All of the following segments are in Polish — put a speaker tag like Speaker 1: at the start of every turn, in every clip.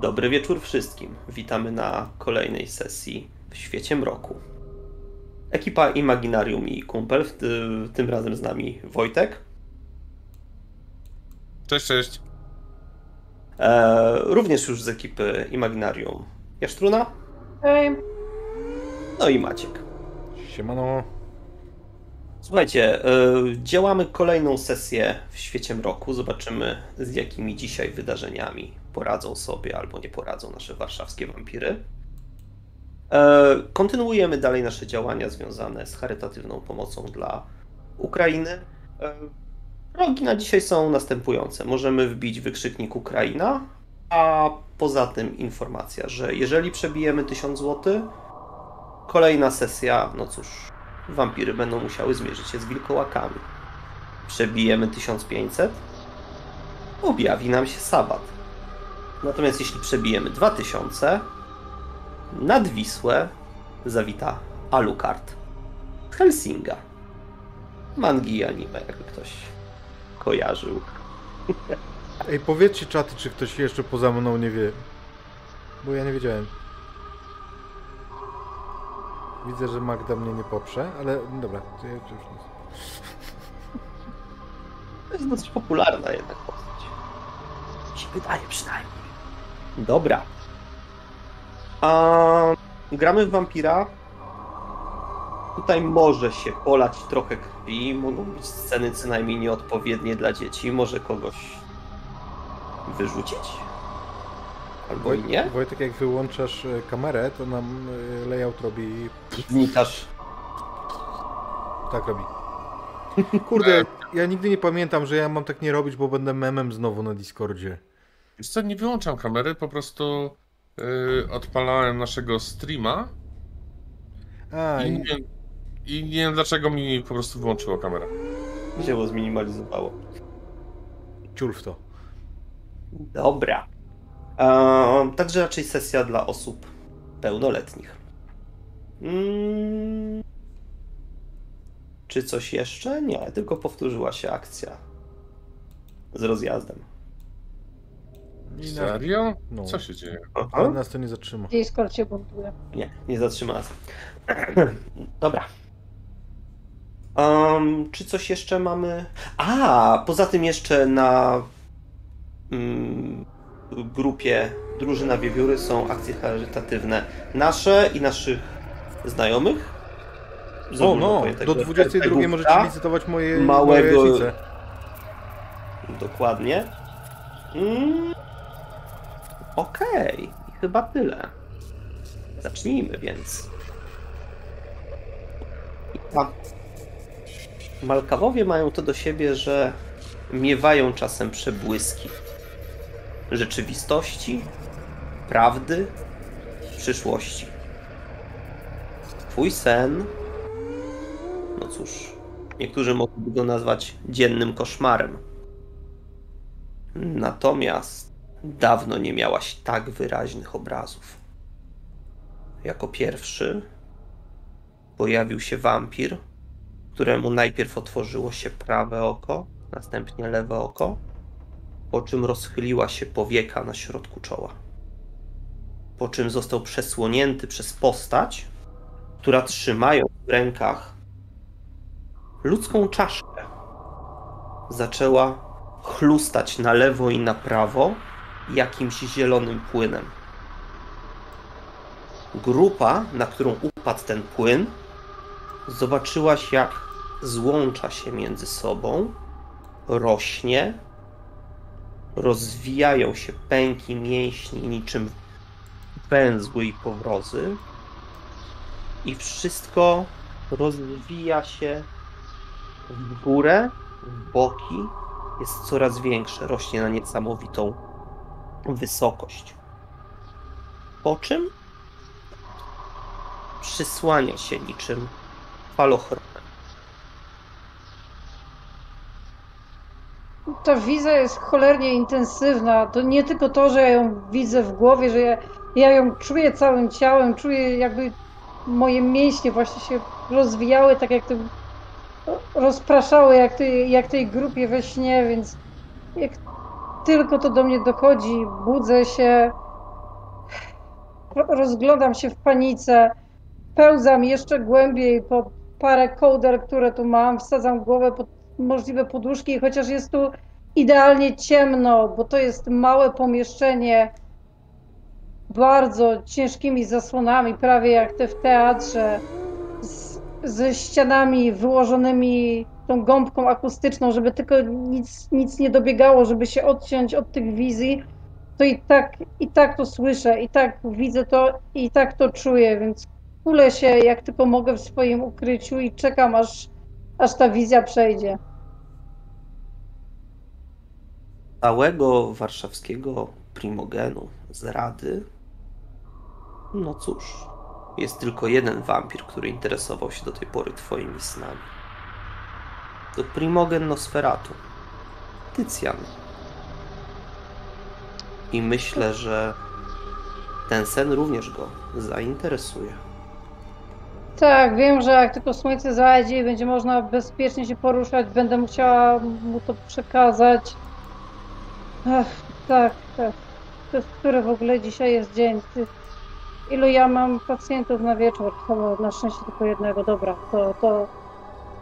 Speaker 1: Dobry wieczór wszystkim. Witamy na kolejnej sesji w świecie mroku. Ekipa Imaginarium i Kumpel, w ty, tym razem z nami Wojtek.
Speaker 2: Cześć, cześć.
Speaker 1: E, również już z ekipy Imaginarium Jasztruna.
Speaker 3: Hej.
Speaker 1: No i Maciek.
Speaker 4: Siemano.
Speaker 1: Słuchajcie, e, działamy kolejną sesję w świecie mroku. Zobaczymy, z jakimi dzisiaj wydarzeniami poradzą sobie albo nie poradzą nasze warszawskie wampiry. E, kontynuujemy dalej nasze działania związane z charytatywną pomocą dla Ukrainy. E, Rogi na dzisiaj są następujące. Możemy wbić wykrzyknik Ukraina, a poza tym informacja, że jeżeli przebijemy 1000 zł, kolejna sesja, no cóż, wampiry będą musiały zmierzyć się z wilkołakami. Przebijemy 1500, objawi nam się sabat. Natomiast jeśli przebijemy 2000, nad Wisłę zawita Alucard. Helsinga. Mangi i anime, jakby ktoś kojarzył.
Speaker 4: Ej, powiedzcie czaty, czy ktoś jeszcze poza mną nie wie. Bo ja nie wiedziałem. Widzę, że Magda mnie nie poprze, ale dobra, to ja już nie.
Speaker 1: To jest dosyć popularna jednak postać. Mi się wydaje przynajmniej. Dobra. A, gramy w wampira. Tutaj może się polać trochę krwi, mogą być sceny co najmniej nieodpowiednie dla dzieci, może kogoś wyrzucić? Albo i nie?
Speaker 4: Wojtek, jak wyłączasz e, kamerę, to nam e, layout robi...
Speaker 1: Wnikasz.
Speaker 4: Tak robi. Kurde, ja nigdy nie pamiętam, że ja mam tak nie robić, bo będę memem znowu na Discordzie.
Speaker 2: Wiesz co, nie wyłączam kamery, po prostu yy, odpalałem naszego streama
Speaker 4: A,
Speaker 2: i
Speaker 4: i...
Speaker 2: nie, i nie wiem dlaczego mi po prostu wyłączyło kamerę.
Speaker 1: Wzięło, zminimalizowało.
Speaker 4: ciul w to.
Speaker 1: Dobra. Ehm, także raczej sesja dla osób pełnoletnich. Mm. Czy coś jeszcze? Nie, tylko powtórzyła się akcja z rozjazdem.
Speaker 2: Serio?
Speaker 4: No.
Speaker 2: Co się dzieje?
Speaker 4: Ale nas to nie zatrzyma.
Speaker 3: Discord się buntuje.
Speaker 1: Nie, nie zatrzymała się. Dobra. Em, czy coś jeszcze mamy? A, poza tym jeszcze na mm, grupie Drużyna Wiewióry są akcje charytatywne. Nasze i naszych znajomych. Z
Speaker 4: O no, do 22
Speaker 1: RPGówka.
Speaker 4: możecie licytować moje
Speaker 1: małego-
Speaker 4: moje.
Speaker 1: Dokładnie. Mm. Okej, i chyba tyle. Zacznijmy więc. A Malkawowie mają to do siebie, że miewają czasem przebłyski rzeczywistości, prawdy, przyszłości. Twój sen, no cóż, niektórzy mogliby go nazwać dziennym koszmarem. Natomiast dawno nie miałaś tak wyraźnych obrazów. Jako pierwszy pojawił się wampir, któremu najpierw otworzyło się prawe oko, następnie lewe oko, po czym rozchyliła się powieka na środku czoła. Po czym został przesłonięty przez postać, która trzymając w rękach ludzką czaszkę, zaczęła chlustać na lewo i na prawo jakimś zielonym płynem. Grupa, na którą upadł ten płyn, zobaczyłaś, jak złącza się między sobą, rośnie, rozwijają się pęki mięśni niczym węzły i powrozy i wszystko rozwija się w górę, w boki, jest coraz większe, rośnie na niesamowitą wysokość. Po czym przysłania się niczym falochronem.
Speaker 3: Ta wizja jest cholernie intensywna. To nie tylko to, że ja ją widzę w głowie, że ja, ja ją czuję całym ciałem, czuję jakby moje mięśnie właśnie się rozwijały, tak jak to rozpraszały, jak tej, jak tej grupie we śnie, więc jak tylko to do mnie dochodzi, budzę się, ro- rozglądam się w panice, pełzam jeszcze głębiej po parę kołder, które tu mam, wsadzam głowę pod możliwe poduszki, chociaż jest tu idealnie ciemno, bo to jest małe pomieszczenie, bardzo ciężkimi zasłonami, prawie jak te w teatrze, z, ze ścianami wyłożonymi tą gąbką akustyczną, żeby tylko nic, nic nie dobiegało, żeby się odciąć od tych wizji, to i tak, i tak to słyszę, i tak widzę to, i tak to czuję, więc kulę się jak tylko mogę w swoim ukryciu i czekam, aż, aż ta wizja przejdzie.
Speaker 1: Całego warszawskiego primogenu z Rady. No cóż, jest tylko jeden wampir, który interesował się do tej pory twoimi snami. Primogen Nosferatu. Tycjan. I myślę, że ten sen również go zainteresuje.
Speaker 3: Tak, wiem, że jak tylko słońce zajdzie i będzie można bezpiecznie się poruszać, będę musiała mu to przekazać. Ach, tak, tak. To który w ogóle dzisiaj jest dzień? Ilu ja mam pacjentów na wieczór? Na szczęście tylko jednego. Dobra, to, to,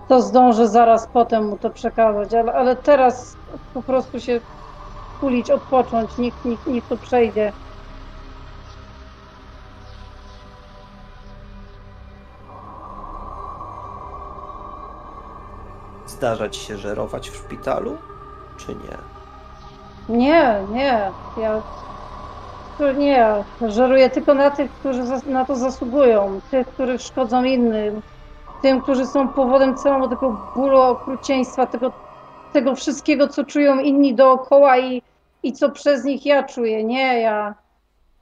Speaker 3: to zdążę zaraz potem mu to przekazać, ale, ale teraz po prostu się kulić, odpocząć, niech, niech, niech to przejdzie.
Speaker 1: Zdarza ci się żerować w szpitalu, czy nie?
Speaker 3: Nie, nie. Ja to nie. Żeruję tylko na tych, którzy na to zasługują. Tych, których szkodzą innym. Tym, którzy są powodem całego tego bólu, okrucieństwa, tego, tego wszystkiego, co czują inni dookoła i, i co przez nich ja czuję. Nie, ja.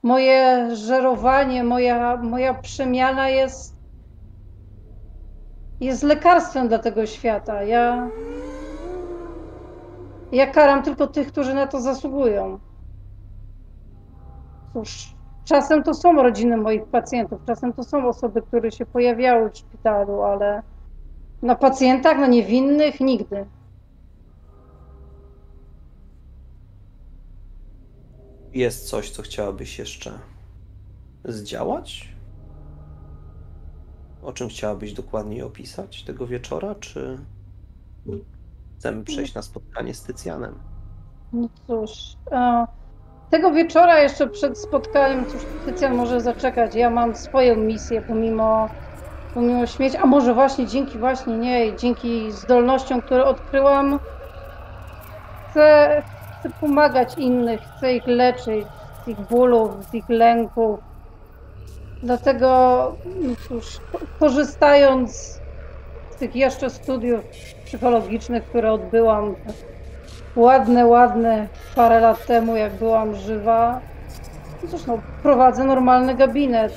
Speaker 3: Moje żerowanie, moja, moja przemiana jest jest lekarstwem dla tego świata. Ja ja karam tylko tych, którzy na to zasługują. Cóż, czasem to są rodziny moich pacjentów, czasem to są osoby, które się pojawiały w szpitalu, ale na pacjentach, na niewinnych nigdy.
Speaker 1: Jest coś, co chciałabyś jeszcze zdziałać? O czym chciałabyś dokładniej opisać tego wieczora, czy chcemy przejść na spotkanie z Tycjanem?
Speaker 3: No cóż, e, tego wieczora jeszcze przed spotkaniem, cóż, Tycjan może zaczekać. Ja mam swoją misję, pomimo, pomimo śmierci, a może właśnie dzięki właśnie niej, dzięki zdolnościom, które odkryłam, chcę, chcę pomagać innych, chcę ich leczyć z ich bólów, z ich lęków. Dlatego, no cóż, ko- korzystając z tych jeszcze studiów psychologicznych, które odbyłam, ładne, ładne parę lat temu, jak byłam żywa. No Cóż, no, prowadzę normalny gabinet.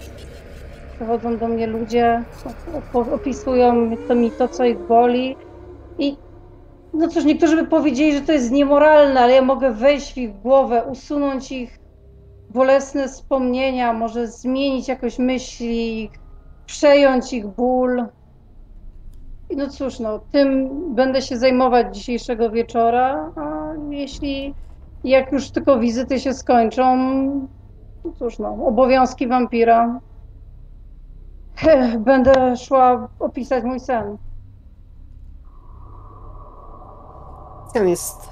Speaker 3: Przychodzą do mnie ludzie, op- opisują mi to, co ich boli. I no cóż, niektórzy by powiedzieli, że to jest niemoralne, ale ja mogę wejść w ich głowę, usunąć ich bolesne wspomnienia, może zmienić jakoś myśli, przejąć ich ból. No cóż, no, tym będę się zajmować dzisiejszego wieczora, a jeśli jak już tylko wizyty się skończą, no cóż, no, obowiązki wampira. Będę szła opisać mój sen.
Speaker 1: Tycjan jest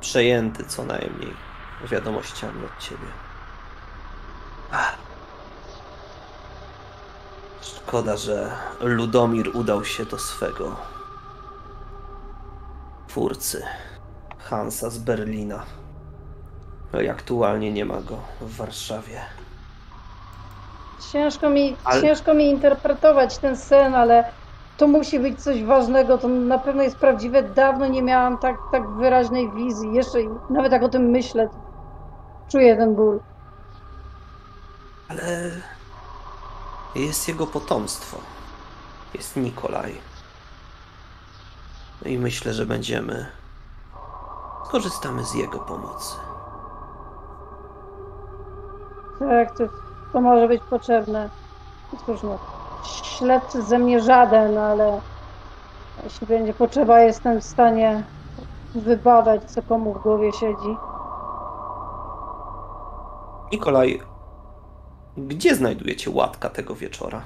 Speaker 1: przejęty co najmniej wiadomościami od ciebie. Ach. Szkoda, że Ludomir udał się do swego twórcy, Hansa z Berlina. I aktualnie nie ma go w Warszawie.
Speaker 3: Ciężko mi,
Speaker 1: Ale-
Speaker 3: ciężko mi interpretować ten sen, ale to musi być coś ważnego, to na pewno jest prawdziwe. Dawno nie miałam tak, tak wyraźnej wizji. Jeszcze nawet jak o tym myślę, czuję ten ból.
Speaker 1: Ale jest jego potomstwo. Jest Nikolaj. No i myślę, że będziemy. Skorzystamy z jego pomocy.
Speaker 3: Tak, to, to może być potrzebne. Cóż no, śledczy ze mnie żaden, ale jeśli będzie potrzeba, jestem w stanie wybadać, co komu w głowie siedzi.
Speaker 1: Nikolaj Gdzie znajdujecie łatka tego wieczora?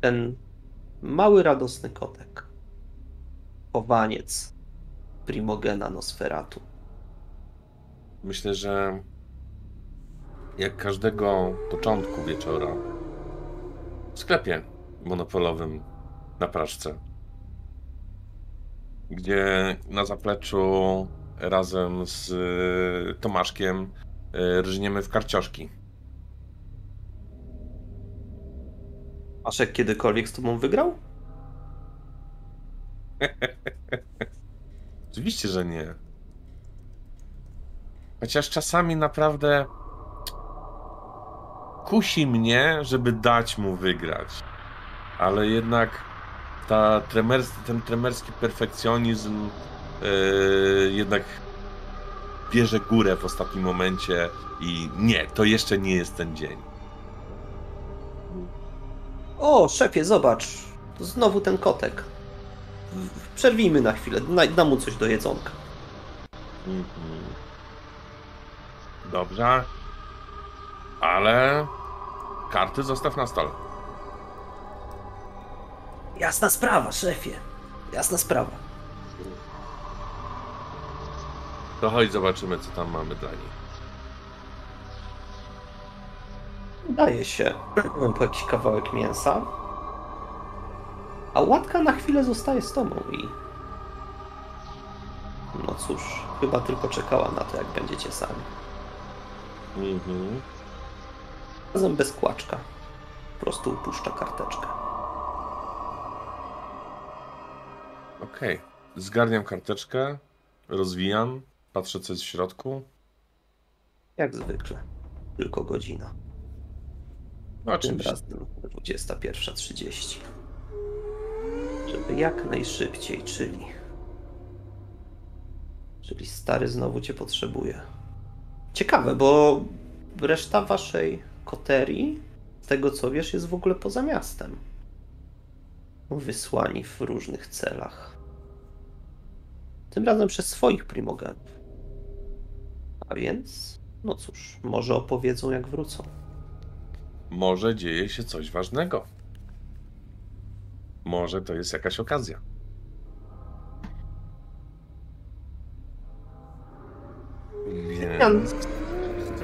Speaker 1: Ten mały, radosny kotek. Chowaniec primogena Nosferatu.
Speaker 2: Myślę, że jak każdego początku wieczora w sklepie monopolowym na Praszce, gdzie na zapleczu razem z Tomaszkiem rżniemy w karcioszki.
Speaker 1: Aszek kiedykolwiek z tobą wygrał?
Speaker 2: Oczywiście, że nie. Chociaż czasami naprawdę kusi mnie, żeby dać mu wygrać. Ale jednak ta tremers, ten tremerski perfekcjonizm yy, jednak bierze górę w ostatnim momencie i nie, to jeszcze nie jest ten dzień.
Speaker 1: O, szefie, zobacz. To znowu ten kotek. Przerwijmy na chwilę, dam mu coś do jedzonka.
Speaker 2: Mhm. Dobrze. Ale karty zostaw na stole.
Speaker 1: Jasna sprawa, szefie. Jasna sprawa.
Speaker 2: To chodź zobaczymy, co tam mamy dla nich.
Speaker 1: Daje się po jakiś kawałek mięsa. A łatka na chwilę zostaje z tobą i... No cóż, chyba tylko czekała na to, jak będziecie sami.
Speaker 2: Mhm.
Speaker 1: Razem bez kłaczka. Po prostu upuszcza karteczkę.
Speaker 2: Okej. Zgarniam karteczkę, rozwijam, patrzę, co jest w środku.
Speaker 1: Jak zwykle. Tylko godzina.
Speaker 2: No,
Speaker 1: Tym
Speaker 2: oczywiście.
Speaker 1: razem 21.30. Żeby jak najszybciej, czyli. Czyli stary znowu cię potrzebuje. Ciekawe, bo reszta waszej koterii, z tego co wiesz, jest w ogóle poza miastem. Wysłani w różnych celach. Tym razem przez swoich primogenów. A więc, no cóż, może opowiedzą jak wrócą.
Speaker 2: Może dzieje się coś ważnego. Może to jest jakaś okazja. Więc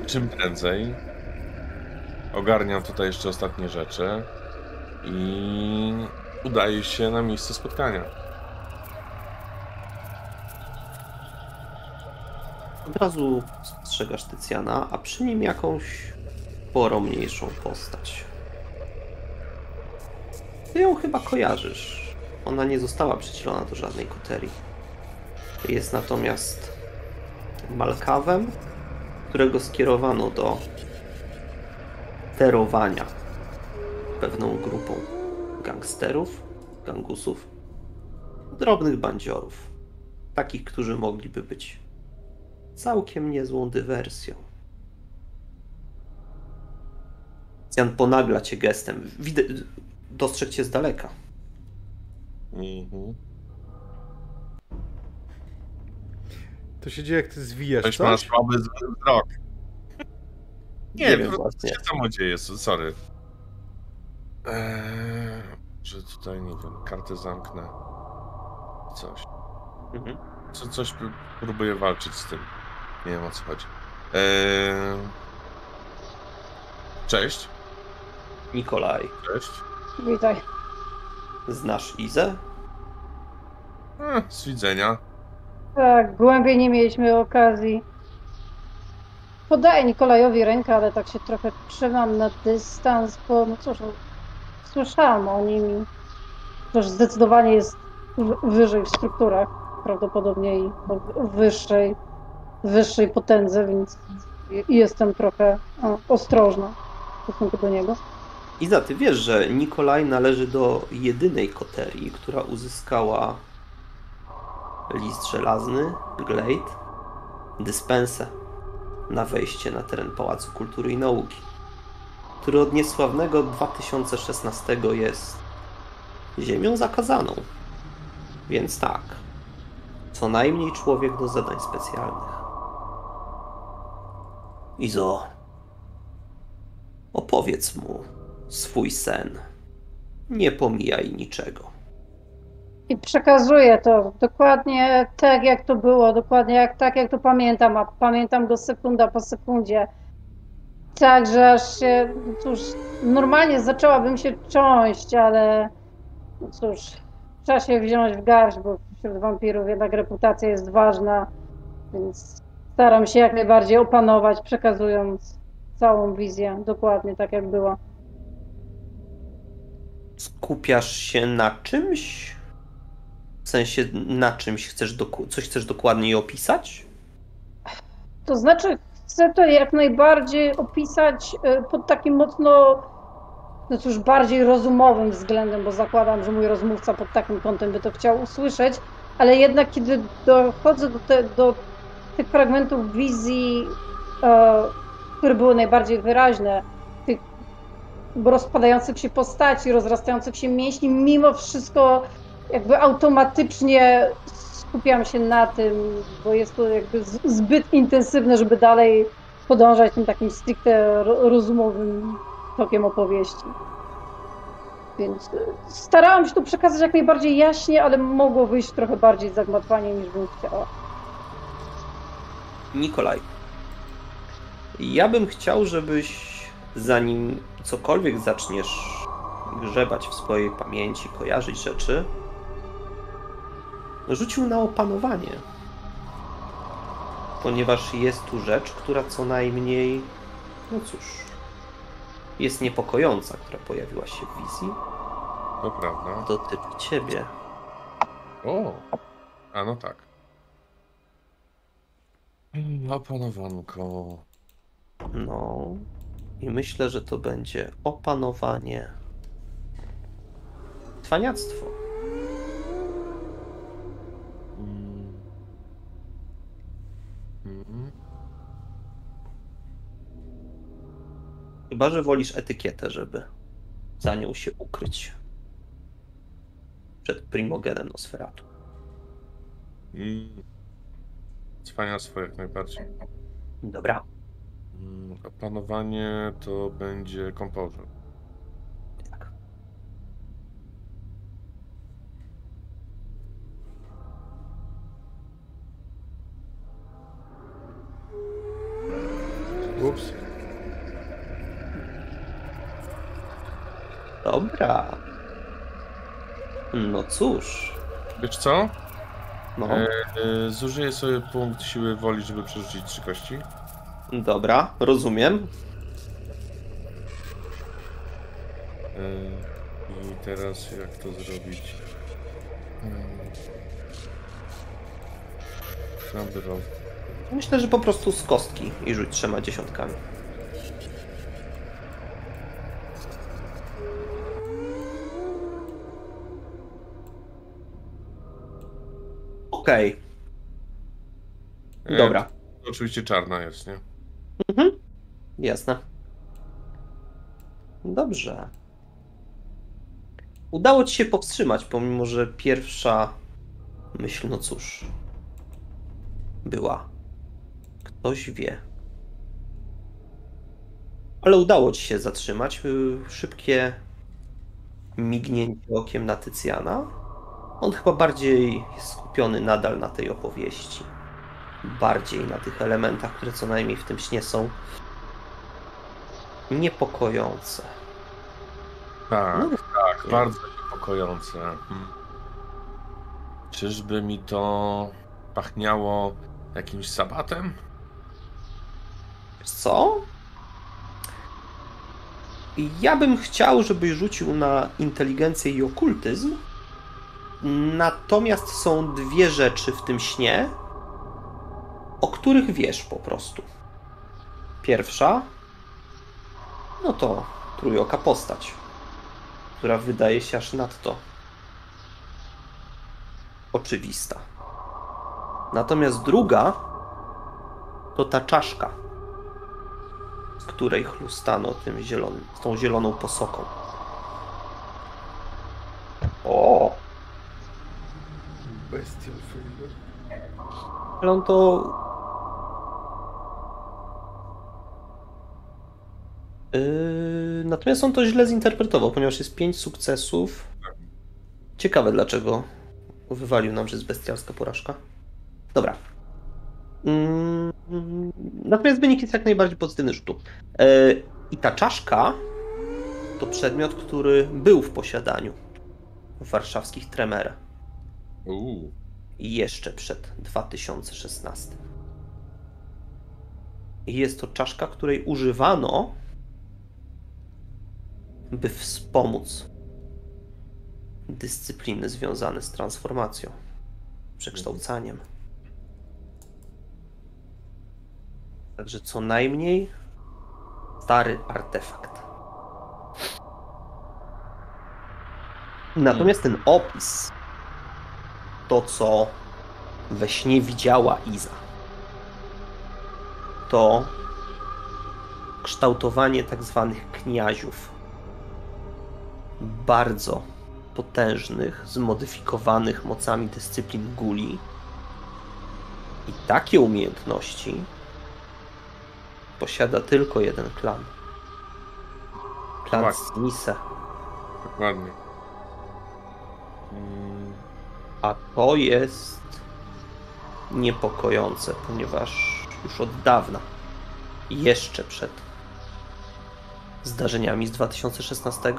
Speaker 2: czym prędzej ogarniam tutaj jeszcze ostatnie rzeczy i udaję się na miejsce spotkania.
Speaker 1: Od razu spostrzegasz Tycjana, a przy nim jakąś sporo mniejszą postać. Ty ją chyba kojarzysz. Ona nie została przycielona do żadnej koterii. Jest natomiast Malkawem, którego skierowano do sterowania pewną grupą gangsterów, gangusów, drobnych bandziorów. Takich, którzy mogliby być całkiem niezłą dywersją. Jan ponagla cię gestem. Widać, dostrzegł cię z daleka.
Speaker 2: Mhm.
Speaker 4: To się dzieje, jak ty zwijasz
Speaker 2: Ktoś ma
Speaker 4: coś?
Speaker 2: słaby wzrok. Nie,
Speaker 1: Nie wiem
Speaker 2: to
Speaker 1: właśnie.
Speaker 2: się samo dzieje, sorry. Eee, że tutaj, nie wiem, kartę zamknę. Coś.
Speaker 1: Mhm.
Speaker 2: Co, coś próbuję walczyć z tym. Nie wiem o co chodzi. Eee... Cześć.
Speaker 1: Nikolaj,
Speaker 2: Cześć.
Speaker 3: Witaj.
Speaker 1: znasz Izę?
Speaker 2: E, z widzenia.
Speaker 3: Tak, głębiej nie mieliśmy okazji. Podaję Nikolajowi rękę, ale tak się trochę trzymam na dystans, bo no cóż, no, słyszałam o nim też zdecydowanie jest wyżej w strukturach, prawdopodobnie i wyższej, wyższej potędze, więc jestem trochę ostrożna w stosunku do niego.
Speaker 1: Iza, ty wiesz, że Nikolaj należy do jedynej koterii, która uzyskała list żelazny, glejt, dyspensę na wejście na teren Pałacu Kultury i Nauki, który od niesławnego 2016 jest ziemią zakazaną. Więc tak, co najmniej człowiek do zadań specjalnych. Izo, Opowiedz mu swój sen. Nie pomijaj niczego.
Speaker 3: I przekazuję to dokładnie tak, jak to było, dokładnie jak, tak, jak to pamiętam, a pamiętam go sekunda po sekundzie. Tak, że aż się, no cóż, normalnie zaczęłabym się cząść, ale no cóż, trzeba się wziąć w garść, bo wśród wampirów jednak reputacja jest ważna, więc staram się jak najbardziej opanować, przekazując całą wizję dokładnie tak, jak była.
Speaker 1: Skupiasz się na czymś? W sensie na czymś chcesz coś chcesz dokładniej opisać?
Speaker 3: To znaczy, chcę to jak najbardziej opisać y, pod takim mocno, no cóż, bardziej rozumowym względem, bo zakładam, że mój rozmówca pod takim kątem by to chciał usłyszeć, ale jednak kiedy dochodzę do, te, do tych fragmentów wizji, e, które były najbardziej wyraźne, tych rozpadających się postaci, rozrastających się mięśni, mimo wszystko jakby automatycznie skupiam się na tym, bo jest to jakby zbyt intensywne, żeby dalej podążać tym takim stricte ro- rozumowym tokiem opowieści. Więc e, starałam się to przekazać jak najbardziej jaśnie, ale mogło wyjść trochę bardziej zagmatwanie niż bym chciała.
Speaker 1: Nikolaj, ja bym chciał, żebyś zanim cokolwiek zaczniesz grzebać w swojej pamięci, kojarzyć rzeczy, rzucił na opanowanie. Ponieważ jest tu rzecz, która co najmniej, no cóż, jest niepokojąca, która pojawiła się w wizji.
Speaker 2: To prawda.
Speaker 1: Dotyczy ciebie.
Speaker 2: O! A no tak. Mm, Opanowanko.
Speaker 1: No. I myślę, że to będzie opanowanie. Cwaniactwo.
Speaker 2: Mm. Mm.
Speaker 1: Chyba, że wolisz etykietę, żeby za nią się ukryć. Przed primogenem Nosferatu.
Speaker 2: Mm. Cwaniactwo jak najbardziej.
Speaker 1: Dobra.
Speaker 2: Mm, Opanowanie to będzie kompozyt.
Speaker 1: Tak.
Speaker 4: Ups.
Speaker 1: Dobra. No cóż.
Speaker 2: Wiesz co?
Speaker 1: No.
Speaker 2: E, e, zużyję sobie punkt siły woli, żeby przerzucić trzy kości.
Speaker 1: Dobra, rozumiem.
Speaker 2: E, I teraz jak to zrobić? Number of...
Speaker 1: Myślę, że po prostu z kostki i rzuć trzema dziesiątkami. Okej,
Speaker 2: E,
Speaker 1: dobra.
Speaker 2: To oczywiście czarna jest, nie?
Speaker 1: Mhm. Jasne. Dobrze. Udało ci się powstrzymać, pomimo że pierwsza myśl, no cóż, była. Ktoś wie. Ale udało ci się zatrzymać. Y, Szybkie mignięcie okiem na Tycjana. On chyba bardziej jest skupiony nadal na tej opowieści bardziej na tych elementach, które co najmniej w tym śnie są niepokojące.
Speaker 2: Tak,
Speaker 1: No,
Speaker 2: tak, bardzo niepokojące. Hmm. Czyżby mi to pachniało jakimś sabatem?
Speaker 1: Co? Ja bym chciał, żebyś rzucił na inteligencję i okultyzm. Natomiast są dwie rzeczy w tym śnie, o których wiesz po prostu. Pierwsza, no to trójoka postać, która wydaje się aż nadto oczywista. Natomiast druga to ta czaszka, z której chlustano tym zielonym, z tą zieloną posoką. O!
Speaker 4: Bestial Failure.
Speaker 1: Ale on to. Yy, natomiast on to źle zinterpretował, ponieważ jest 5 sukcesów. Ciekawe dlaczego wywalił nam, że jest bestialska porażka. Dobra. Mm, Natomiast wynik jest jak najbardziej pozytywny rzutu. Yy, I ta czaszka to przedmiot, który był w posiadaniu warszawskich tremerach. I jeszcze przed 2016. I jest to czaszka, której używano, by wspomóc dyscypliny związane z transformacją, przekształcaniem. Także co najmniej stary artefakt. Natomiast ten opis, to co we śnie widziała Iza, to kształtowanie tak zwanych kniaziów. Bardzo potężnych, zmodyfikowanych mocami dyscyplin guli. I takie umiejętności posiada tylko jeden klan. Klan
Speaker 2: Tak.
Speaker 1: Snise.
Speaker 2: Dokładnie. Mm,
Speaker 1: A to jest niepokojące, ponieważ już od dawna, jeszcze przed zdarzeniami z 2016,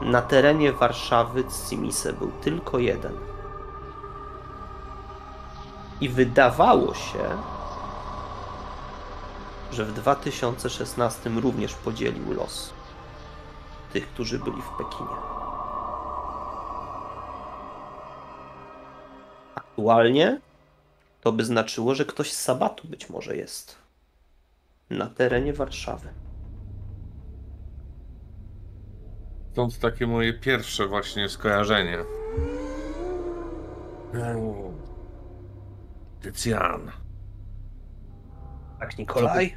Speaker 1: na terenie Warszawy Cimise był tylko jeden. I wydawało się, że w 2016 również podzielił los tych, którzy byli w Pekinie. Aktualnie to by znaczyło, że ktoś z Sabatu być może jest na terenie Warszawy.
Speaker 2: Stąd takie moje pierwsze właśnie skojarzenie. Tycjan.
Speaker 1: Tak, Nikolaj?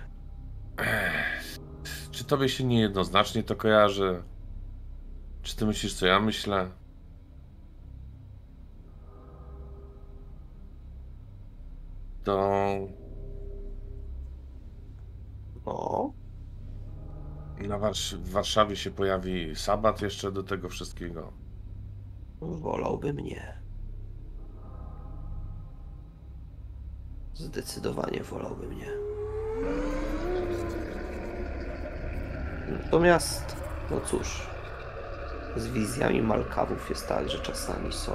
Speaker 2: Czy tobie się niejednoznacznie to kojarzy? Czy ty myślisz, co ja myślę? To
Speaker 1: No,
Speaker 2: na Warsz- w Warszawie się pojawi sabat jeszcze do tego wszystkiego.
Speaker 1: wolałby mnie. Zdecydowanie wolałby mnie. Natomiast, no cóż, z wizjami Malkawów jest tak, że czasami są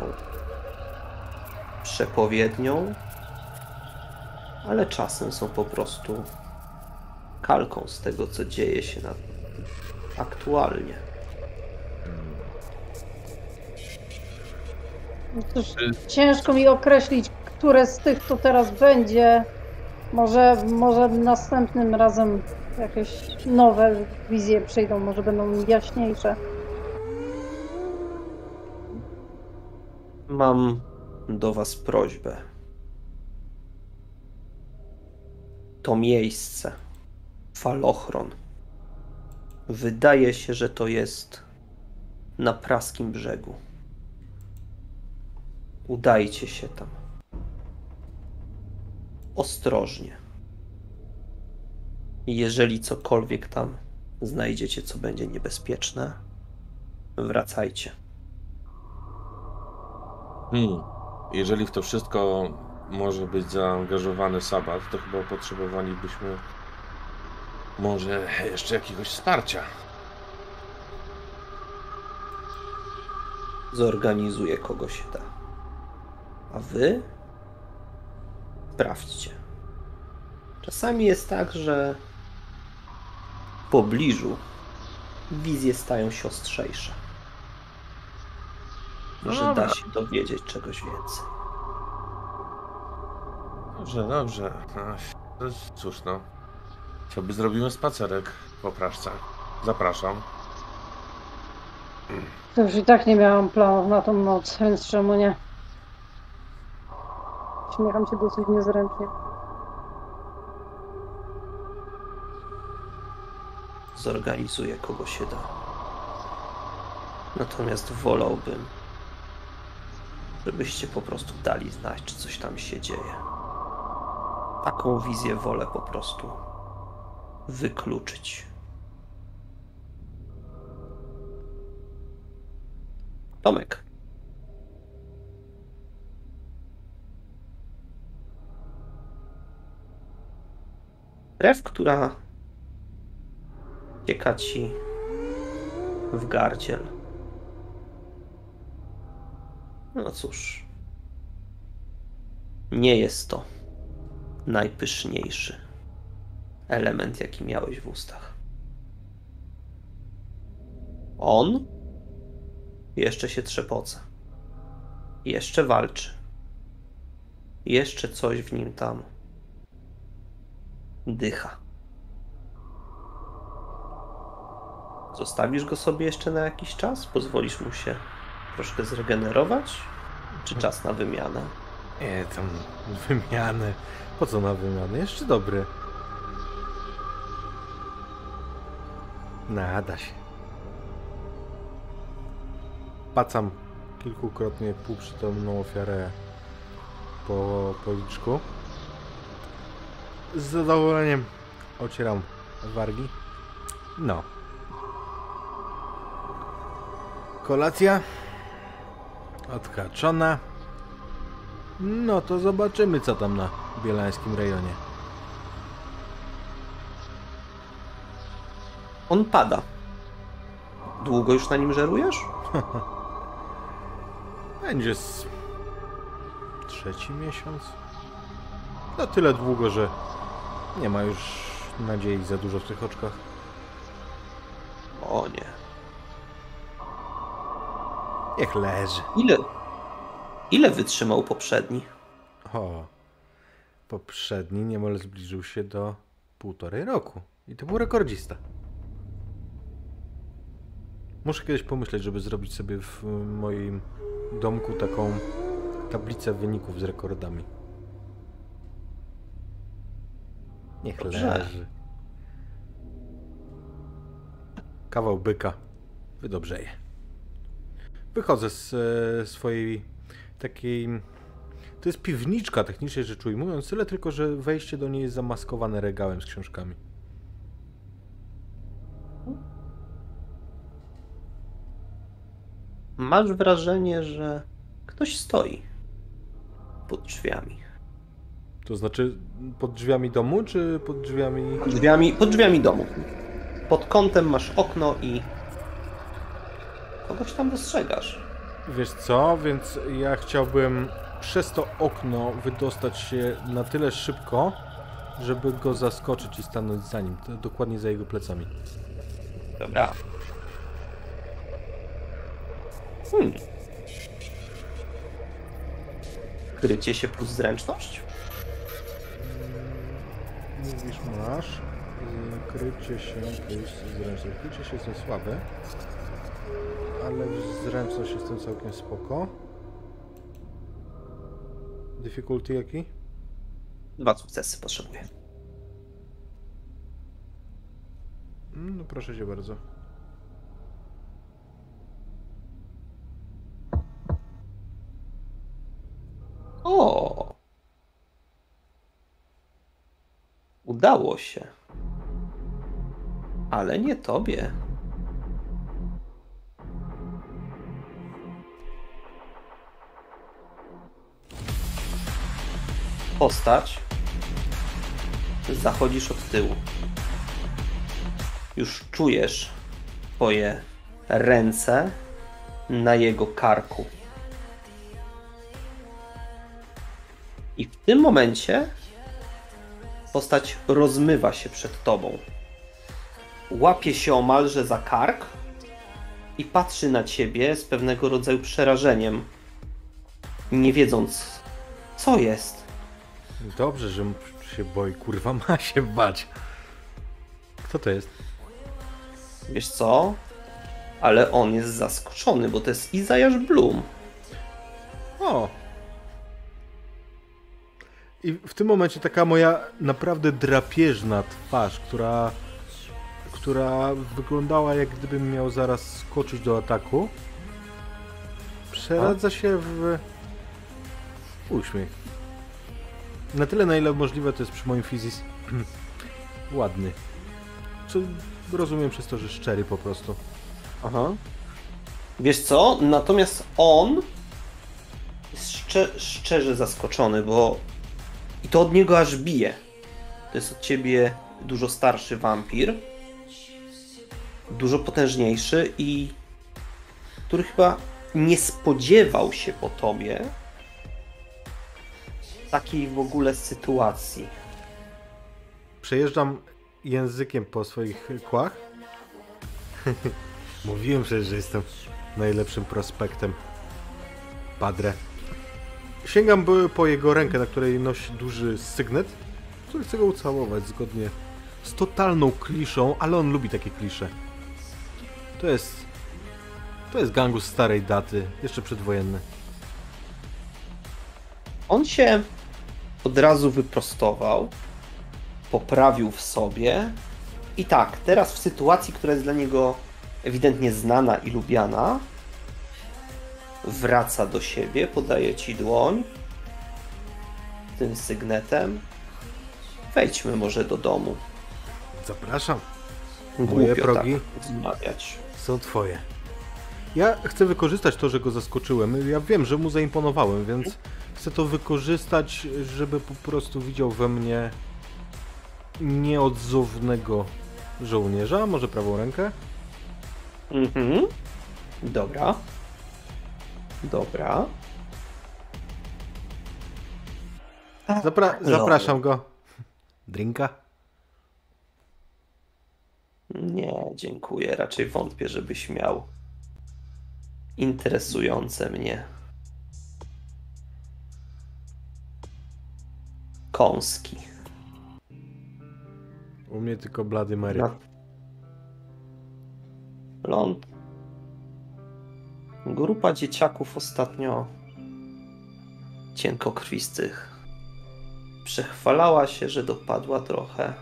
Speaker 1: przepowiednią, ale czasem są po prostu kalką z tego, co dzieje się na aktualnie.
Speaker 3: No Cóż, ciężko mi określić, które z tych to teraz będzie. Może, może następnym razem jakieś nowe wizje przyjdą, może będą jaśniejsze.
Speaker 1: Mam do Was prośbę. To miejsce, falochron. Wydaje się, że to jest na praskim brzegu. Udajcie się tam. Ostrożnie. Jeżeli cokolwiek tam znajdziecie, co będzie niebezpieczne, wracajcie.
Speaker 2: Hmm. Jeżeli w to wszystko może być zaangażowany sabat, to chyba potrzebowalibyśmy może jeszcze jakiegoś wsparcia.
Speaker 1: zorganizuje kogo się da. A wy sprawdźcie. Czasami jest tak, że w pobliżu wizje stają się ostrzejsze.
Speaker 2: No
Speaker 1: Że
Speaker 2: dobra.
Speaker 1: da się dowiedzieć czegoś więcej.
Speaker 2: Dobrze, dobrze. Jest- Cóż no. Co by zrobimy spacerek po praszce? Zapraszam.
Speaker 3: To już i tak nie miałam planów na tą noc, więc czemu nie? Śmiecham się dosyć niezręcznie.
Speaker 1: Zorganizuje kogo się da. Natomiast wolałbym, żebyście po prostu dali znać, czy coś tam się dzieje. Taką wizję wolę po prostu wykluczyć. Tomek. Krew, która cieka ci w gardziel. No cóż, nie jest to najpyszniejszy element, jaki miałeś w ustach. On jeszcze się trzepoce. Jeszcze walczy. Jeszcze coś w nim tam dycha. Zostawisz go sobie jeszcze na jakiś czas? Pozwolisz mu się troszkę zregenerować? Czy czas na wymianę?
Speaker 4: Nie, tam wymiany. Po co na wymiany? Jeszcze dobry. Nada się. Pacam kilkukrotnie półprzytomną ofiarę po policzku. Z zadowoleniem ocieram wargi. No. Kolacja odhaczona. No to zobaczymy co tam na bielańskim rejonie.
Speaker 1: On pada. Długo już na nim żerujesz?
Speaker 4: Będzie z trzeci miesiąc. No tyle długo, że nie ma już nadziei za dużo w tych oczkach.
Speaker 1: O nie.
Speaker 4: Niech leży.
Speaker 1: Ile? Ile wytrzymał poprzedni?
Speaker 4: O, poprzedni niemal zbliżył się do półtorej roku. I to był rekordzista. Muszę kiedyś pomyśleć, żeby zrobić sobie w moim domku taką tablicę wyników z rekordami. Niech
Speaker 1: Dobrze.
Speaker 4: leży. Kawał byka wydobrzeje. Wychodzę z e, swojej takiej... To jest piwniczka technicznie rzecz ujmując, tyle tylko, że wejście do niej jest zamaskowane regałem z książkami.
Speaker 1: Masz wrażenie, że ktoś stoi pod drzwiami.
Speaker 4: To znaczy pod drzwiami domu, czy pod drzwiami...
Speaker 1: Pod drzwiami, pod drzwiami domu. Pod kątem masz okno i kogoś tam dostrzegasz.
Speaker 4: Wiesz co, więc ja chciałbym przez to okno wydostać się na tyle szybko, żeby go zaskoczyć i stanąć za nim, dokładnie za jego plecami.
Speaker 1: Dobra. Hmm. Krycie się plus zręczność?
Speaker 4: Mówisz, masz. Krycie się plus zręczność. Krycie się jestem słaby, ale w zręczność jestem całkiem spoko. Difficulty jaki?
Speaker 1: Dwa sukcesy potrzebuję.
Speaker 4: Mm, No proszę cię bardzo.
Speaker 1: O! Udało się. Ale nie tobie. Postać. Zachodzisz od tyłu. Już czujesz twoje ręce na jego karku. I w tym momencie postać rozmywa się przed tobą. Łapie się omalże za kark i patrzy na ciebie z pewnego rodzaju przerażeniem, nie wiedząc, co jest.
Speaker 4: Dobrze, że się boi. Kurwa, ma się bać. Kto to jest?
Speaker 1: Wiesz co? Ale on jest zaskoczony, bo to jest Izajasz Bloom.
Speaker 4: O! I w tym momencie taka moja naprawdę drapieżna twarz, która, która wyglądała jak gdybym miał zaraz skoczyć do ataku, przeradza się w uśmiech. Na tyle, na ile możliwe to jest przy moim fizis ładny. Rozumiem przez to, że szczery po prostu.
Speaker 1: Aha. Wiesz co? Natomiast on jest szcze, szczerze zaskoczony, bo i to od niego aż bije. To jest od ciebie dużo starszy wampir, dużo potężniejszy i który chyba nie spodziewał się po tobie takiej w ogóle sytuacji.
Speaker 4: Przejeżdżam językiem po swoich kłach. Mówiłem przecież, że jestem najlepszym prospektem. Padre. Sięgam po jego rękę, na której nosi duży sygnet, który chcę go ucałować zgodnie z totalną kliszą, ale on lubi takie klisze. To jest... To jest gangus starej daty, jeszcze przedwojenny.
Speaker 1: On się od razu wyprostował, poprawił w sobie i tak, teraz w sytuacji, która jest dla niego ewidentnie znana i lubiana, wraca do siebie, podaje ci dłoń tym sygnetem. Wejdźmy może do domu.
Speaker 4: Zapraszam.
Speaker 1: Głupio
Speaker 4: Moje progi.
Speaker 1: tak rozmawiać.
Speaker 4: są twoje. Ja chcę wykorzystać to, że go zaskoczyłem. Ja wiem, że mu zaimponowałem, więc chcę to wykorzystać, żeby po prostu widział we mnie nieodzownego żołnierza, może prawą rękę.
Speaker 1: Mhm. Dobra. Dobra.
Speaker 4: Zapra
Speaker 1: Lol.
Speaker 4: zapraszam go. Drinka?
Speaker 1: Nie, dziękuję. Raczej wątpię, żebyś miał interesujące mnie kąski.
Speaker 4: U mnie tylko blady Mary.
Speaker 1: Na... Ląd. Grupa dzieciaków ostatnio cienkokrwistych przechwalała się, że dopadła trochę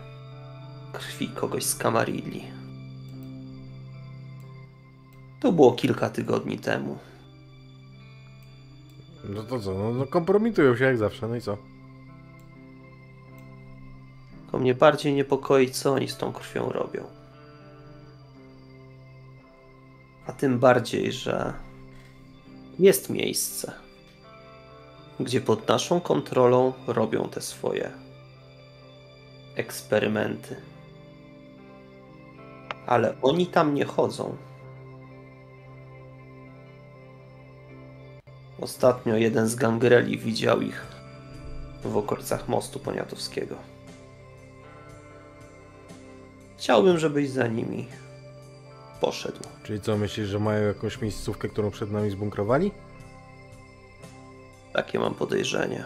Speaker 1: krwi kogoś z Kamarilli. To było kilka tygodni temu.
Speaker 4: No to co, no, no kompromitują się jak zawsze, no i co?
Speaker 1: Tylko mnie bardziej niepokoi, co oni z tą krwią robią. A tym bardziej, że jest miejsce, gdzie pod naszą kontrolą robią te swoje eksperymenty. Ale oni tam nie chodzą. Ostatnio jeden z gangreli widział ich w okolicach mostu poniatowskiego. Chciałbym, żebyś za nimi poszedł.
Speaker 4: Czyli co, myślisz, że mają jakąś miejscówkę, którą przed nami zbunkrowali?
Speaker 1: Takie mam podejrzenie.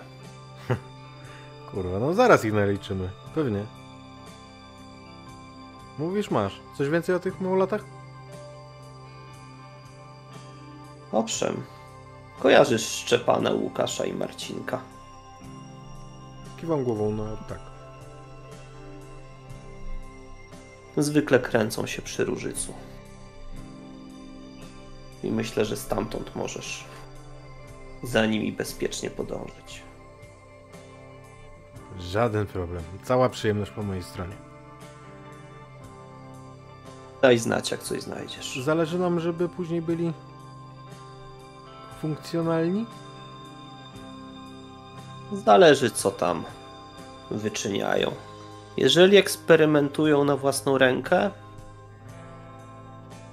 Speaker 4: Kurwa, no zaraz ich naliczymy. Pewnie. Mówisz, masz. Coś więcej o tych małolatach?
Speaker 1: Owszem, kojarzysz Szczepana, Łukasza i Marcinka.
Speaker 4: Kiwam głową, no tak.
Speaker 1: Zwykle kręcą się przy Różycu. I myślę, że stamtąd możesz za nimi bezpiecznie podążyć.
Speaker 4: Żaden problem. Cała przyjemność po mojej stronie.
Speaker 1: Daj znać, jak coś znajdziesz.
Speaker 4: Zależy nam, żeby później byli funkcjonalni?
Speaker 1: Zależy, co tam wyczyniają. Jeżeli eksperymentują na własną rękę,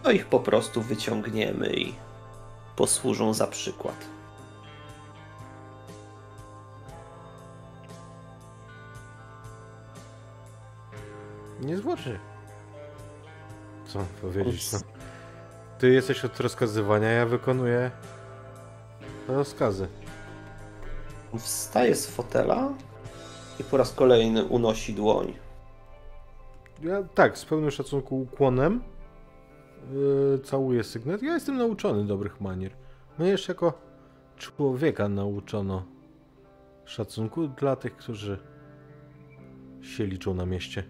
Speaker 1: to ich po prostu wyciągniemy i posłużą za przykład.
Speaker 4: Niezwłocznie. Co powiedzieć? No. Ty jesteś od rozkazywania, ja wykonuję rozkazy.
Speaker 1: Wstaje z fotela i po raz kolejny unosi dłoń.
Speaker 4: Ja tak, z pełnym szacunku ukłonem yy, całuję sygnet. Ja jestem nauczony dobrych manier. No jeszcze jako człowieka nauczono szacunku dla tych, którzy się liczą na mieście.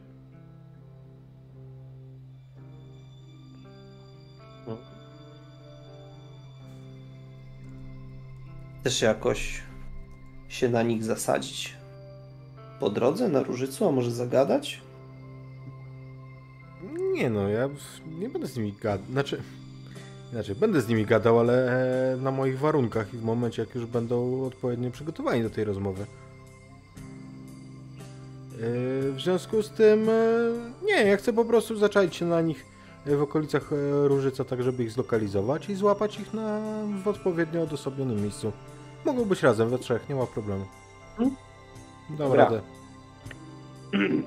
Speaker 1: Chcesz jakoś się na nich zasadzić? Po drodze na Różycu, a może zagadać?
Speaker 4: Nie no, ja nie będę z nimi gadał. Znaczy, Znaczy, będę z nimi gadał, ale e, na moich warunkach i w momencie, jak już będą odpowiednio przygotowani do tej rozmowy. E, W związku z tym, e, nie, ja chcę po prostu zaczaić się na nich w okolicach Różyca, tak żeby ich zlokalizować i złapać ich na, w odpowiednio odosobionym miejscu. Mogą być razem, we trzech, nie ma problemu.
Speaker 1: Mhm.
Speaker 4: Dam
Speaker 1: Dobra.
Speaker 4: radę.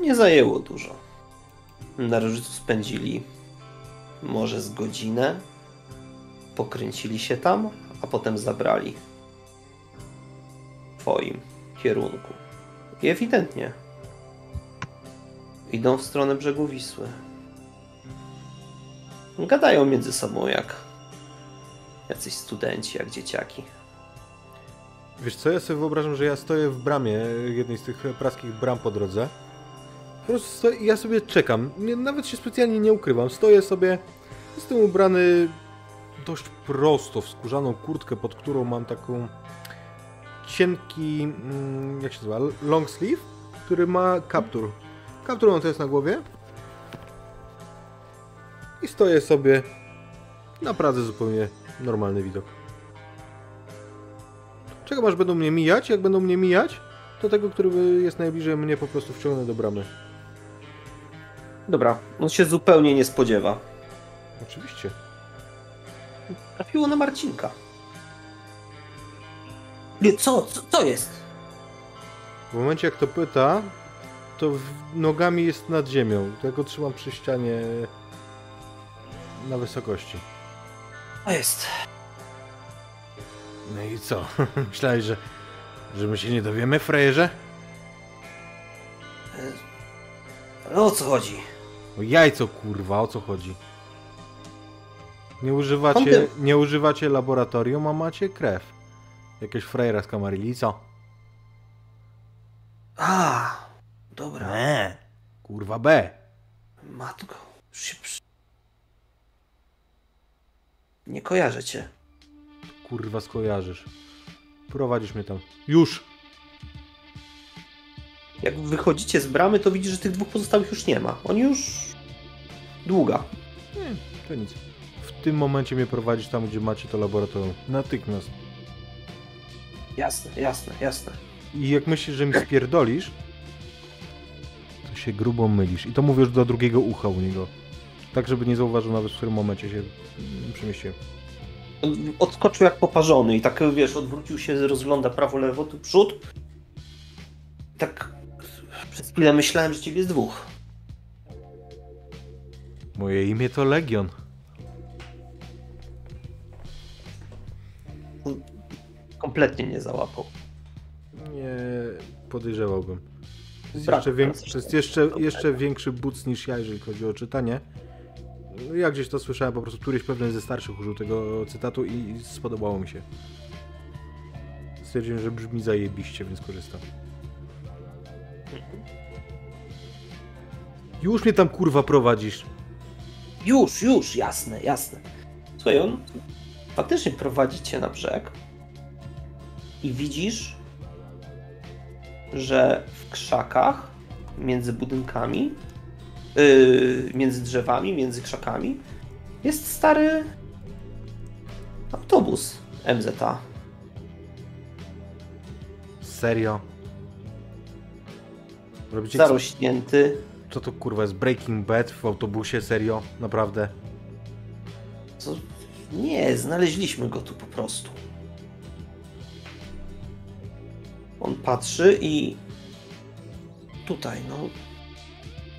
Speaker 1: Nie zajęło dużo. Na Różycu spędzili może z godzinę. Pokręcili się tam, a potem zabrali w twoim kierunku. I ewidentnie idą w stronę brzegu Wisły. Gadają między sobą jak jacyś studenci, jak dzieciaki.
Speaker 4: Wiesz co, ja sobie wyobrażam, że ja stoję w bramie, jednej z tych praskich bram po drodze. Po prostu stoję, ja sobie czekam, nawet się specjalnie nie ukrywam. Stoję sobie, jestem ubrany dość prosto w skórzaną kurtkę, pod którą mam taką cienki, mm, jak się nazywa, long sleeve, który ma kaptur. Kaptur mam teraz na głowie. I stoję sobie, naprawdę zupełnie normalny widok. Czekam aż będą mnie mijać. Jak będą mnie mijać, to tego, który jest najbliżej mnie po prostu wciągnę do bramy.
Speaker 1: Dobra, on się zupełnie nie spodziewa.
Speaker 4: Oczywiście.
Speaker 1: Trafiło na Marcinka. Nie, co? Co, co jest?
Speaker 4: W momencie jak to pyta, to nogami jest nad ziemią. To ja go trzymam przy ścianie na wysokości.
Speaker 1: To jest.
Speaker 4: No i co? Myślałeś, że, że my się nie dowiemy, frajerze?
Speaker 1: Ale o co chodzi?
Speaker 4: O jajco, kurwa, o co chodzi? Nie używacie, nie używacie laboratorium, a macie krew. Jakieś frajera z Kamarylli, co?
Speaker 1: A, dobra.
Speaker 4: Nie. Kurwa B.
Speaker 1: Matko. już Się przy... Nie kojarzę cię.
Speaker 4: Kurwa skojarzysz. Prowadzisz mnie tam. Już!
Speaker 1: Jak wychodzicie z bramy, to widzisz, że tych dwóch pozostałych już nie ma. Oni już. Długa.
Speaker 4: Nie, to nic. W tym momencie mnie prowadzisz tam, gdzie macie to laboratorium. Natychmiast.
Speaker 1: Jasne, jasne, jasne.
Speaker 4: I jak myślisz, że mi spierdolisz, to się grubo mylisz. I to mówisz do drugiego ucha u niego. Tak, żeby nie zauważył nawet, w którym momencie się mm, przemieściłem.
Speaker 1: Odskoczył jak poparzony i tak, wiesz, odwrócił się, rozgląda prawo, lewo, tu przód. Tak przez chwilę myślałem, że ciebie jest dwóch.
Speaker 4: Moje imię to Legion.
Speaker 1: Kompletnie nie załapał.
Speaker 4: Nie podejrzewałbym. To jest
Speaker 1: Brak
Speaker 4: jeszcze, jest jeszcze, jeszcze większy buc niż ja, jeżeli chodzi o czytanie. Ja gdzieś to słyszałem, po prostu któryś pewien ze starszych użył tego cytatu i spodobało mi się. Stwierdziłem, że brzmi zajebiście, więc korzystam. Już mnie tam kurwa prowadzisz.
Speaker 1: Już, już, jasne, jasne. Słuchaj, on faktycznie prowadzi cię na brzeg i widzisz, że w krzakach między budynkami, yy, między drzewami, między krzakami jest stary autobus MZA.
Speaker 4: Serio. Robicie
Speaker 1: Zarośnięty.
Speaker 4: co to kurwa jest Breaking Bad w autobusie? Serio? Naprawdę?
Speaker 1: Co? Nie, znaleźliśmy go tu po prostu. On patrzy i tutaj, no.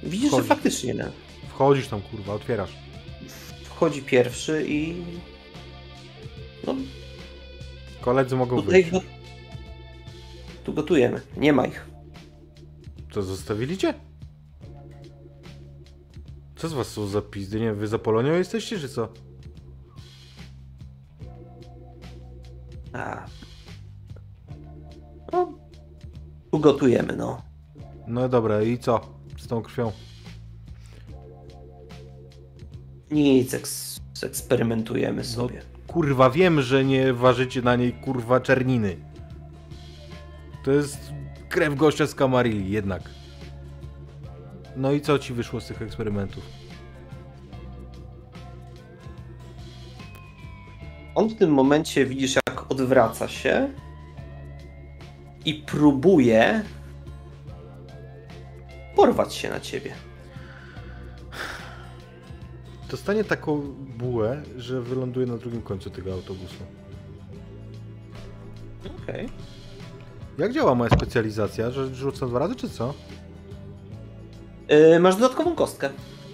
Speaker 1: Widzisz,
Speaker 4: Wchodzi.
Speaker 1: że faktycznie nie.
Speaker 4: Wchodzisz tam kurwa, otwierasz.
Speaker 1: Wchodzi pierwszy i. No,
Speaker 4: Koledzy mogą
Speaker 1: tutaj
Speaker 4: wyjść.
Speaker 1: go... Tu gotujemy. Nie ma ich.
Speaker 4: Co, zostawili cię? Co z was są za pizdy? Nie, wy za Polonią jesteście, czy co?
Speaker 1: A. No, tu gotujemy, no.
Speaker 4: No dobra, i co? Z tą krwią?
Speaker 1: Nic, eks eksperymentujemy sobie.
Speaker 4: Kurwa, wiem, że nie ważycie na niej kurwa czerniny. To jest krew gościa z Kamarilli, jednak. No i co ci wyszło z tych eksperymentów?
Speaker 1: On w tym momencie widzisz, jak odwraca się i próbuje porwać się na ciebie.
Speaker 4: Dostanie taką bułę, że wyląduje na drugim końcu tego autobusu.
Speaker 1: Okej.
Speaker 4: Jak działa moja specjalizacja? Że rzucam dwa razy, czy co?
Speaker 1: Yy, masz dodatkową kostkę.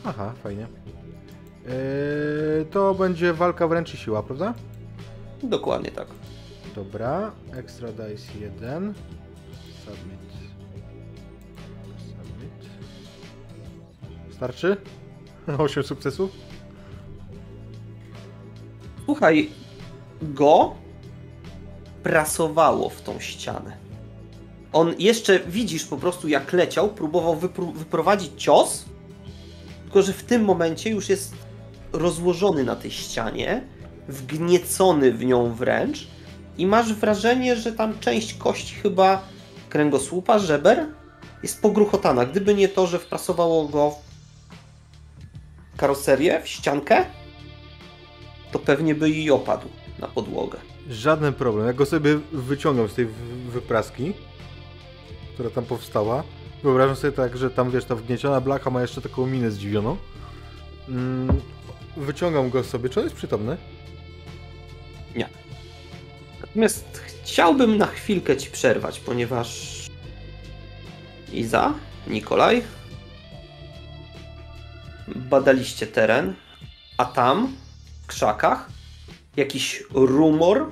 Speaker 4: Aha, fajnie. Yy, to będzie walka wręcz i siła, prawda?
Speaker 1: Dokładnie tak.
Speaker 4: Dobra, extra dice 1. Submit. Submit. Starczy? 8 sukcesów?
Speaker 1: Słuchaj, go prasowało w tą ścianę. On jeszcze widzisz po prostu jak leciał, próbował wypru- wyprowadzić cios, tylko że w tym momencie już jest rozłożony na tej ścianie, wgniecony w nią wręcz i masz wrażenie, że tam część kości chyba kręgosłupa, żeber jest pogruchotana. Gdyby nie to, że wprasowało go karoserię, w ściankę, to pewnie by i opadł na podłogę.
Speaker 4: Żaden problem. Jak go sobie wyciągam z tej wy- wypraski, która tam powstała, wyobrażam sobie tak, że tam wiesz, ta wgnieciona blacha ma jeszcze taką minę zdziwioną. Mm, wyciągam go sobie. Czy on jest przytomny?
Speaker 1: Natomiast chciałbym na chwilkę ci przerwać, ponieważ Iza, Nikolaj, badaliście teren, a tam w krzakach jakiś rumor,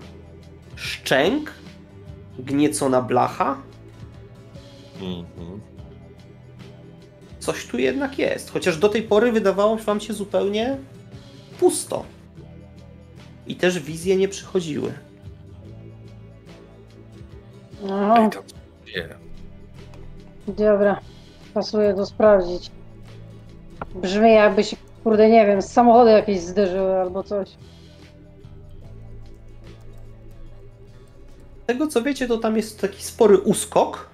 Speaker 1: szczęk, gniecona blacha.
Speaker 2: Mhm.
Speaker 1: Coś tu jednak jest, chociaż do tej pory wydawało wam się zupełnie pusto. I też wizje nie przychodziły.
Speaker 3: No,
Speaker 2: Ej,
Speaker 3: dobra. Pasuje to sprawdzić. Brzmi jakby się, kurde, nie wiem, samochody jakieś zderzyły albo coś.
Speaker 1: Z tego co wiecie, to tam jest taki spory uskok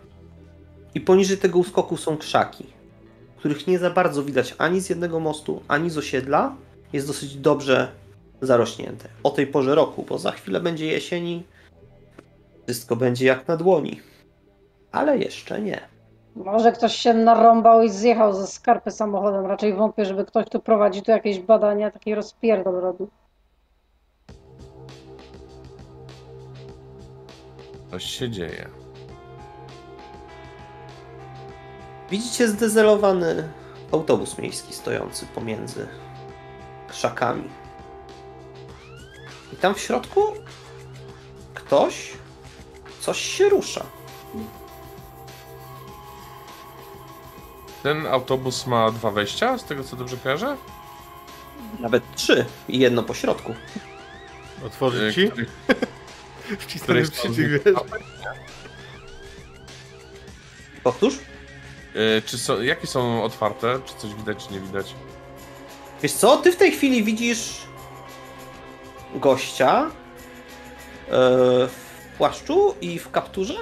Speaker 1: i poniżej tego uskoku są krzaki, których nie za bardzo widać ani z jednego mostu, ani z osiedla. Jest dosyć dobrze zarośnięte. O tej porze roku, bo za chwilę będzie jesieni, wszystko będzie jak na dłoni. Ale jeszcze nie.
Speaker 3: Może ktoś się narąbał i zjechał ze skarpy samochodem. Raczej wątpię, żeby ktoś tu prowadzi tu jakieś badania, taki rozpierdol robił.
Speaker 2: Coś się dzieje.
Speaker 1: Widzicie zdezelowany autobus miejski stojący pomiędzy krzakami. I tam w środku ktoś, coś się rusza.
Speaker 2: Ten autobus ma dwa wejścia, z tego co dobrze kojarzę?
Speaker 1: Nawet trzy i jedno po środku.
Speaker 4: Otworzyć
Speaker 2: Y,
Speaker 4: ci? Wcisnąłem przycisk, wiesz?
Speaker 1: Powtórz?
Speaker 2: Y, Czy są, jakie są otwarte? Czy coś widać, czy nie widać?
Speaker 1: Wiesz co, ty w tej chwili widzisz gościa e, w płaszczu i w kapturze,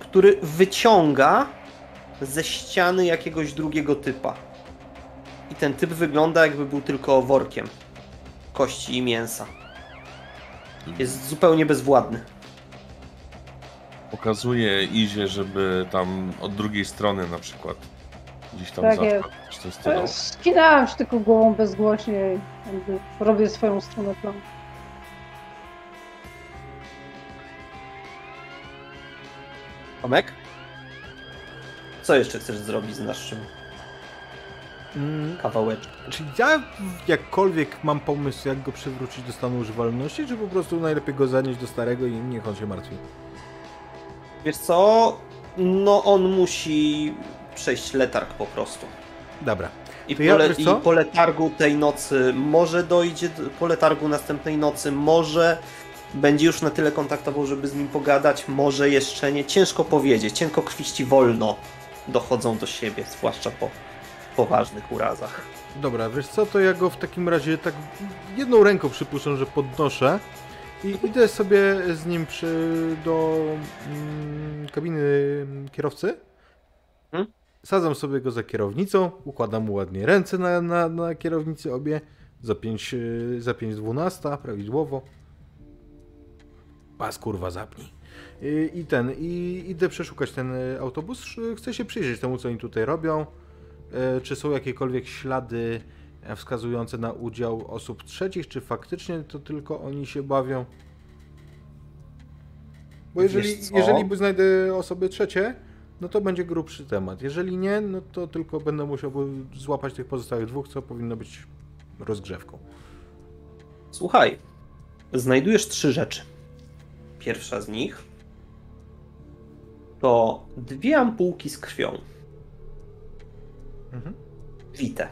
Speaker 1: który wyciąga ze ściany jakiegoś drugiego typa. I ten typ wygląda jakby był tylko workiem kości i mięsa. Jest zupełnie bezwładny.
Speaker 2: Pokazuje Izie, żeby tam od drugiej strony na przykład gdzieś tam
Speaker 3: Tak. E, Skinęłam się tylko głową bezgłośnie i jakby robię swoją stronę planu.
Speaker 1: Tomek? Co jeszcze chcesz zrobić z naszym
Speaker 4: Mm,
Speaker 1: kawałeczkiem?
Speaker 4: Czy ja jakkolwiek mam pomysł, jak go przywrócić do stanu używalności, czy po prostu najlepiej go zanieść do starego i niech on się martwi?
Speaker 1: Wiesz co? No on musi przejść letarg po prostu.
Speaker 4: Dobra.
Speaker 1: I po,
Speaker 4: ja,
Speaker 1: le- I po letargu tej nocy może dojdzie, do- po letargu następnej nocy może będzie już na tyle kontaktował, żeby z nim pogadać, może jeszcze nie. Ciężko powiedzieć, cienkokrwiści wolno dochodzą do siebie, zwłaszcza po poważnych urazach.
Speaker 4: Dobra, wiesz co, to ja go w takim razie tak jedną ręką przypuszczam, że podnoszę i idę sobie z nim przy, do mm, kabiny kierowcy
Speaker 1: Hmm?
Speaker 4: Sadzam sobie go za kierownicą, układam mu ładnie ręce na, na, na kierownicy obie, za 5, yy, za 5.12 prawidłowo. Pas kurwa zapnij. I, ten, i idę przeszukać ten y, autobus. Chcę się przyjrzeć temu, co oni tutaj robią. Y, Czy są jakiekolwiek ślady e, wskazujące na udział osób trzecich, czy faktycznie to tylko oni się bawią? Bo jeżeli, jeżeli znajdę osoby trzecie, no to będzie grubszy temat. Jeżeli nie, no to tylko będę musiał złapać tych pozostałych dwóch, co powinno być rozgrzewką.
Speaker 1: Słuchaj, znajdujesz trzy rzeczy. Pierwsza z nich to dwie ampułki z krwią.
Speaker 4: Mhm.
Speaker 1: Wite.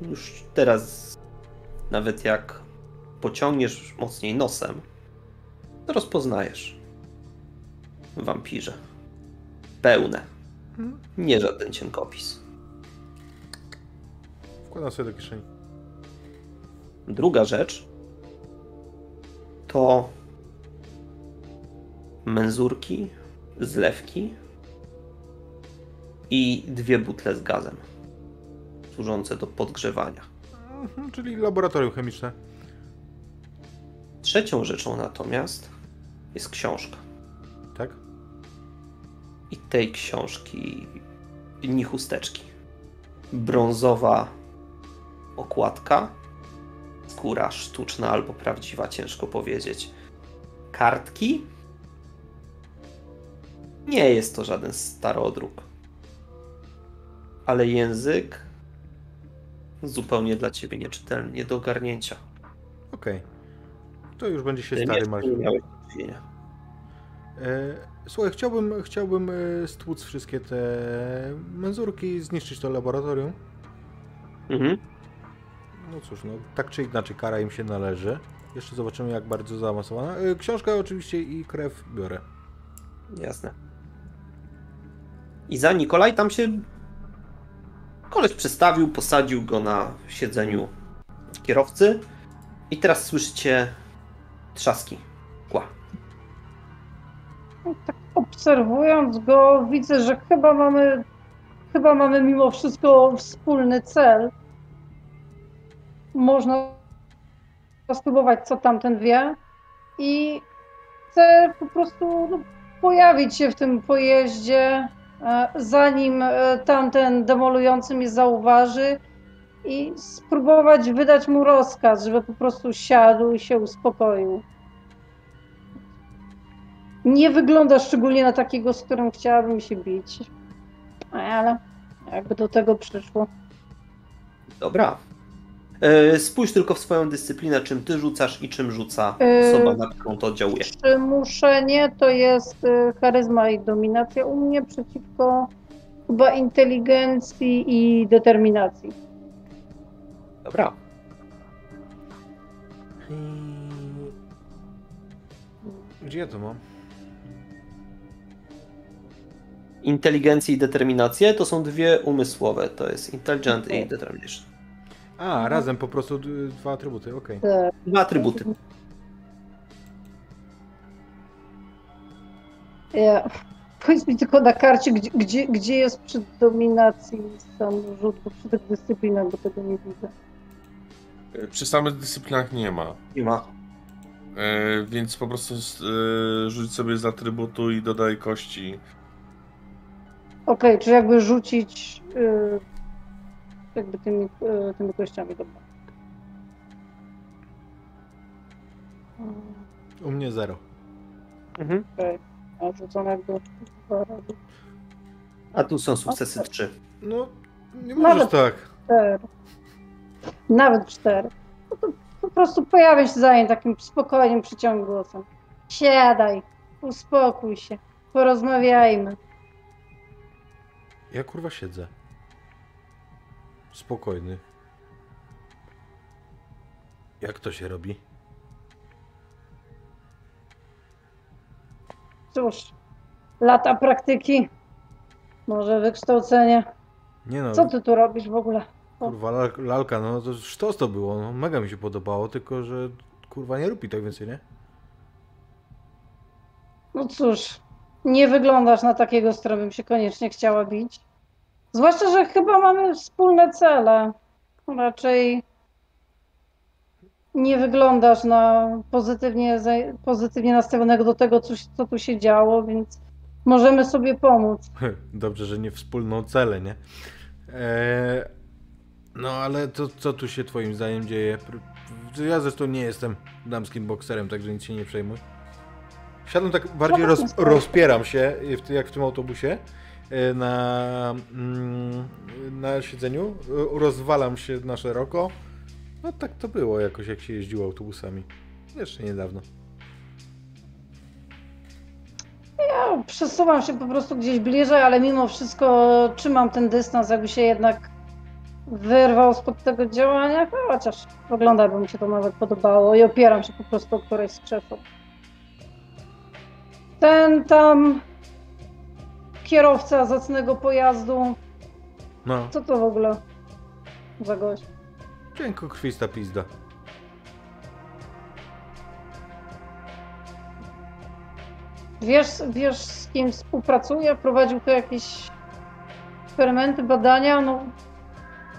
Speaker 1: Już teraz, nawet jak pociągniesz mocniej nosem, to rozpoznajesz. Wampirze. Pełne.
Speaker 4: Mhm.
Speaker 1: Nie żaden cienkopis.
Speaker 4: Wkładam sobie do kieszeni.
Speaker 1: Druga rzecz to menzurki, zlewki i dwie butle z gazem służące do podgrzewania.
Speaker 4: Mhm, czyli laboratorium chemiczne.
Speaker 1: Trzecią rzeczą natomiast jest książka.
Speaker 4: Tak?
Speaker 1: I tej książki ni chusteczki. Brązowa okładka, skóra sztuczna albo prawdziwa, ciężko powiedzieć. Kartki. Nie jest to żaden starodruk. Ale język zupełnie dla ciebie nieczytelny, nie do ogarnięcia.
Speaker 4: Okej. To już będzie się
Speaker 1: Ty
Speaker 4: stary martwił. E, słuchaj, chciałbym, chciałbym e, stłuc wszystkie te menzurki i zniszczyć to laboratorium.
Speaker 1: Mhm.
Speaker 4: No cóż, no tak czy inaczej kara im się należy. Jeszcze zobaczymy jak bardzo zaawansowana. E, książkę oczywiście i krew biorę.
Speaker 1: Jasne. I za Nikolaj tam się koleś przestawił, posadził go na siedzeniu kierowcy i teraz słyszycie trzaski kła.
Speaker 3: Tak obserwując go, widzę, że chyba mamy, chyba mamy mimo wszystko wspólny cel. Można spróbować, co tamten wie. I chcę po prostu no, pojawić się w tym pojeździe, zanim e, tamten demolujący mnie zauważy i spróbować wydać mu rozkaz, żeby po prostu siadł i się uspokoił. Nie wygląda szczególnie na takiego, z którym chciałabym się bić. Ale jakby do tego przyszło.
Speaker 1: Dobra. E, Spójrz tylko w swoją dyscyplinę, czym ty rzucasz i czym rzuca
Speaker 3: E,
Speaker 1: osoba, na którą to oddziałuje.
Speaker 3: Przymuszenie to jest y, charyzma i dominacja u mnie przeciwko chyba inteligencji i determinacji.
Speaker 1: Dobra.
Speaker 4: Gdzie ja to mam?
Speaker 1: Inteligencję i determinację to są dwie umysłowe. To jest intelligent i determination.
Speaker 4: A, razem po prostu d- dwa atrybuty, okej.
Speaker 3: Te-
Speaker 1: Dwa atrybuty.
Speaker 3: Ja, powiedz mi tylko na karcie, gdzie, gdzie, gdzie jest przy dominacji sam rzut, bo przy tych dyscyplinach, bo tego nie widzę.
Speaker 2: E, Przy samych dyscyplinach nie ma.
Speaker 1: Nie ma.
Speaker 2: E, więc po prostu e, rzuć sobie z atrybutu i dodaj kości.
Speaker 3: Okej, czy jakby rzucić y, jakby tymi, y, tymi kościami, dobra.
Speaker 4: U mnie zero.
Speaker 1: Mhm.
Speaker 3: Okej, a rzuconego dwa razy.
Speaker 1: A tu są sukcesy trzy.
Speaker 4: No, nie możesz
Speaker 3: Nawet-
Speaker 4: tak.
Speaker 3: Cztery. Nawet cztery. No to po prostu pojawię się za nim takim spokojnym, przyciągłym głosem. Siadaj, uspokój się, porozmawiajmy.
Speaker 4: Ja kurwa siedzę. Spokojny. Jak to się robi?
Speaker 3: Cóż, lata praktyki, może wykształcenie.
Speaker 4: Nie no,
Speaker 3: Co ty tu robisz w ogóle?
Speaker 4: kurwa lal- lalka, no to sztos to było, no mega mi się podobało, tylko że kurwa nie lubi tak więcej, nie?
Speaker 3: No cóż, nie wyglądasz na takiego, z którym bym się koniecznie chciała bić. Zwłaszcza, że chyba mamy wspólne cele. Raczej nie wyglądasz na pozytywnie, pozytywnie nastawionego do tego, co, co tu się działo, więc możemy sobie pomóc.
Speaker 4: Dobrze, że nie wspólną celę, nie? Eee, no ale to co tu się twoim zdaniem dzieje? Ja zresztą nie jestem damskim bokserem, także nic się nie przejmuj. Siadam tak bardziej, roz, rozpieram się, w, ty- jak w tym autobusie, na, mm, na siedzeniu, e, rozwalam się na szeroko. No tak to było jakoś, jak się jeździło autobusami. Jeszcze niedawno.
Speaker 3: Ja przesuwam się po prostu gdzieś bliżej, ale mimo wszystko trzymam ten dystans, jakby się jednak wyrwał spod tego działania, chociaż wygląda, by mi się to nawet podobało i opieram się po prostu o którejś z krzesł. Ten tam kierowca zacnego pojazdu,
Speaker 4: No,
Speaker 3: co to w ogóle za gość?
Speaker 4: cienkokrwista pizda.
Speaker 3: Wiesz, wiesz z kim współpracuje? Prowadził tu jakieś eksperymenty, badania? No,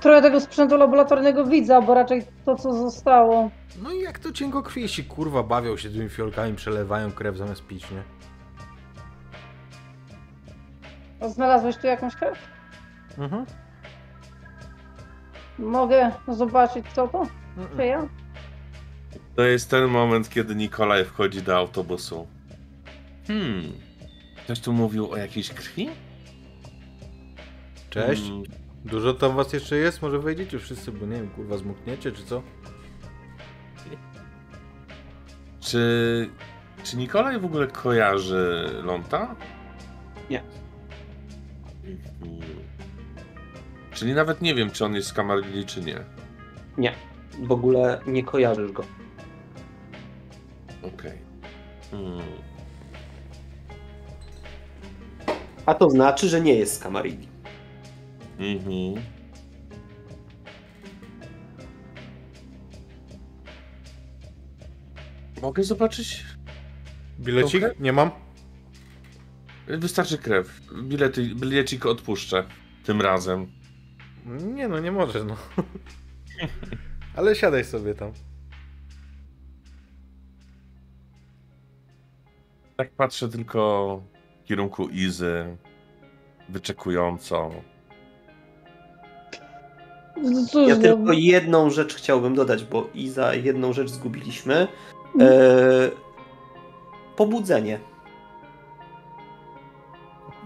Speaker 3: trochę tego sprzętu laboratoryjnego widzę, bo raczej to, co zostało.
Speaker 4: No i jak to cienkokrwiści, kurwa, bawią się tymi fiolkami, przelewają krew zamiast pić, nie?
Speaker 3: Znalazłeś tu jakąś krew?
Speaker 4: Mhm.
Speaker 3: Mogę zobaczyć, co to? Czy ja?
Speaker 2: To jest ten moment, kiedy Nikolaj wchodzi do autobusu. Hmm. Ktoś tu mówił o jakiejś krwi?
Speaker 4: Cześć.
Speaker 2: Hmm.
Speaker 4: Dużo tam was jeszcze jest? Może wejdziecie wszyscy, bo nie wiem, kurwa, zmokniecie czy co?
Speaker 2: Czy, czy Nikolaj w ogóle kojarzy Lonta?
Speaker 1: Nie.
Speaker 2: Czyli nawet nie wiem, czy on jest z Camarilla, czy nie.
Speaker 1: Nie, w ogóle nie kojarzysz go.
Speaker 2: Okej. Hmm.
Speaker 1: A to znaczy, że nie jest z Kamarilli.
Speaker 2: Mhm. Mogę zobaczyć?
Speaker 4: Bilecik?
Speaker 2: Okej.
Speaker 4: Nie mam?
Speaker 2: Wystarczy krew. Bilety, bilecik odpuszczę. Tym razem.
Speaker 4: Nie no, nie możesz, no. Ale siadaj sobie tam.
Speaker 2: Tak patrzę tylko w kierunku Izy. Wyczekująco.
Speaker 3: No Cóż,
Speaker 1: Ja
Speaker 3: no,
Speaker 1: tylko jedną rzecz chciałbym dodać, bo i za jedną rzecz zgubiliśmy.
Speaker 3: Mhm.
Speaker 1: E, pobudzenie.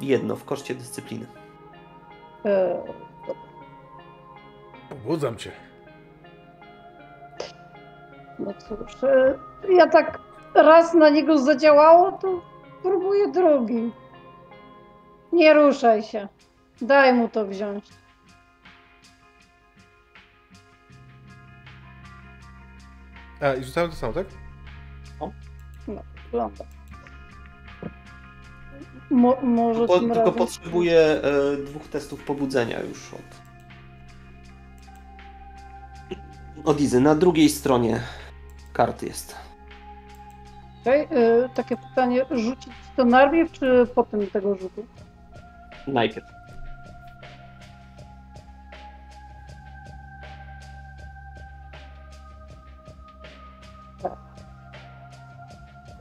Speaker 1: Jedno w koszcie dyscypliny.
Speaker 3: e,
Speaker 4: Pobudzam cię.
Speaker 3: no cóż, e, ja tak raz na niego zadziałało, to próbuję drugi. Nie ruszaj się. Daj mu to wziąć.
Speaker 4: A, i rzucałem to samo, tak?
Speaker 3: No, wygląda. Mo, może
Speaker 1: Po,
Speaker 3: tym
Speaker 1: tylko
Speaker 3: razem...
Speaker 1: potrzebuję e, dwóch testów pobudzenia już od. Od Izy. Na drugiej stronie karty jest.
Speaker 3: Okej, e, takie pytanie, rzucić to najpierw, czy potem tego rzutu?
Speaker 1: Najpierw.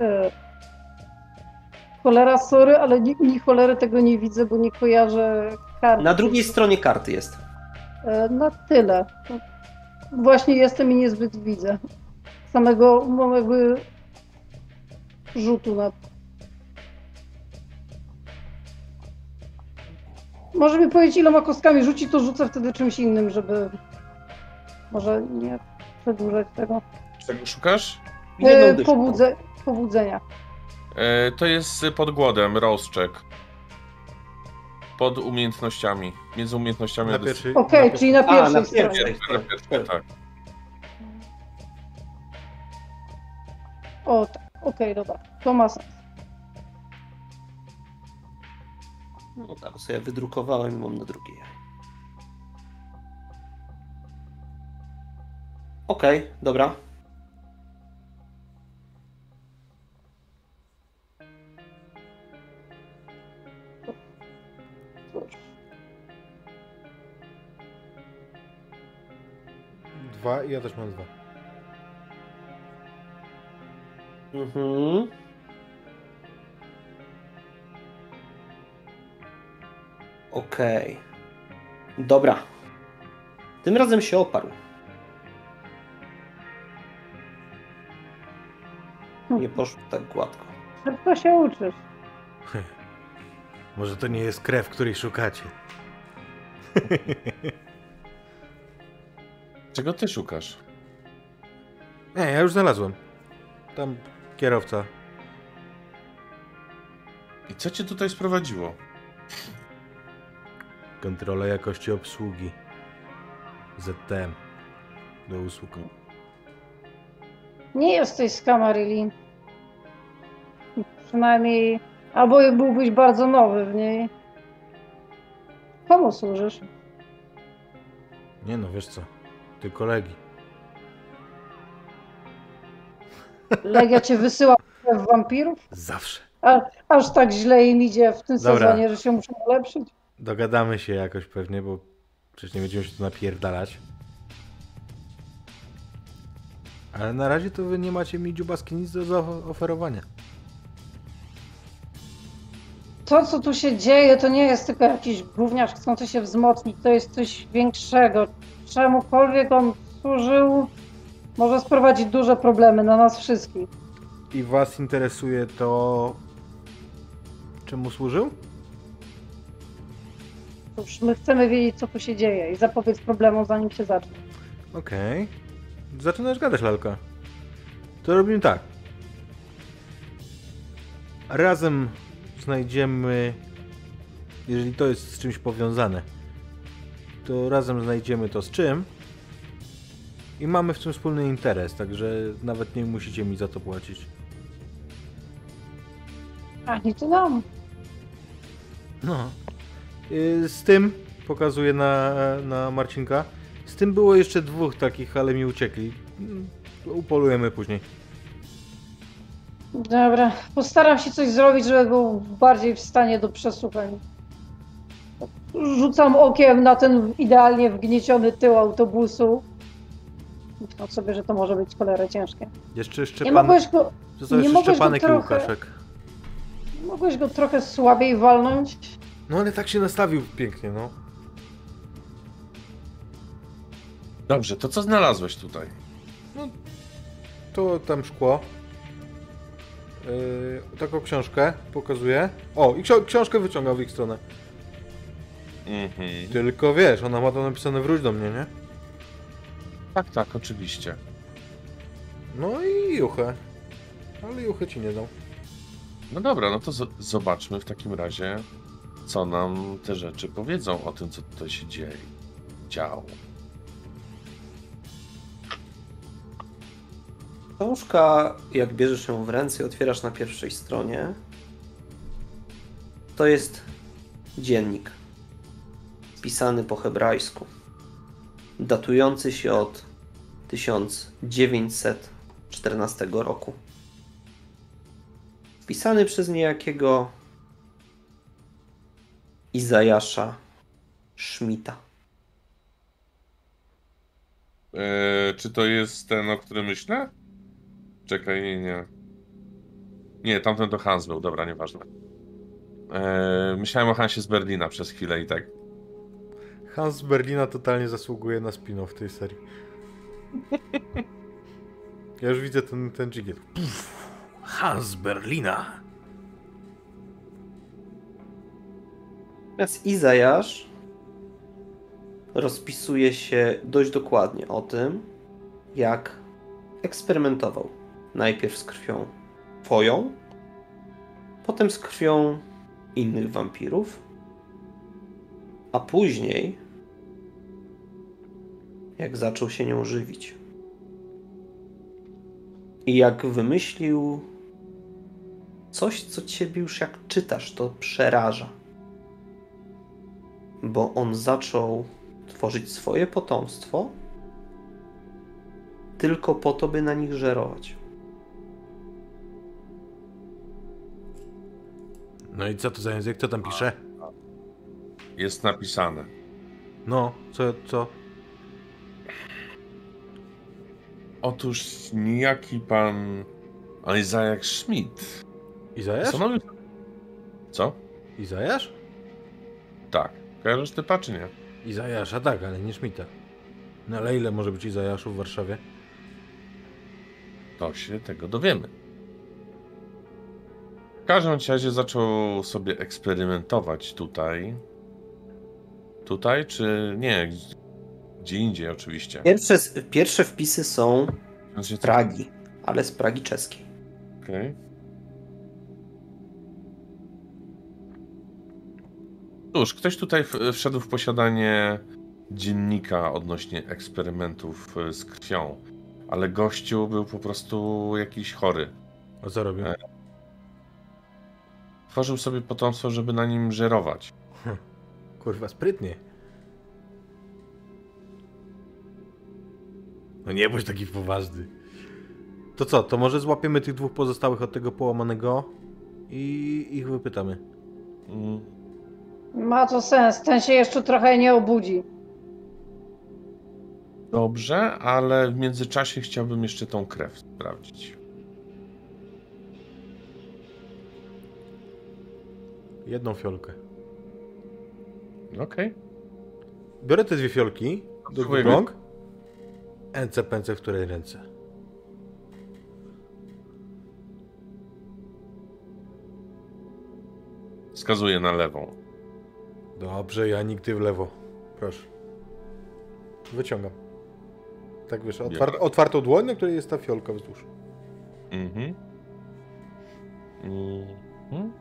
Speaker 3: E, Cholera, sorry, ale ni, ni cholery tego nie widzę, bo nie kojarzę kart.
Speaker 1: Na drugiej stronie karty jest.
Speaker 3: E, Na tyle. Właśnie jestem i niezbyt widzę. Samego mam jakby rzutu na. Może mi powiedzieć, iloma kostkami rzuci, to rzucę wtedy czymś innym, żeby może nie przedłużać tego.
Speaker 2: Czego szukasz?
Speaker 1: Jedną
Speaker 3: E, pobudzenia.
Speaker 2: E, to jest pod głodem, rozczek. Pod umiejętnościami. Między umiejętnościami
Speaker 4: Na
Speaker 2: a
Speaker 4: pierwszej.
Speaker 3: Okej,
Speaker 4: na
Speaker 3: czyli na
Speaker 1: A,
Speaker 3: pierwszej
Speaker 1: na
Speaker 3: stronie.
Speaker 1: pierwszej.
Speaker 2: Na pierwszej, tak.
Speaker 3: O, tak. Okej, dobra. To ma sens.
Speaker 1: No tak, sobie wydrukowałem i mam na drugiej. Okej, dobra.
Speaker 4: Dwa i ja też mam dwa.
Speaker 1: Mhm. Okej. Dobra. Tym razem się oparł. Nie poszło tak gładko.
Speaker 3: Szybko się uczysz.
Speaker 4: Może to nie jest krew, której szukacie.
Speaker 2: Czego ty szukasz?
Speaker 4: Nie, ja już znalazłem. Tam kierowca.
Speaker 2: I co cię tutaj sprowadziło?
Speaker 4: Kontrola jakości obsługi. ZTM. Do usług.
Speaker 3: Nie jesteś z Camarylli. Przynajmniej... Albo byłbyś bardzo nowy w niej. Komu służysz?
Speaker 4: Nie no, wiesz co. Ty kolegi.
Speaker 3: Legia cię wysyła w wampirów?
Speaker 4: Zawsze.
Speaker 3: A, aż tak źle im idzie w tym
Speaker 4: Dobra.
Speaker 3: sezonie, że się muszą ulepszyć?
Speaker 4: Dogadamy się jakoś pewnie, bo przecież nie będziemy się tu napierdalać. Ale na razie to wy nie macie mi dziubaski nic do zaoferowania.
Speaker 3: To, co tu się dzieje, to nie jest tylko jakiś gówniarz chcący się wzmocnić, to jest coś większego. Czemukolwiek on służył, może sprowadzić duże problemy na nas wszystkich.
Speaker 4: I was interesuje to... Czemu służył?
Speaker 3: Cóż, my chcemy wiedzieć, co tu się dzieje i zapobiec problemom, zanim się zacznie.
Speaker 4: Okej. Zaczynasz gadać, lalka. To robimy tak. Razem znajdziemy... Jeżeli to jest z czymś powiązane, to razem znajdziemy to z czym. I mamy w tym wspólny interes, także nawet nie musicie mi za to płacić.
Speaker 3: Ani ty nam.
Speaker 4: No. Y, Z tym, pokazuję na, na Marcinka, z tym było jeszcze dwóch takich, ale mi uciekli. Mm, Upolujemy później.
Speaker 3: Dobra, postaram się coś zrobić, żeby był bardziej w stanie do przesłuchań. Rzucam okiem na ten idealnie wgnieciony tył autobusu. Myśląc sobie, że to może być cholerę ciężkie.
Speaker 4: Jeszcze Szczepan...
Speaker 3: go,
Speaker 4: Został jeszcze
Speaker 3: mogłeś go
Speaker 4: Szczepanek i
Speaker 3: trochę-
Speaker 4: Łukaszek.
Speaker 3: nie mogłeś go trochę słabiej walnąć?
Speaker 4: No ale tak się nastawił pięknie, no.
Speaker 2: Dobrze, to co znalazłeś tutaj?
Speaker 4: To tam szkło. Yy, taką książkę pokazuję. O, i książkę wyciągał w ich stronę.
Speaker 2: Mhm.
Speaker 4: Tylko wiesz, ona ma to napisane wróć do mnie, nie?
Speaker 2: Tak, tak, oczywiście.
Speaker 4: No i juchę. Ale juchę ci nie dał.
Speaker 2: No dobra, no to zobaczmy w takim razie, co nam te rzeczy powiedzą o tym, co tutaj się dzieje. Działo.
Speaker 1: Książka, jak bierzesz ją w ręce i otwierasz na pierwszej stronie, to jest dziennik spisany po hebrajsku, datujący się od 1914 roku. Pisany przez niejakiego Izajasza Szmita.
Speaker 2: Eee, czy to jest ten, o którym myślę? Czekaj, nie, nie. Nie, tamten to Hans był, dobra, nieważne. Eee, myślałem o Hansie z Berlina przez chwilę i tak.
Speaker 4: Hans z Berlina totalnie zasługuje na spin-off tej serii. Ja już widzę ten, ten dżigiel. Puf, Hans z Berlina.
Speaker 1: Natomiast Izajasz rozpisuje się dość dokładnie o tym, jak eksperymentował. Najpierw z krwią twoją, potem z krwią innych wampirów, a później jak zaczął się nią żywić. I jak wymyślił coś, co ciebie już jak czytasz, to przeraża bo on zaczął tworzyć swoje potomstwo tylko po to, by na nich żerować.
Speaker 4: No i co to za język? Kto tam pisze?
Speaker 2: Jest napisane.
Speaker 4: No, co, co?
Speaker 2: Otóż niejaki pan Isaac Schmidt
Speaker 4: Izajasz?
Speaker 2: postanowił... Co?
Speaker 4: Izajasz?
Speaker 2: Tak. Kojarzysz typa, czy nie?
Speaker 4: Izajasza tak, ale nie Szmita. No ale ile może być Izajaszów w Warszawie?
Speaker 2: To się tego dowiemy. W każdym razie zaczął sobie eksperymentować tutaj. Tutaj, czy nie? Gdzie indziej oczywiście.
Speaker 1: Pierwsze, pierwsze wpisy są z Pragi, ale z Pragi czeskiej.
Speaker 2: Okej. Cóż, ktoś tutaj wszedł w posiadanie dziennika odnośnie eksperymentów e, z krwią, ale gościu był po prostu jakiś chory.
Speaker 4: A co robił?
Speaker 2: E. Tworzył sobie potomstwo, żeby na nim żerować.
Speaker 4: Kurwa, sprytnie. No nie bądź taki poważny. To co, to może złapiemy tych dwóch pozostałych od tego połamanego i ich wypytamy.
Speaker 2: Mm,
Speaker 3: Ma to sens, ten się jeszcze trochę nie obudzi.
Speaker 2: Dobrze, ale w międzyczasie chciałbym jeszcze tą krew sprawdzić.
Speaker 4: Jedną fiolkę.
Speaker 2: Okej.
Speaker 4: Biorę te dwie fiolki do rąk. Ence pęce w której ręce.
Speaker 2: Wskazuję na lewą.
Speaker 4: Dobrze, ja nigdy w lewo. Proszę. Wyciągam. Tak wiesz, otwar otwartą dłoń, na której jest ta fiolka wzdłuż.
Speaker 2: Mhm. Mhm.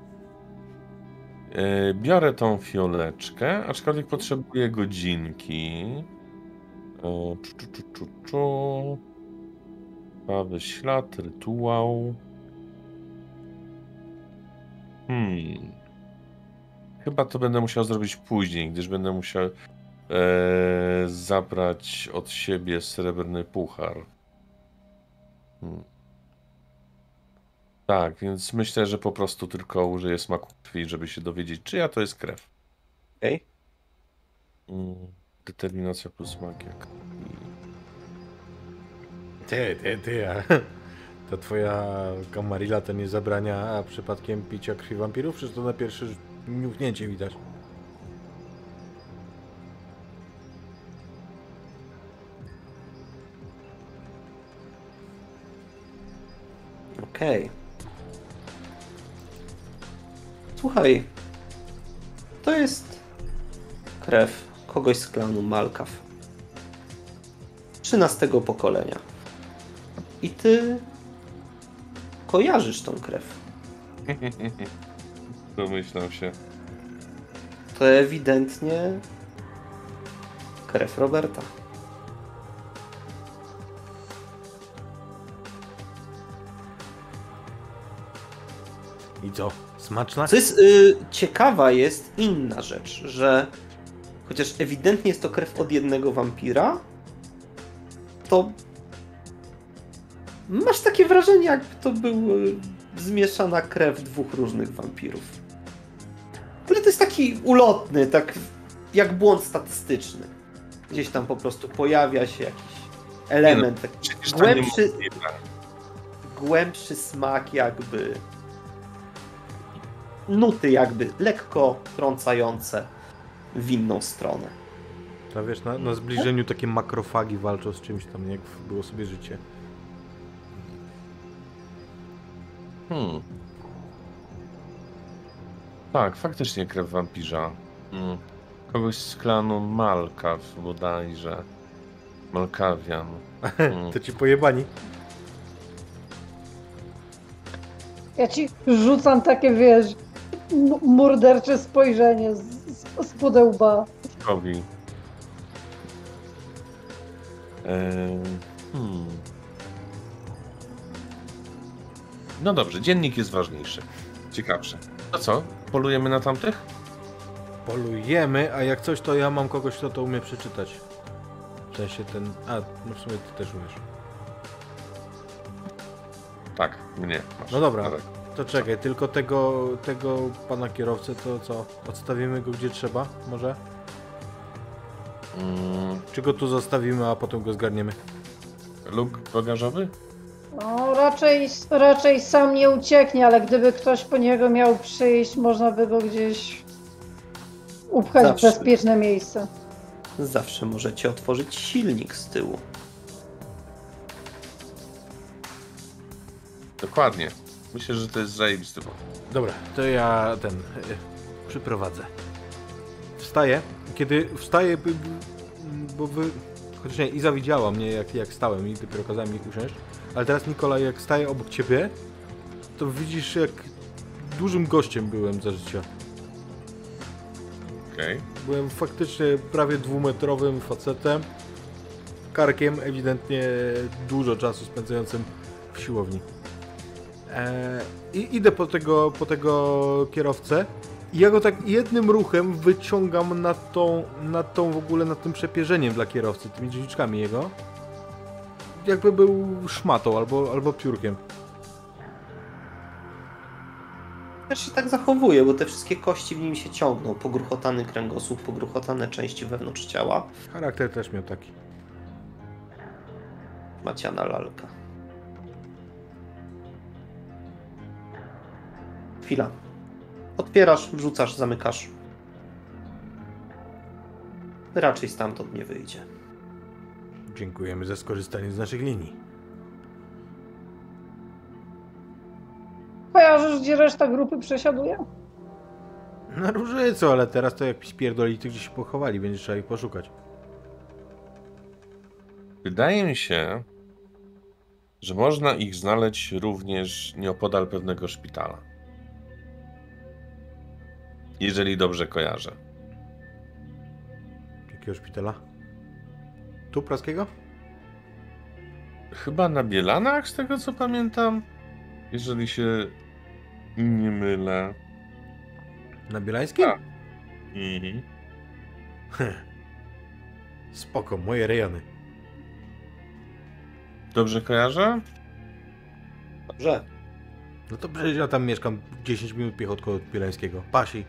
Speaker 2: E, Biorę tą fioleczkę, aczkolwiek potrzebuję godzinki. Czu, czu, czu, czu, czu. Krwawy ślad, rytuał. Hmm. Chyba to będę musiał zrobić później, gdyż będę musiał e, zabrać od siebie srebrny puchar. Hmm. Tak, więc myślę, że po prostu tylko użyję smaku krwi, żeby się dowiedzieć, czyja to jest krew.
Speaker 1: Okej?
Speaker 2: Mm, Determinacja plus magia.
Speaker 4: Ty, ty, ty, a ta twoja kamarilla to nie zabrania a przypadkiem picia krwi wampirów? Przecież to na pierwsze niuchnięcie widać.
Speaker 1: Okej. Słuchaj. To jest krew kogoś z klanu Malkaw. 13 pokolenia. I ty kojarzysz tą krew.
Speaker 2: Domyślam się.
Speaker 1: To ewidentnie krew Roberta.
Speaker 4: I co? Smaczna?
Speaker 1: Co jest y, ciekawa jest inna rzecz, że chociaż ewidentnie jest to krew od jednego wampira, to masz takie wrażenie, jakby to był y, zmieszana krew dwóch różnych wampirów. Ale to jest taki ulotny, tak jak błąd statystyczny. Gdzieś tam po prostu pojawia się jakiś element, taki
Speaker 2: Przecież to
Speaker 1: Głębszy- głębszy smak jakby nuty jakby lekko trącające w inną stronę.
Speaker 4: To wiesz, na, na zbliżeniu takie makrofagi walczą z czymś tam, jak było sobie życie.
Speaker 2: Hmm. Tak, faktycznie krew wampirza. Hmm. Kogoś z klanu Malkaw bodajże. Malkawian. Hmm.
Speaker 4: To ci pojebani.
Speaker 3: Ja ci rzucam takie, wiesz, mordercze spojrzenie z, z, pudełba.
Speaker 2: Kowi. Hmm. No dobrze, dziennik jest ważniejszy. Ciekawszy. To co? Polujemy na tamtych?
Speaker 4: Polujemy, a jak coś, to ja mam kogoś, kto to umie przeczytać. W sensie ten... A, no w sumie ty też umiesz.
Speaker 2: Tak, mnie. Masz.
Speaker 4: No dobra.
Speaker 2: Dawaj.
Speaker 4: To czekaj, tylko tego, tego pana kierowcę to co? Odstawimy go gdzie trzeba, może?
Speaker 2: Mm,
Speaker 4: Czy go tu zostawimy, a potem go zgarniemy?
Speaker 2: luk bagażowy?
Speaker 3: No, raczej, raczej sam nie ucieknie, ale gdyby ktoś po niego miał przyjść, można by go gdzieś upchać
Speaker 1: Zawsze.
Speaker 3: w bezpieczne miejsce.
Speaker 1: Zawsze możecie otworzyć silnik z tyłu.
Speaker 2: Dokładnie. Myślę, że to jest zajebisty pomysł.
Speaker 4: Dobra, to ja ten. e, przyprowadzę. Wstaję. Kiedy wstaję, by- bo wy. Chociaż nie, Iza widziała mnie jak, jak stałem i dopiero kazałem mi usiąść. Ale teraz Nikolaj, jak staję obok ciebie, to widzisz jak dużym gościem byłem za życia.
Speaker 2: Okej.
Speaker 4: Byłem faktycznie prawie dwumetrowym facetem. Karkiem, ewidentnie dużo czasu spędzającym w siłowni. E, I idę po tego, po tego kierowcę i ja go tak jednym ruchem wyciągam nad tą, nad tą w ogóle, nad tym przepierzeniem dla kierowcy, tymi drzwiczkami jego. Jakby był szmatą albo, albo piórkiem.
Speaker 1: Też się tak zachowuje, bo te wszystkie kości w nim się ciągną. Pogruchotany kręgosłup, pogruchotane części wewnątrz ciała.
Speaker 4: Charakter też miał taki.
Speaker 1: Maciana lalka. Chwila. Otwierasz, wrzucasz, zamykasz. Raczej stamtąd nie wyjdzie.
Speaker 4: Dziękujemy za skorzystanie z naszych linii.
Speaker 3: Kojarzysz, gdzie reszta grupy przesiaduje?
Speaker 4: Na różycu, ale teraz to jak spierdoli, to gdzieś się pochowali, będzie trzeba ich poszukać.
Speaker 2: Wydaje mi się, że można ich znaleźć również nieopodal pewnego szpitala. Jeżeli dobrze kojarzę.
Speaker 4: Jakiego szpitala? Tu praskiego?
Speaker 2: Chyba na Bielanach, z tego co pamiętam. Jeżeli się nie mylę.
Speaker 4: Na Bielańskim?
Speaker 2: Tak. Mhm.
Speaker 4: Spoko, moje rejony.
Speaker 2: Dobrze kojarzę?
Speaker 1: Dobrze.
Speaker 4: No to przecież ja tam mieszkam 10 minut piechotką od Bielańskiego. Pasi.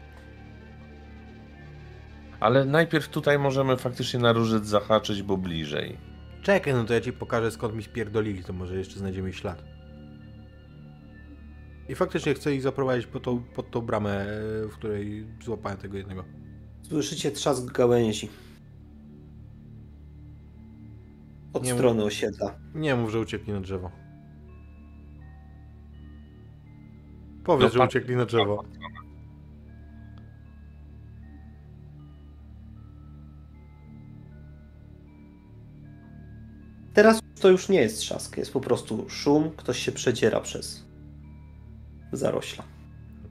Speaker 2: Ale najpierw tutaj możemy faktycznie na różec zahaczyć, bo bliżej.
Speaker 4: Czekaj, no to ja ci pokażę skąd mi spierdolili, to może jeszcze znajdziemy ich ślad. I faktycznie chcę ich zaprowadzić pod tą, pod tą bramę, e, w której złapałem tego jednego.
Speaker 1: Słyszycie trzask gałęzi. Od
Speaker 4: Nie mów-
Speaker 1: strony osiedla.
Speaker 4: Nie mów, że uciekli na drzewo. Powiedz,
Speaker 2: No,
Speaker 4: że
Speaker 2: pan-
Speaker 4: uciekli na drzewo.
Speaker 1: Teraz to już nie jest trzask, jest po prostu szum, ktoś się przedziera przez zarośla.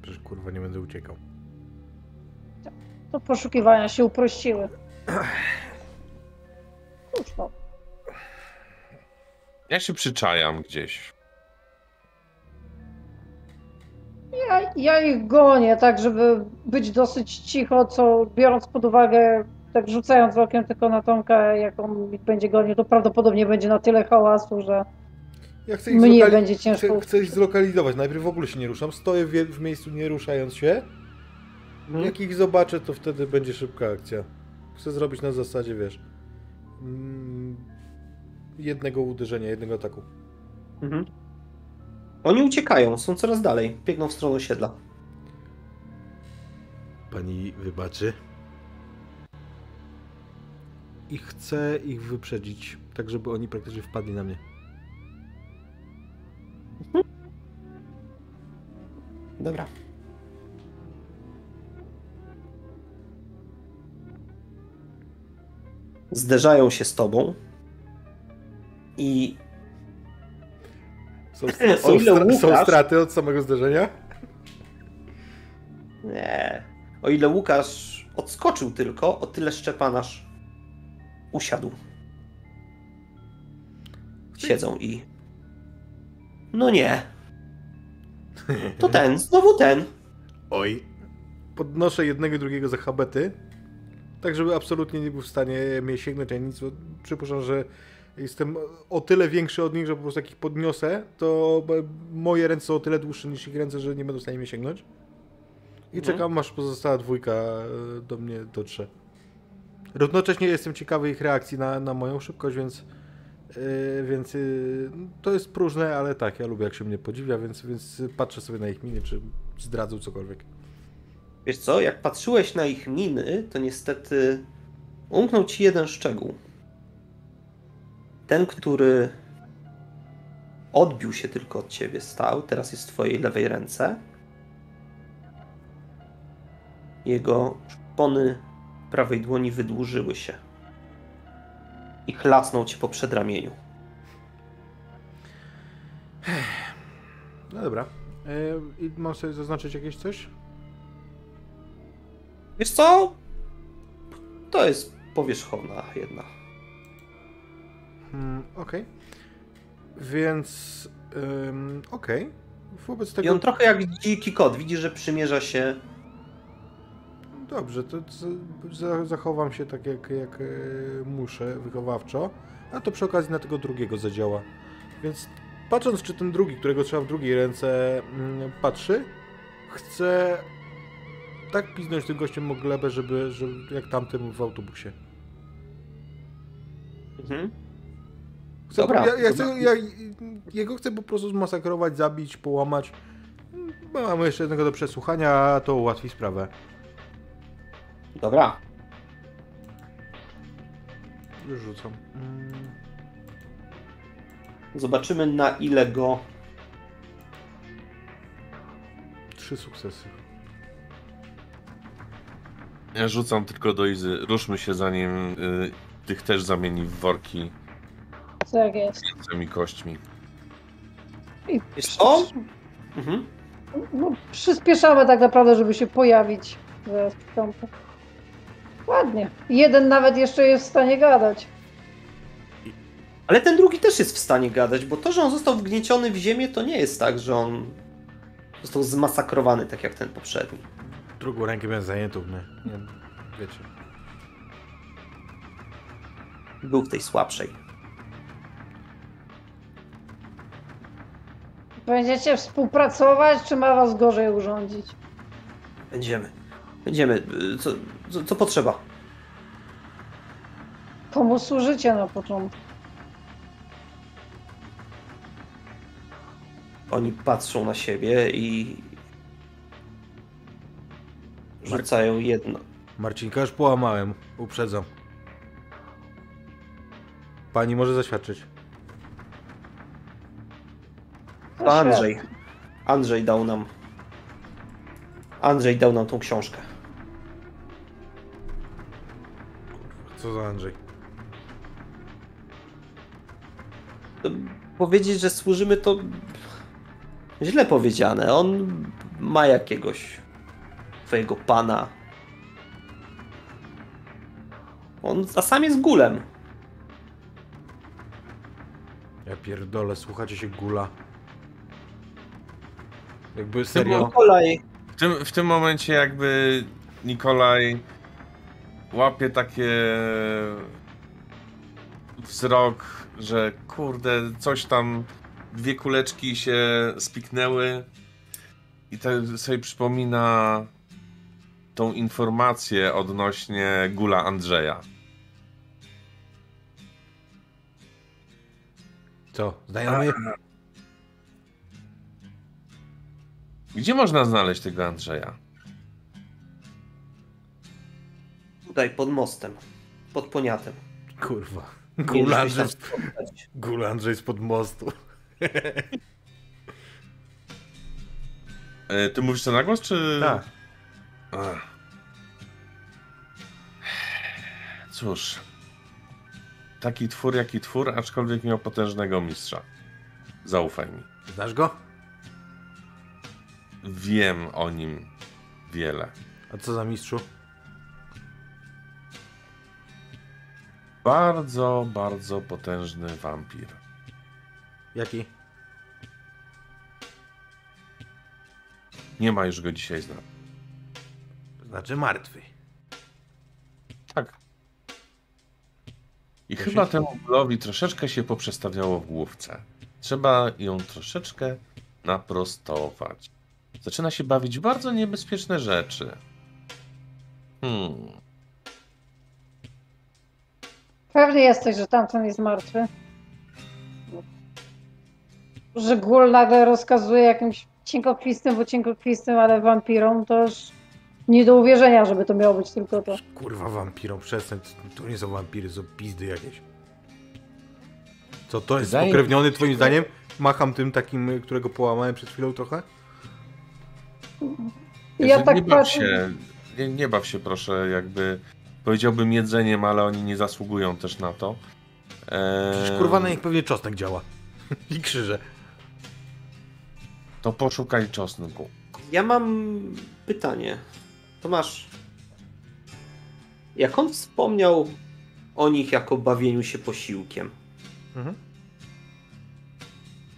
Speaker 4: Przecież kurwa nie będę uciekał.
Speaker 3: To poszukiwania się uprościły. Cóż no.
Speaker 2: Ja się przyczajam gdzieś.
Speaker 3: Ja, ja ich gonię, tak żeby być dosyć cicho, co biorąc pod uwagę, tak rzucając okiem tylko na Tomka, jak on ich będzie gonił, to prawdopodobnie będzie na tyle hałasu, że
Speaker 4: Ja chcę
Speaker 3: mnie będzie ciężko.
Speaker 4: Chcę, chcę ich zlokalizować. Najpierw w ogóle się nie ruszam. Stoję w, w miejscu nie ruszając się.
Speaker 1: Mhm.
Speaker 4: Jak ich zobaczę, to wtedy będzie szybka akcja. Chcę zrobić na zasadzie, wiesz, mm, jednego uderzenia, jednego ataku.
Speaker 1: Mhm. Oni uciekają, są coraz dalej, biegną w stronę osiedla.
Speaker 4: Pani wybaczy. I chcę ich wyprzedzić, tak żeby oni praktycznie wpadli na mnie.
Speaker 1: Dobra. Zderzają się z tobą i
Speaker 4: Są, są, stra- są
Speaker 1: Łukasz-
Speaker 4: straty od samego zderzenia?
Speaker 1: Nie. O ile Łukasz odskoczył tylko, o tyle Szczepanasz usiadł. Siedzą i. No nie. To ten, znowu ten.
Speaker 4: Oj. Podnoszę jednego i drugiego za habety, tak żeby absolutnie nie był w stanie mnie sięgnąć, a nic. Przypuszczam, że jestem o tyle większy od nich, że po prostu jak ich podniosę, to moje ręce są o tyle dłuższe niż ich ręce, że nie będą w stanie mnie sięgnąć. I
Speaker 1: Mhm.
Speaker 4: czekam, aż pozostała dwójka e, do mnie dotrze. Równocześnie jestem ciekawy ich reakcji na, na moją szybkość, więc Yy, więc yy, to jest próżne, ale tak, ja lubię jak się mnie podziwia, więc, więc patrzę sobie na ich miny, czy zdradzą cokolwiek.
Speaker 1: Wiesz co, jak patrzyłeś na ich miny, to niestety umknął ci jeden szczegół. Ten, który odbił się tylko od ciebie, stał, teraz jest w twojej lewej ręce. Jego szpony prawej dłoni wydłużyły się i chlasnął cię po przedramieniu.
Speaker 4: No dobra. Yy, I mam sobie zaznaczyć jakieś coś?
Speaker 1: Wiesz co? To jest powierzchowna jedna.
Speaker 4: Hmm, okej. Więc, ym, okej. Wobec
Speaker 1: I
Speaker 4: tego...
Speaker 1: on trochę jak dziki kot. Widzi, że przymierza się
Speaker 4: Dobrze, to zachowam się tak jak, jak e, muszę, wychowawczo, a to przy okazji na tego drugiego zadziała. Więc patrząc, czy ten drugi, którego trzeba w drugiej ręce mm, patrzy, chcę tak piznąć tym gościem o glebę, żeby, żeby jak tamtym w autobusie.
Speaker 1: Mhm.
Speaker 4: Chcę,
Speaker 1: Dobra,
Speaker 4: ja, ja chcę, ja, jego chcę po prostu zmasakrować, zabić, połamać. Bo Mamy jeszcze jednego do przesłuchania, a to ułatwi sprawę.
Speaker 1: Dobra.
Speaker 4: Już rzucam. Mm.
Speaker 1: Zobaczymy na ile go.
Speaker 4: Trzy sukcesy.
Speaker 2: Ja rzucam tylko do Izy. Ruszmy się zanim y, tych też zamieni w worki
Speaker 3: Tak jest.
Speaker 2: z tymi kośćmi.
Speaker 3: I
Speaker 1: Wiesz co? Mhm.
Speaker 3: no, przyspieszamy tak naprawdę, żeby się pojawić zaraz w piątek. Ładnie. Jeden nawet jeszcze jest w stanie gadać.
Speaker 1: Ale ten drugi też jest w stanie gadać, bo to, że on został wgnieciony w ziemię, to nie jest tak, że on został zmasakrowany tak jak ten poprzedni.
Speaker 4: Drugą rękę miałem zajętą, nie? nie wiecie.
Speaker 1: Był w tej słabszej.
Speaker 3: Będziecie współpracować, czy ma was gorzej urządzić?
Speaker 1: Będziemy. Będziemy. Co, co, co potrzeba?
Speaker 3: Komu służycie na początku?
Speaker 1: Oni patrzą na siebie i rzucają jedno.
Speaker 4: Marcinka już połamałem, uprzedzam. Pani może zaświadczyć.
Speaker 3: To
Speaker 1: Andrzej. Andrzej dał nam. Andrzej dał nam tą książkę.
Speaker 4: Co za Andrzej?
Speaker 1: Powiedzieć, że służymy to źle powiedziane. On ma jakiegoś twojego pana. On a sam jest gulem.
Speaker 4: Ja pierdolę, słuchacie się gula. Jakby serio.
Speaker 1: Nikolaj.
Speaker 2: W tym, w tym momencie jakby Nikolaj łapie takie wzrok, że kurde, coś tam, dwie kuleczki się spiknęły i tak sobie przypomina tą informację odnośnie gula Andrzeja.
Speaker 4: Co, znajomy?
Speaker 2: Gdzie można znaleźć tego Andrzeja?
Speaker 1: Tutaj pod mostem. Pod poniatem.
Speaker 4: Kurwa.
Speaker 1: Mieliśmy
Speaker 4: Gul
Speaker 1: się
Speaker 4: Andrzej,
Speaker 1: tam spotkać.
Speaker 4: gul Andrzej spod mostu.
Speaker 2: E, Ty mówisz to na głos, czy...
Speaker 4: Tak.
Speaker 2: Cóż. Taki twór, jaki twór, aczkolwiek miał potężnego mistrza. Zaufaj mi.
Speaker 4: Znasz go?
Speaker 2: Wiem o nim wiele.
Speaker 4: A co za mistrzu?
Speaker 2: Bardzo, bardzo potężny wampir.
Speaker 4: Jaki?
Speaker 2: Nie ma już go dzisiaj z nami.
Speaker 4: Znaczy martwy.
Speaker 2: Tak. I
Speaker 4: Ja
Speaker 2: chyba
Speaker 4: się-
Speaker 2: temu Bólowi troszeczkę się poprzestawiało w główce. Trzeba ją troszeczkę naprostować. Zaczyna się bawić bardzo niebezpieczne rzeczy. Hmm.
Speaker 3: Pewnie jesteś, że tamten jest martwy. że Gul nagle rozkazuje jakimś cienkokwistym, bo cienkokwistym, ale wampirom, to już nie do uwierzenia, żeby to miało być tylko to.
Speaker 4: Kurwa wampirą, przestań. To nie są wampiry, są pizdy jakieś. Co, to jest
Speaker 2: Wydaje-
Speaker 4: spokrewniony twoim zdaniem? Macham tym takim, którego połamałem przed chwilą trochę?
Speaker 3: Ja
Speaker 2: Jezu,
Speaker 3: tak
Speaker 2: nie baw
Speaker 3: patrzę.
Speaker 2: się, nie, nie baw się proszę, jakby powiedziałbym jedzeniem, ale oni nie zasługują też na to. Eee,
Speaker 4: Przecież kurwa na nich pewnie czosnek działa. I krzyże.
Speaker 2: To poszukaj czosnku.
Speaker 1: Ja mam pytanie. Tomasz, jak on wspomniał o nich jako bawieniu się posiłkiem,
Speaker 4: Mhm.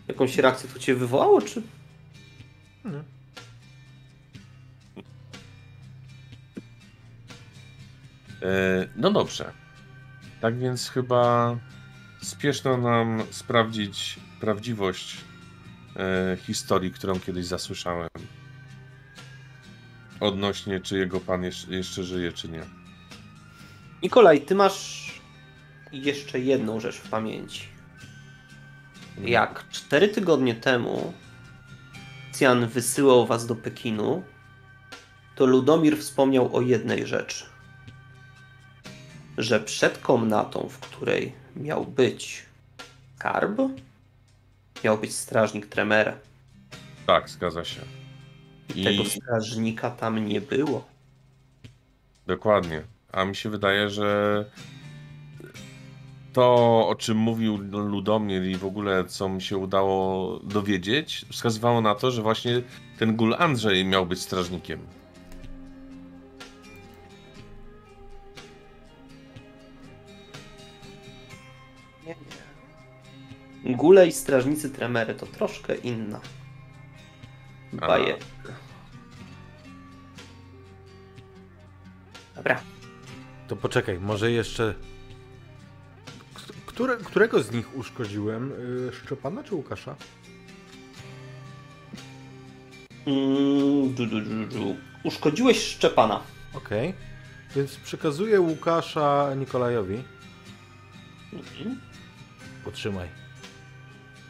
Speaker 1: jakąś reakcję to cię wywołało, czy...
Speaker 4: Mhm.
Speaker 2: No dobrze. Tak więc chyba spieszno nam sprawdzić prawdziwość e, historii, którą kiedyś zasłyszałem. Odnośnie, czy jego pan jeszcze, jeszcze żyje, czy nie.
Speaker 1: Nikolaj, ty masz jeszcze jedną rzecz w pamięci. Jak cztery tygodnie temu Cjan wysyłał was do Pekinu, to Ludomir wspomniał o jednej rzeczy. Że przed komnatą, w której miał być skarb, miał być strażnik Tremere.
Speaker 2: Tak, zgadza się.
Speaker 1: I
Speaker 2: I-
Speaker 1: tego strażnika tam nie było.
Speaker 2: Dokładnie. A mi się wydaje, że to, o czym mówił Ludomir i w ogóle co mi się udało dowiedzieć, wskazywało na to, że właśnie ten gul Andrzej miał być strażnikiem.
Speaker 1: Gule i strażnicy Tremery to troszkę inna
Speaker 2: A.
Speaker 1: bajeczka. Dobra.
Speaker 4: To poczekaj, może jeszcze... Które, którego z nich uszkodziłem? Y, Szczepana czy Łukasza?
Speaker 1: Mm, du, du, du. Uszkodziłeś Szczepana.
Speaker 4: Okej. Więc przekazuję Łukasza Nikolajowi.
Speaker 1: Mhm.
Speaker 4: Potrzymaj.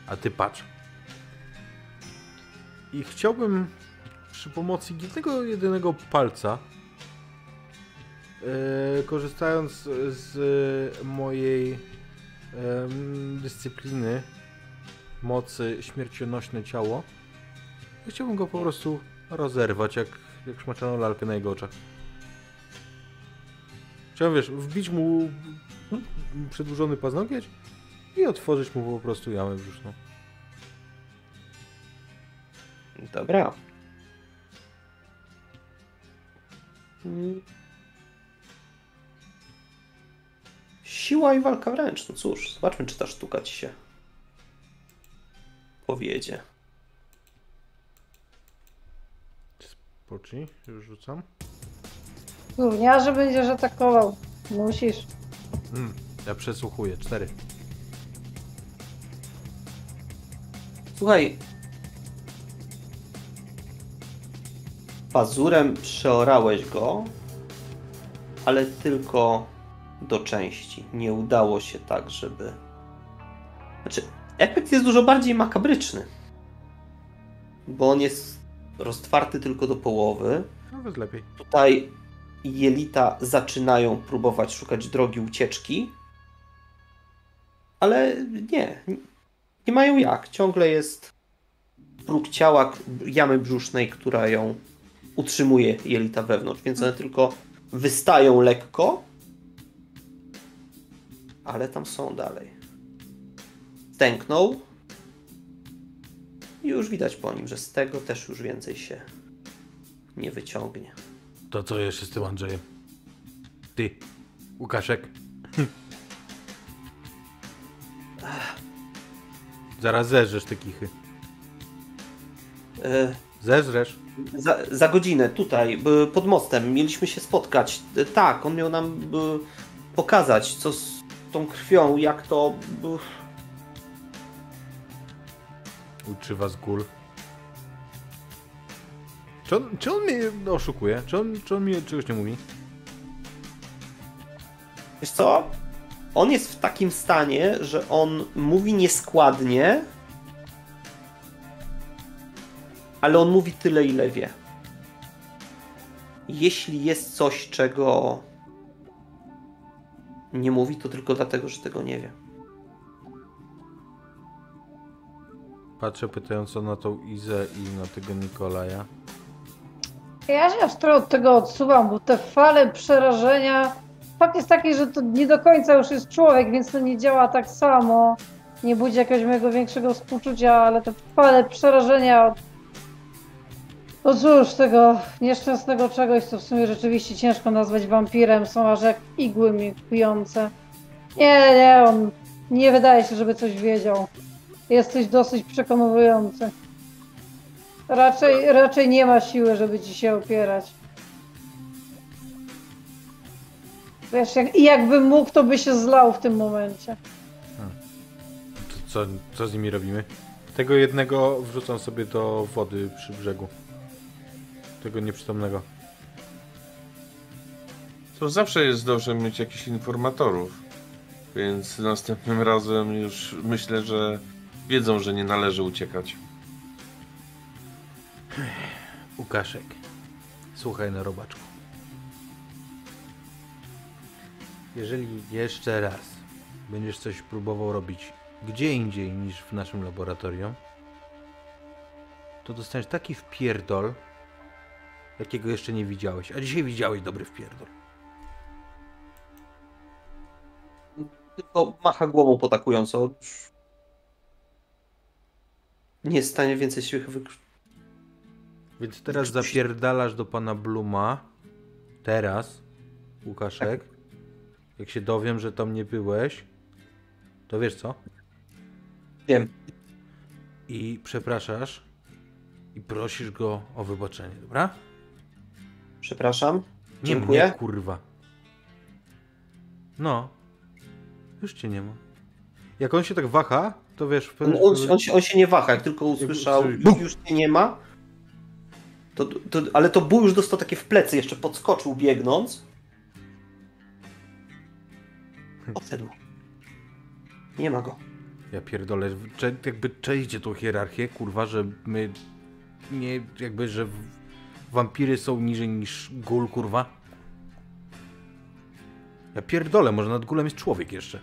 Speaker 4: A ty patrz. I chciałbym przy pomocy jednego jedynego palca, e, korzystając z mojej em, dyscypliny mocy śmiercionośne ciało, chciałbym go po prostu rozerwać, jak, jak szmaczaną lalkę na jego oczach. Chciałem, wiesz, wbić mu przedłużony paznokieć i otworzyć mu po prostu jamę brzuszną.
Speaker 1: Dobra. Siła i walka wręcz. No cóż, zobaczmy, czy ta sztuka ci się powiedzie.
Speaker 4: Pocznij, już rzucam.
Speaker 3: Gówniarze będziesz atakował. Musisz.
Speaker 4: Mm, ja przesłuchuję. Cztery.
Speaker 1: Słuchaj. Pazurem przeorałeś go, ale tylko do części. Nie udało się tak, żeby. Znaczy, efekt jest dużo bardziej makabryczny. Bo on jest roztwarty tylko do połowy.
Speaker 4: Nawet lepiej.
Speaker 1: Tutaj jelita zaczynają próbować szukać drogi ucieczki, ale nie. Nie mają jak. Ciągle jest próg ciała jamy brzusznej, która ją utrzymuje jelita wewnątrz, więc one tylko wystają lekko, ale tam są dalej. Stęknął i już widać po nim, że z tego też już więcej się nie wyciągnie.
Speaker 4: To co jeszcze z tym Andrzejem? Ty, Łukaszek. Zaraz zeżresz te kichy.
Speaker 1: E,
Speaker 4: Zeżresz?
Speaker 1: Za, za godzinę tutaj, pod mostem, mieliśmy się spotkać. E, Tak, on miał nam pokazać, co z tą krwią, jak to.
Speaker 4: Uczy was gól. Czy on, czy on mnie oszukuje? Czy on, czy on mi czegoś nie mówi?
Speaker 1: Wiesz co? On jest w takim stanie, że on mówi nieskładnie, ale on mówi tyle, ile wie. Jeśli jest coś, czego nie mówi, to tylko dlatego, że tego nie wie.
Speaker 4: Patrzę pytająco na tą Izę i na tego Nikolaja.
Speaker 3: Ja się trochę od tego odsuwam, bo te fale przerażenia. Fakt jest taki, że to nie do końca już jest człowiek, więc to nie działa tak samo. Nie budzi jakiegoś mojego większego współczucia, ale te fale przerażenia. od- No cóż, tego nieszczęsnego czegoś, co w sumie rzeczywiście ciężko nazwać wampirem, są aż jak igły mi. Nie, nie, on nie wydaje się, żeby coś wiedział. Jesteś dosyć przekonujący. Raczej, raczej nie ma siły, żeby ci się opierać. Wiesz, jak, i jakby mógł, to by się zlał w tym momencie.
Speaker 4: To co, co z nimi robimy? Tego jednego wrzucam sobie do wody przy brzegu. Tego nieprzytomnego.
Speaker 2: To zawsze jest dobrze mieć jakichś informatorów. Więc następnym razem już myślę, że wiedzą, że nie należy uciekać.
Speaker 4: Łukaszek, słuchaj na robaczku. Jeżeli jeszcze raz będziesz coś próbował robić gdzie indziej niż w naszym laboratorium, to dostaniesz taki wpierdol, jakiego jeszcze nie widziałeś. A dzisiaj widziałeś dobry wpierdol.
Speaker 1: Tylko macha głową potakująco. Nie jest w stanie więcej siły wykrzyczeć.
Speaker 4: Więc teraz zapierdalasz do pana Bluma. Teraz, Łukaszek. Jak się dowiem, że tam nie byłeś, to wiesz co?
Speaker 1: Wiem.
Speaker 4: I przepraszasz i prosisz go o wybaczenie, dobra?
Speaker 1: Przepraszam.
Speaker 4: Nie
Speaker 1: Dziękuję.
Speaker 4: mnie, kurwa. No. Już cię nie ma. Jak on się tak waha, to wiesz... w
Speaker 1: On,
Speaker 4: pewnym-
Speaker 1: on, on, się, on się nie waha, jak tylko usłyszał, już, już cię nie ma. To, to, ale to Bół już dostał takie w plecy, jeszcze podskoczył biegnąc. Odszedł. Nie ma go.
Speaker 4: Ja pierdolę, cze, jakby czejcie tą hierarchię, kurwa, że my nie, jakby, że wampiry są niżej niż gul, kurwa. Ja pierdolę, może nad gulem jest człowiek jeszcze.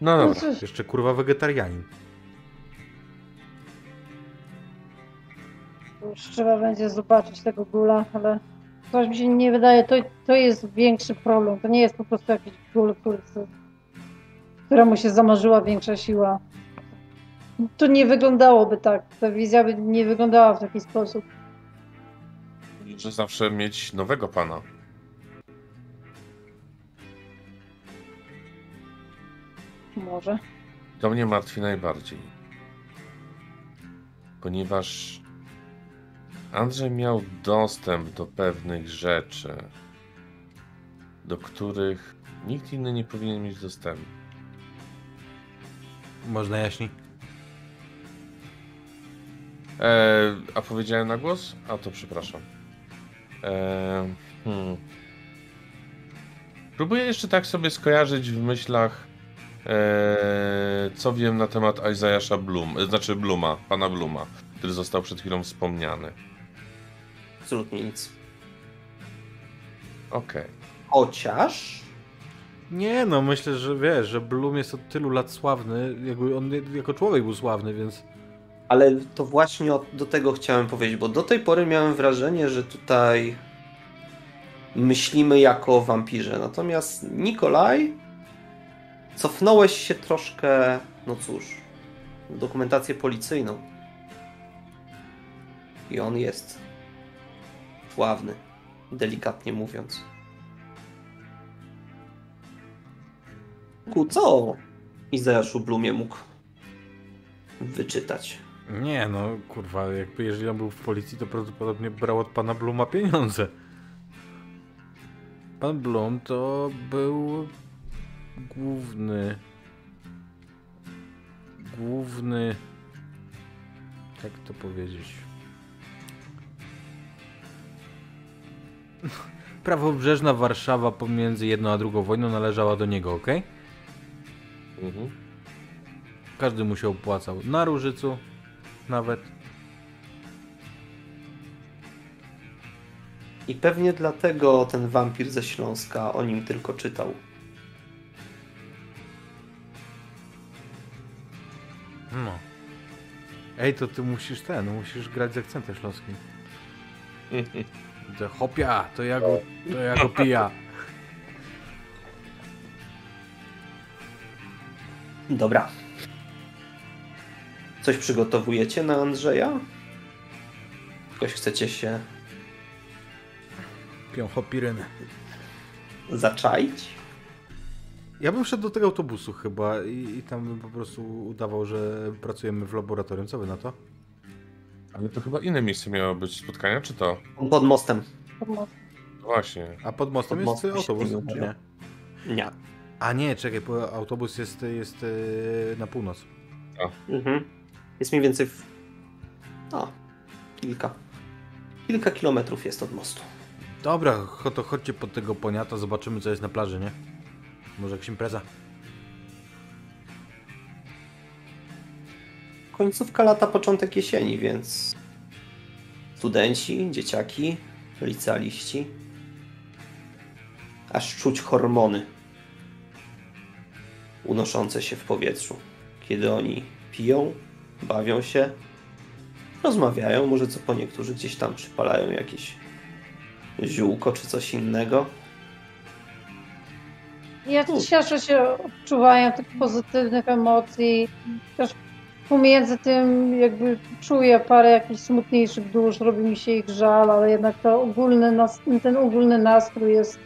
Speaker 2: No
Speaker 3: No
Speaker 2: dobra.
Speaker 3: cóż,
Speaker 4: Jeszcze kurwa wegetarianin.
Speaker 3: Trzeba będzie zobaczyć tego gula, ale coś mi się nie wydaje, to, to jest większy problem. To nie jest po prostu jakiś gul, który, któremu się zamarzyła większa siła. To nie wyglądałoby tak. Ta wizja by nie wyglądała w taki sposób.
Speaker 2: Że zawsze mieć nowego pana.
Speaker 3: Może.
Speaker 2: To mnie martwi najbardziej. Ponieważ Andrzej miał dostęp do pewnych rzeczy, do których nikt inny nie powinien mieć dostępu.
Speaker 4: Można jaśniej?
Speaker 2: E, a powiedziałem na głos? A to przepraszam. E, hmm. Próbuję jeszcze tak sobie skojarzyć w myślach, e, co wiem na temat Isaiasha Bloom, znaczy Bluma, pana Bluma, który został przed chwilą wspomniany.
Speaker 1: Absolutnie nic.
Speaker 2: Okej.
Speaker 1: Chociaż
Speaker 4: Nie, no myślę, że wiesz, że Bloom jest od tylu lat sławny, jakby on jako człowiek był sławny, więc
Speaker 1: Ale to właśnie do tego chciałem powiedzieć, bo do tej pory miałem wrażenie, że tutaj myślimy jako o wampirze. Natomiast Nikolaj, cofnąłeś się troszkę, no cóż, w dokumentację policyjną. I on jest sławny, delikatnie mówiąc. Ku, co Izajaszu Blumie mógł wyczytać?
Speaker 4: Nie, no kurwa, jakby jeżeli on był w policji, to prawdopodobnie brał od pana Bluma pieniądze. Pan Blum to był główny. Główny. Jak to powiedzieć? prawobrzeżna Warszawa pomiędzy jedną a drugą wojną należała do niego, ok?
Speaker 2: Mhm.
Speaker 4: Każdy mu się opłacał. Na Różycu nawet.
Speaker 1: I pewnie dlatego ten wampir ze Śląska o nim tylko czytał.
Speaker 4: No. Ej, to ty musisz ten, musisz grać z akcentem śląskim. To hopia, to ja go, to ja go pija.
Speaker 1: Dobra. Coś przygotowujecie na Andrzeja? Jakoś chcecie się
Speaker 4: Pią hopirynę.
Speaker 1: zaczaić?
Speaker 4: Ja bym szedł do tego autobusu chyba i, i tam bym po prostu udawał, że pracujemy w laboratorium. Co wy na to?
Speaker 2: Ale to chyba inne miejsce miało być spotkania, czy to?
Speaker 1: Pod mostem.
Speaker 2: Właśnie.
Speaker 4: A pod mostem
Speaker 1: Pod
Speaker 4: jest
Speaker 1: mostem
Speaker 4: autobus,
Speaker 1: nie
Speaker 4: czy nie?
Speaker 1: Nie.
Speaker 4: A nie, czekaj, bo autobus jest, jest e, na północ.
Speaker 1: Mhm. Jest mniej więcej w... O, kilka. Kilka kilometrów jest od mostu.
Speaker 4: Dobra, to chodźcie pod tego poniata, zobaczymy co jest na plaży, nie? Może jakaś impreza.
Speaker 1: Końcówka lata, początek jesieni, więc studenci, dzieciaki, licealiści. Aż czuć hormony unoszące się w powietrzu, kiedy oni piją, bawią się, rozmawiają, może co po niektórzy gdzieś tam przypalają jakieś ziółko czy coś innego.
Speaker 3: Ja cieszę się odczuwaniem tych pozytywnych emocji. Też pomiędzy tym jakby czuję parę jakichś smutniejszych dusz, robi mi się ich żal, ale jednak to ogólny ten ogólny nastrój jest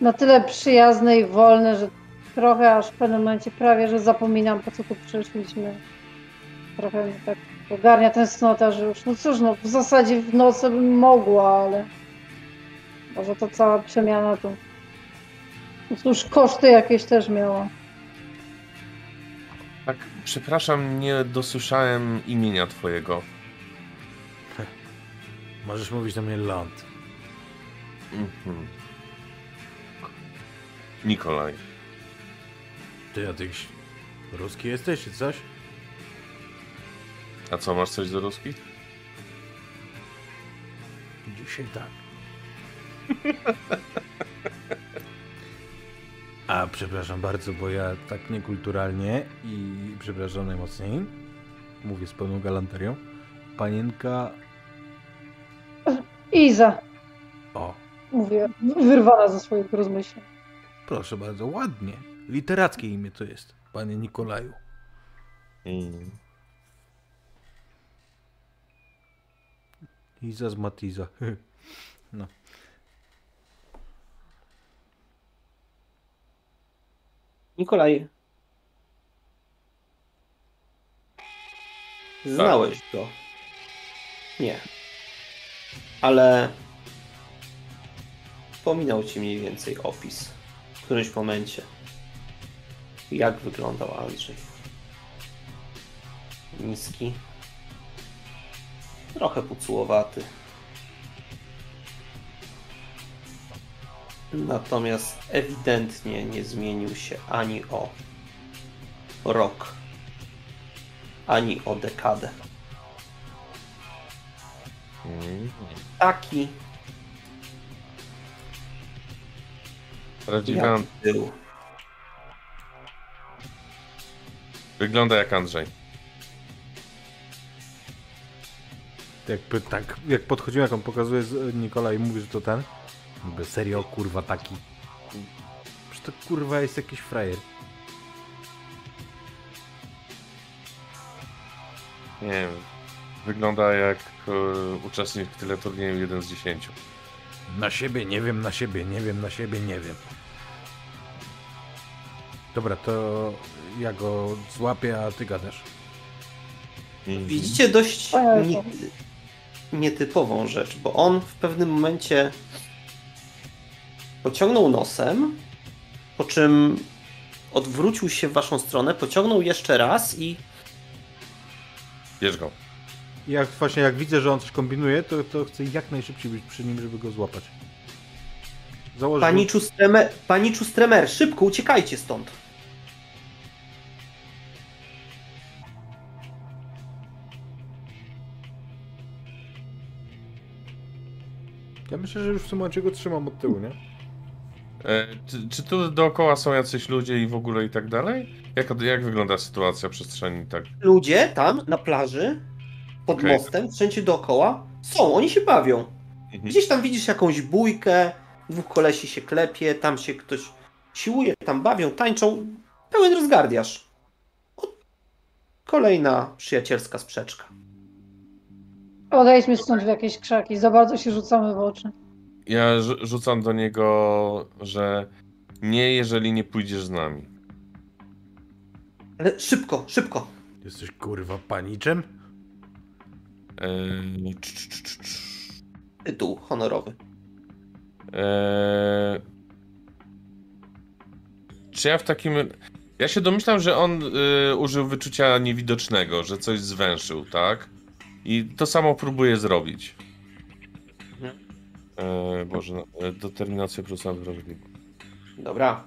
Speaker 3: na tyle przyjazny i wolny, że trochę aż w pewnym momencie prawie, że zapominam po co tu przyszliśmy. Trochę mnie tak ogarnia tęsknota, że już, no cóż, no w zasadzie w nocy bym mogła, ale może to cała przemiana to no Cóż, koszty jakieś też miała.
Speaker 2: Przepraszam, nie dosłyszałem imienia twojego.
Speaker 4: Możesz mówić do mnie ląd.
Speaker 2: Mhm. Nikolaj.
Speaker 4: Ty jakiś ruski jesteś, czy coś?
Speaker 2: A co, masz coś do ruskich?
Speaker 4: Dzisiaj tak. A przepraszam bardzo, bo ja tak niekulturalnie i przepraszam najmocniej. Mówię z pełną galanterią. Panienka.
Speaker 3: Iza,
Speaker 4: O,
Speaker 3: mówię, wyrwana ze swoich rozmyśleń.
Speaker 4: proszę bardzo, ładnie. Literackie imię to jest, panie Nikolaju.
Speaker 2: Mm.
Speaker 4: Iza z Matiza. No.
Speaker 1: Nikolaj. Znałeś go. Nie. Ale wspominał ci mniej więcej opis w którymś momencie. Jak wyglądał Andrzej. Niski. Trochę pucułowaty. Natomiast ewidentnie nie zmienił się ani o rok, ani o dekadę. Taki
Speaker 2: Prawdziwy
Speaker 1: jak był.
Speaker 2: Wygląda jak Andrzej.
Speaker 4: Jakby tak, jak podchodziłem, jak on pokazuje z Nikola i mówi, że to ten. Mówię, serio, kurwa, taki. Przecież to kurwa jest jakiś frajer.
Speaker 2: Nie wiem. Wygląda jak e, uczestnik tyle turnieju 1 z 10.
Speaker 4: Na siebie, nie wiem, na siebie, nie wiem, na siebie, nie wiem. Dobra, to ja go złapię, a ty gadasz.
Speaker 2: Mm.
Speaker 1: Widzicie dość nietypową rzecz, bo on w pewnym momencie pociągnął nosem, po czym odwrócił się w waszą stronę, pociągnął jeszcze raz i
Speaker 2: Bierz go.
Speaker 4: Jak właśnie jak widzę, że on coś kombinuje, to, to chcę jak najszybciej być przy nim, żeby go złapać. Założył...
Speaker 1: Paniczu stremer, paniczu stremer, szybko uciekajcie stąd.
Speaker 4: Ja myślę, że już w tym momencie go trzymam od tyłu, nie?
Speaker 2: E, czy, czy tu dookoła są jacyś ludzie i w ogóle i tak dalej? Jak, jak wygląda sytuacja przestrzeni tak?
Speaker 1: Ludzie tam na plaży, pod
Speaker 2: Okej.
Speaker 1: mostem, wszędzie dookoła są, oni się bawią.
Speaker 2: Mhm.
Speaker 1: Gdzieś tam widzisz jakąś bójkę, dwóch kolesi się klepie, tam się ktoś siłuje, tam bawią, tańczą. Pełen rozgardiasz. Kolejna przyjacielska sprzeczka.
Speaker 3: Odejdźmy stąd w jakieś krzaki, za bardzo się rzucamy w oczy.
Speaker 2: Ja rzu- rzucam do niego, że nie, jeżeli nie pójdziesz z nami.
Speaker 1: Ale szybko, szybko.
Speaker 4: Jesteś kurwa paniczem?
Speaker 2: Eee, cz- cz- cz- cz.
Speaker 1: Tytuł honorowy.
Speaker 2: Eee, czy ja w takim. Ja się domyślam, że on y, użył wyczucia niewidocznego, że coś zwęszył, tak? I to samo próbuje zrobić. Eee, Boże, e, determinacja plus wrażliwość.
Speaker 1: Dobra.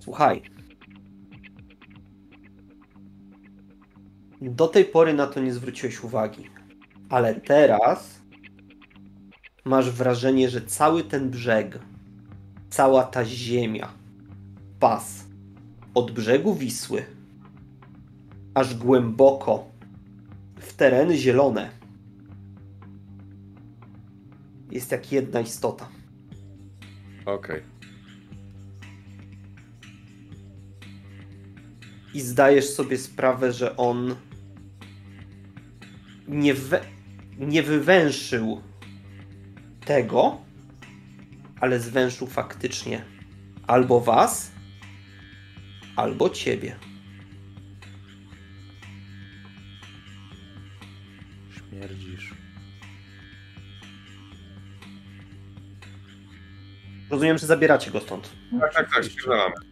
Speaker 1: Słuchaj. Do tej pory na to nie zwróciłeś uwagi. Ale teraz masz wrażenie, że cały ten brzeg, cała ta ziemia, pas od brzegu Wisły aż głęboko w tereny zielone jest jak jedna istota.
Speaker 2: Okej.
Speaker 1: I zdajesz sobie sprawę, że on nie, we, nie wywęszył tego, ale zwęszył faktycznie albo was, albo ciebie.
Speaker 4: Śmierdzisz.
Speaker 1: Rozumiem, że zabieracie go stąd.
Speaker 2: Tak, tak, tak.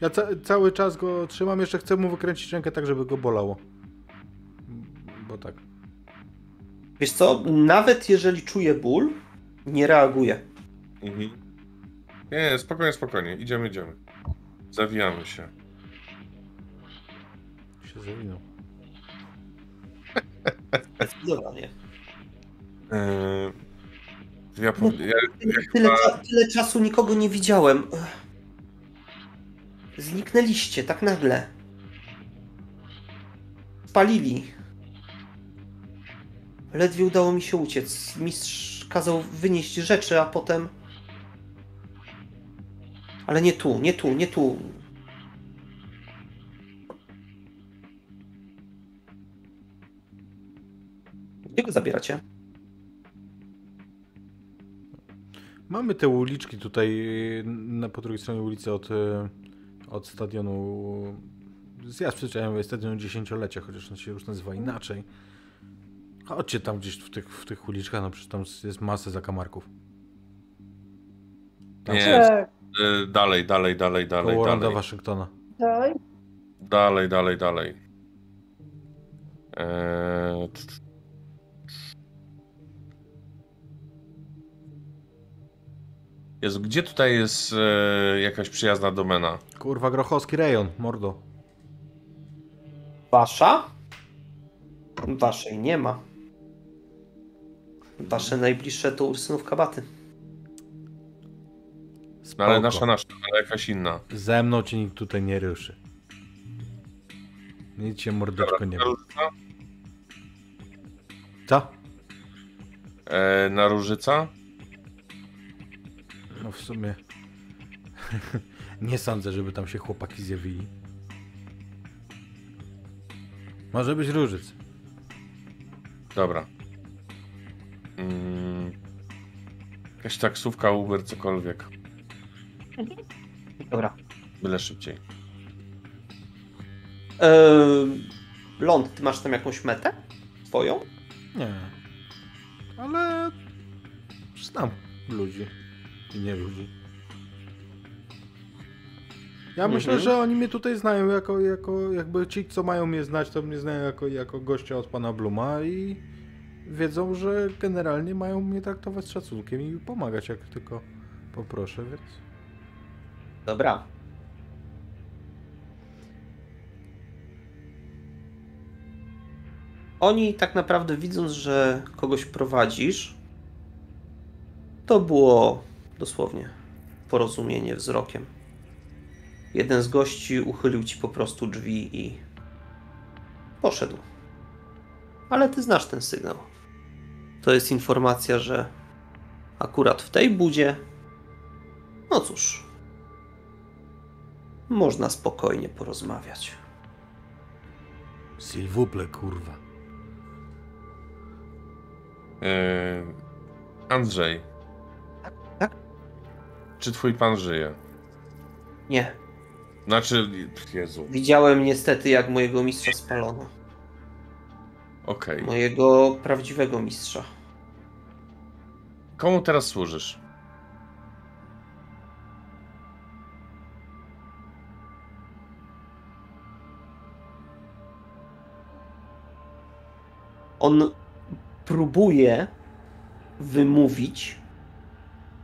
Speaker 4: Ja ca cały czas go trzymam, jeszcze chcę mu wykręcić rękę tak, żeby go bolało. Bo tak.
Speaker 1: Wiesz co, nawet jeżeli czuje ból, nie reaguje.
Speaker 2: Mhm. Nie, nie, spokojnie, spokojnie. Idziemy, idziemy. Zawijamy się.
Speaker 4: Się zawinął.
Speaker 1: Zdecydowanie.
Speaker 2: Eee, ja, pow- ja,
Speaker 1: Tyle, cza- tyle czasu nikogo nie widziałem. Zniknęliście tak nagle. Spalili. Ledwie udało mi się uciec. Mistrz kazał wynieść rzeczy, a potem. Ale nie tu, nie tu, nie tu. Gdzie go zabieracie?
Speaker 4: Mamy te uliczki tutaj na, po drugiej stronie ulicy od, e, od stadionu. Zjazd przyczajowy jest stadionu dziesięciolecia, chociaż on się już nazywa inaczej. Chodźcie tam gdzieś w tych, w tych uliczkach, no przecież tam jest masę zakamarków. Tam
Speaker 2: Nie.
Speaker 3: Tak,
Speaker 2: e, dalej, dalej, dalej, dalej,
Speaker 4: koło
Speaker 2: dalej.
Speaker 4: Waszyngtona.
Speaker 3: dalej.
Speaker 2: Dalej, dalej, dalej. Eee, Jezu, gdzie tutaj jest e, jakaś przyjazna domena?
Speaker 4: Kurwa, grochowski rejon, mordo.
Speaker 1: Wasza? Waszej nie ma. Wasze najbliższe to Ursynów Kabaty.
Speaker 2: No,
Speaker 4: Spoko.
Speaker 2: ale nasza, nasza, ale jakaś inna.
Speaker 4: Ze mną cię nikt tutaj nie ruszy. Nic się mordeczko nie ma. Co?
Speaker 2: E, Naróżyca?
Speaker 4: No w sumie... nie sądzę, żeby tam się chłopaki zjawili. Może być różyc.
Speaker 2: Dobra. Mm. Jakaś taksówka, Uber, cokolwiek.
Speaker 1: Dobra.
Speaker 2: Byle szybciej.
Speaker 1: Eee, Ląd, ty masz tam jakąś metę? Swoją?
Speaker 4: Nie. Ale... Znam ludzi. I nie ludzi. Ja myślę,
Speaker 1: Mhm.
Speaker 4: że oni mnie tutaj znają jako, jako jakby ci, co mają mnie znać, to mnie znają jako, jako gościa od pana Bluma i wiedzą, że generalnie mają mnie traktować z szacunkiem i pomagać, jak tylko poproszę, więc...
Speaker 1: Dobra. Oni tak naprawdę widząc, że kogoś prowadzisz, to było dosłownie porozumienie wzrokiem. Jeden z gości uchylił ci po prostu drzwi i poszedł. Ale ty znasz ten sygnał. To jest informacja, że akurat w tej budzie, no cóż, można spokojnie porozmawiać.
Speaker 4: S'il vous plaît, kurwa.
Speaker 2: Yy, Andrzej.
Speaker 1: tak?
Speaker 2: Czy twój pan żyje?
Speaker 1: Nie.
Speaker 2: Znaczy, Jezu,
Speaker 1: Widziałem niestety, jak mojego mistrza spalono.
Speaker 2: Okej.
Speaker 1: Mojego prawdziwego mistrza.
Speaker 2: Komu teraz służysz?
Speaker 1: On próbuje wymówić,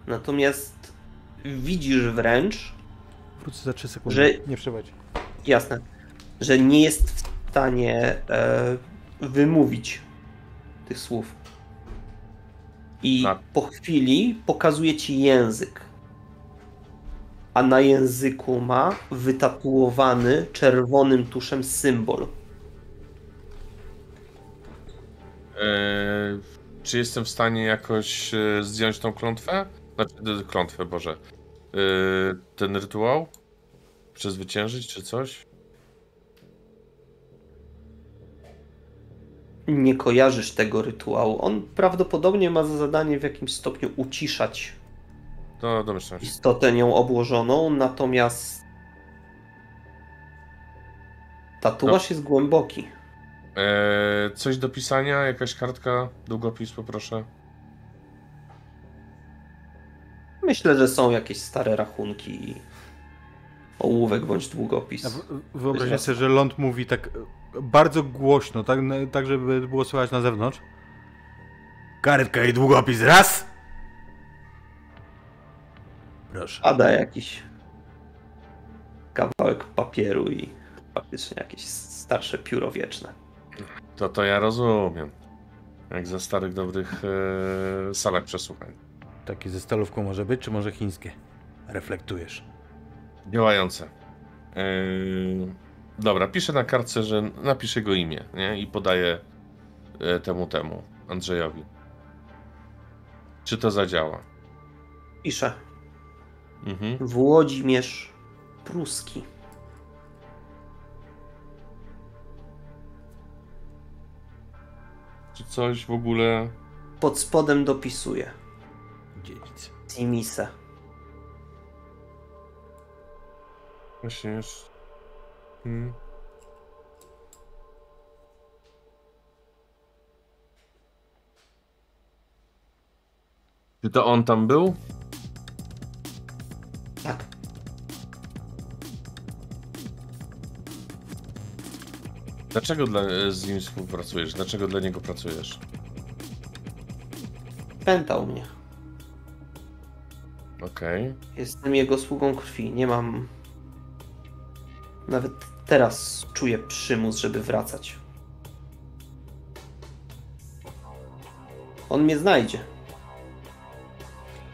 Speaker 1: natomiast widzisz wręcz,
Speaker 4: Wrócę za 3 sekundy.
Speaker 1: Że-
Speaker 4: Nie przewadź.
Speaker 1: jasne, że nie jest w stanie e, wymówić tych słów. I
Speaker 2: Tak.
Speaker 1: po chwili pokazuje ci język. A na języku ma wytatuowany czerwonym tuszem symbol.
Speaker 2: Yy, czy jestem w stanie jakoś e, zdjąć tą klątwę? Znaczy, klątwę, Boże. Yy, ten rytuał? Przezwyciężyć, czy coś?
Speaker 1: Nie kojarzysz tego rytuału. On prawdopodobnie ma za zadanie w jakimś stopniu uciszać
Speaker 2: To domyślam się.
Speaker 1: istotę nią obłożoną, natomiast tatuaż jest głęboki.
Speaker 2: Eee, coś do pisania? Jakaś kartka? Długopis poproszę.
Speaker 1: Myślę, że są jakieś stare rachunki i ołówek bądź długopis.
Speaker 4: Wyobraźcie sobie, że ląd mówi tak bardzo głośno, tak, tak żeby było słychać na zewnątrz. Karetka i długopis, raz! Proszę.
Speaker 1: Pada jakiś kawałek papieru i faktycznie jakieś starsze pióro wieczne.
Speaker 2: To to ja rozumiem. Jak za starych, dobrych e, salach przesłuchań.
Speaker 4: Takie ze stalówką może być, czy może chińskie? Reflektujesz.
Speaker 2: Działające. Eee, dobra, piszę na kartce, że napiszę jego imię, nie? I podaję e, temu temu, Andrzejowi. Czy to zadziała?
Speaker 1: Pisze
Speaker 2: Mhm.
Speaker 1: Włodzimierz Pruski.
Speaker 2: Czy coś w ogóle...
Speaker 1: Pod spodem dopisuje
Speaker 4: Dziedzic.
Speaker 1: Timise.
Speaker 2: Właśnie już... Hmm. Czy to on tam był?
Speaker 1: Tak.
Speaker 2: Dlaczego dla, z nim współpracujesz? Dlaczego dla niego pracujesz?
Speaker 1: Pętał mnie.
Speaker 2: Okej.
Speaker 1: Jestem jego sługą krwi. Nie mam. Nawet teraz czuję przymus, żeby wracać. On mnie znajdzie.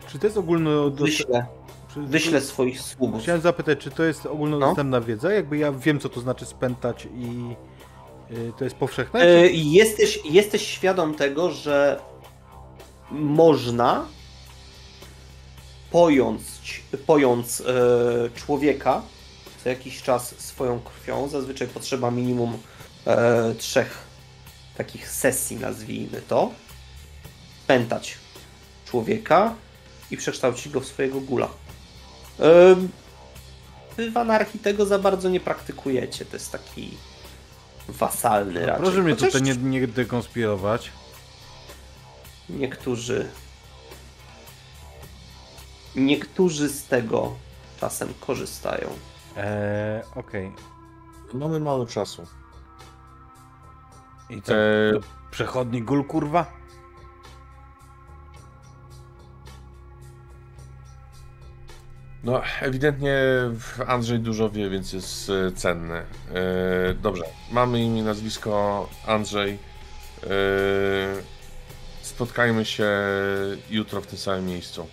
Speaker 4: Czy to jest ogólno...
Speaker 1: Wyślę,
Speaker 4: czy-
Speaker 1: wyślę swoich sługów.
Speaker 4: Chciałem zapytać, czy to jest ogólnodostępna wiedza? Jakby ja wiem, co to znaczy spętać i y, to jest powszechne?
Speaker 1: E. Jesteś, jesteś świadom tego, że można pojąc, pojąc e, człowieka co jakiś czas swoją krwią, zazwyczaj potrzeba minimum e, trzech takich sesji, nazwijmy to, pętać człowieka i przekształcić go w swojego gula. E, Wy w anarchii tego za bardzo nie praktykujecie, to jest taki wasalny raczej.
Speaker 4: Proszę mnie
Speaker 1: Chociaż
Speaker 4: tutaj nie, nie dekonspirować.
Speaker 1: Niektórzy. Niektórzy z tego czasem korzystają.
Speaker 4: Eee, okej.
Speaker 2: Mamy mało czasu.
Speaker 4: I co?
Speaker 2: Eee,
Speaker 4: To przechodni gul, kurwa?
Speaker 2: No, ewidentnie Andrzej dużo wie, więc jest e, cenny. E, dobrze, mamy imię, nazwisko Andrzej. E, spotkajmy się jutro w tym samym miejscu.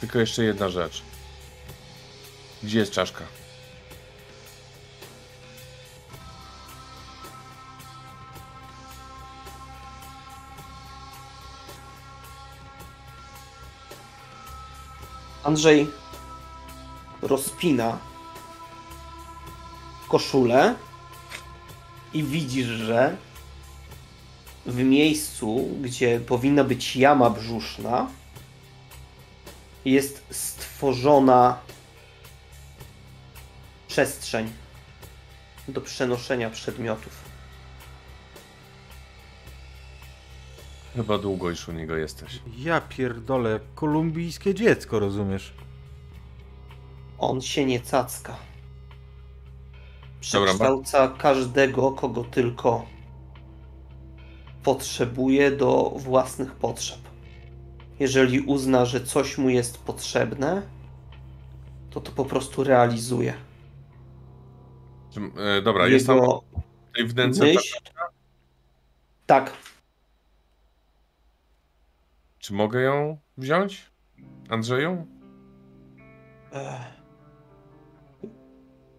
Speaker 2: Tylko jeszcze jedna rzecz. Gdzie jest czaszka?
Speaker 1: Andrzej rozpina koszulę i widzisz, że w miejscu, gdzie powinna być jama brzuszna, jest stworzona przestrzeń do przenoszenia przedmiotów.
Speaker 2: Chyba długo już u niego jesteś.
Speaker 4: Ja pierdolę, kolumbijskie dziecko, rozumiesz?
Speaker 1: On się nie cacka.
Speaker 2: Dobra,
Speaker 1: Przekształca każdego, kogo tylko potrzebuje do własnych potrzeb. Jeżeli uzna, że coś mu jest potrzebne, to to po prostu realizuje.
Speaker 2: E, dobra, jest tam
Speaker 1: Jego
Speaker 2: w
Speaker 1: myśl... Tak,
Speaker 2: Czy mogę ją wziąć? Andrzeju?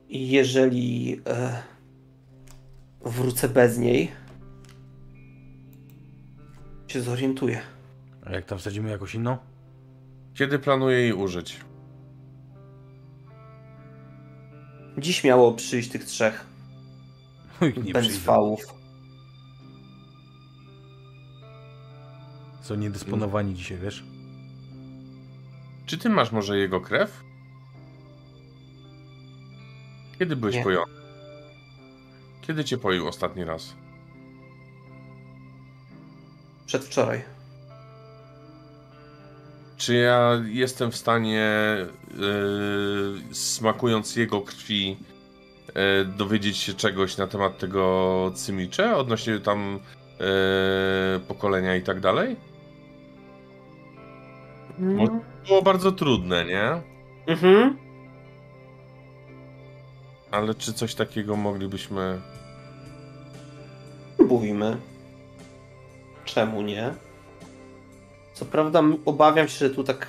Speaker 1: I jeżeli e, wrócę bez niej, się zorientuję.
Speaker 4: A jak tam wsadzimy jakąś inną?
Speaker 2: Kiedy planuję jej użyć?
Speaker 1: Dziś miało przyjść tych trzech
Speaker 4: Oj, nie przyjdą. Są niedysponowani dzisiaj, wiesz?
Speaker 2: Czy ty masz może jego krew? Kiedy byłeś
Speaker 1: Nie.
Speaker 2: pojony? Kiedy cię poił ostatni raz?
Speaker 1: Przedwczoraj.
Speaker 2: Czy ja jestem w stanie, yy, smakując jego krwi, yy, dowiedzieć się czegoś na temat tego cymicze, odnośnie tam yy, pokolenia i tak dalej? Bo było bardzo trudne, nie?
Speaker 1: Mhm.
Speaker 2: Ale czy coś takiego moglibyśmy...
Speaker 1: Próbujmy. Czemu nie? Co prawda obawiam się, że tu tak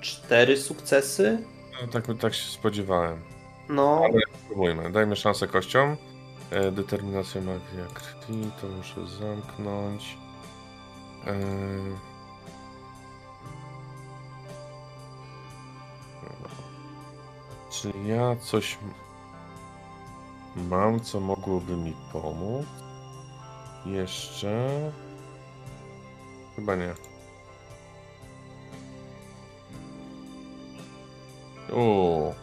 Speaker 1: cztery sukcesy.
Speaker 2: No, tak, tak się spodziewałem.
Speaker 1: No,
Speaker 2: Ale spróbujmy. Dajmy szansę kościom. E, determinacja magia krwi, to muszę zamknąć. E... Czy ja coś mam, co mogłoby mi pomóc? Jeszcze? Chyba nie. O.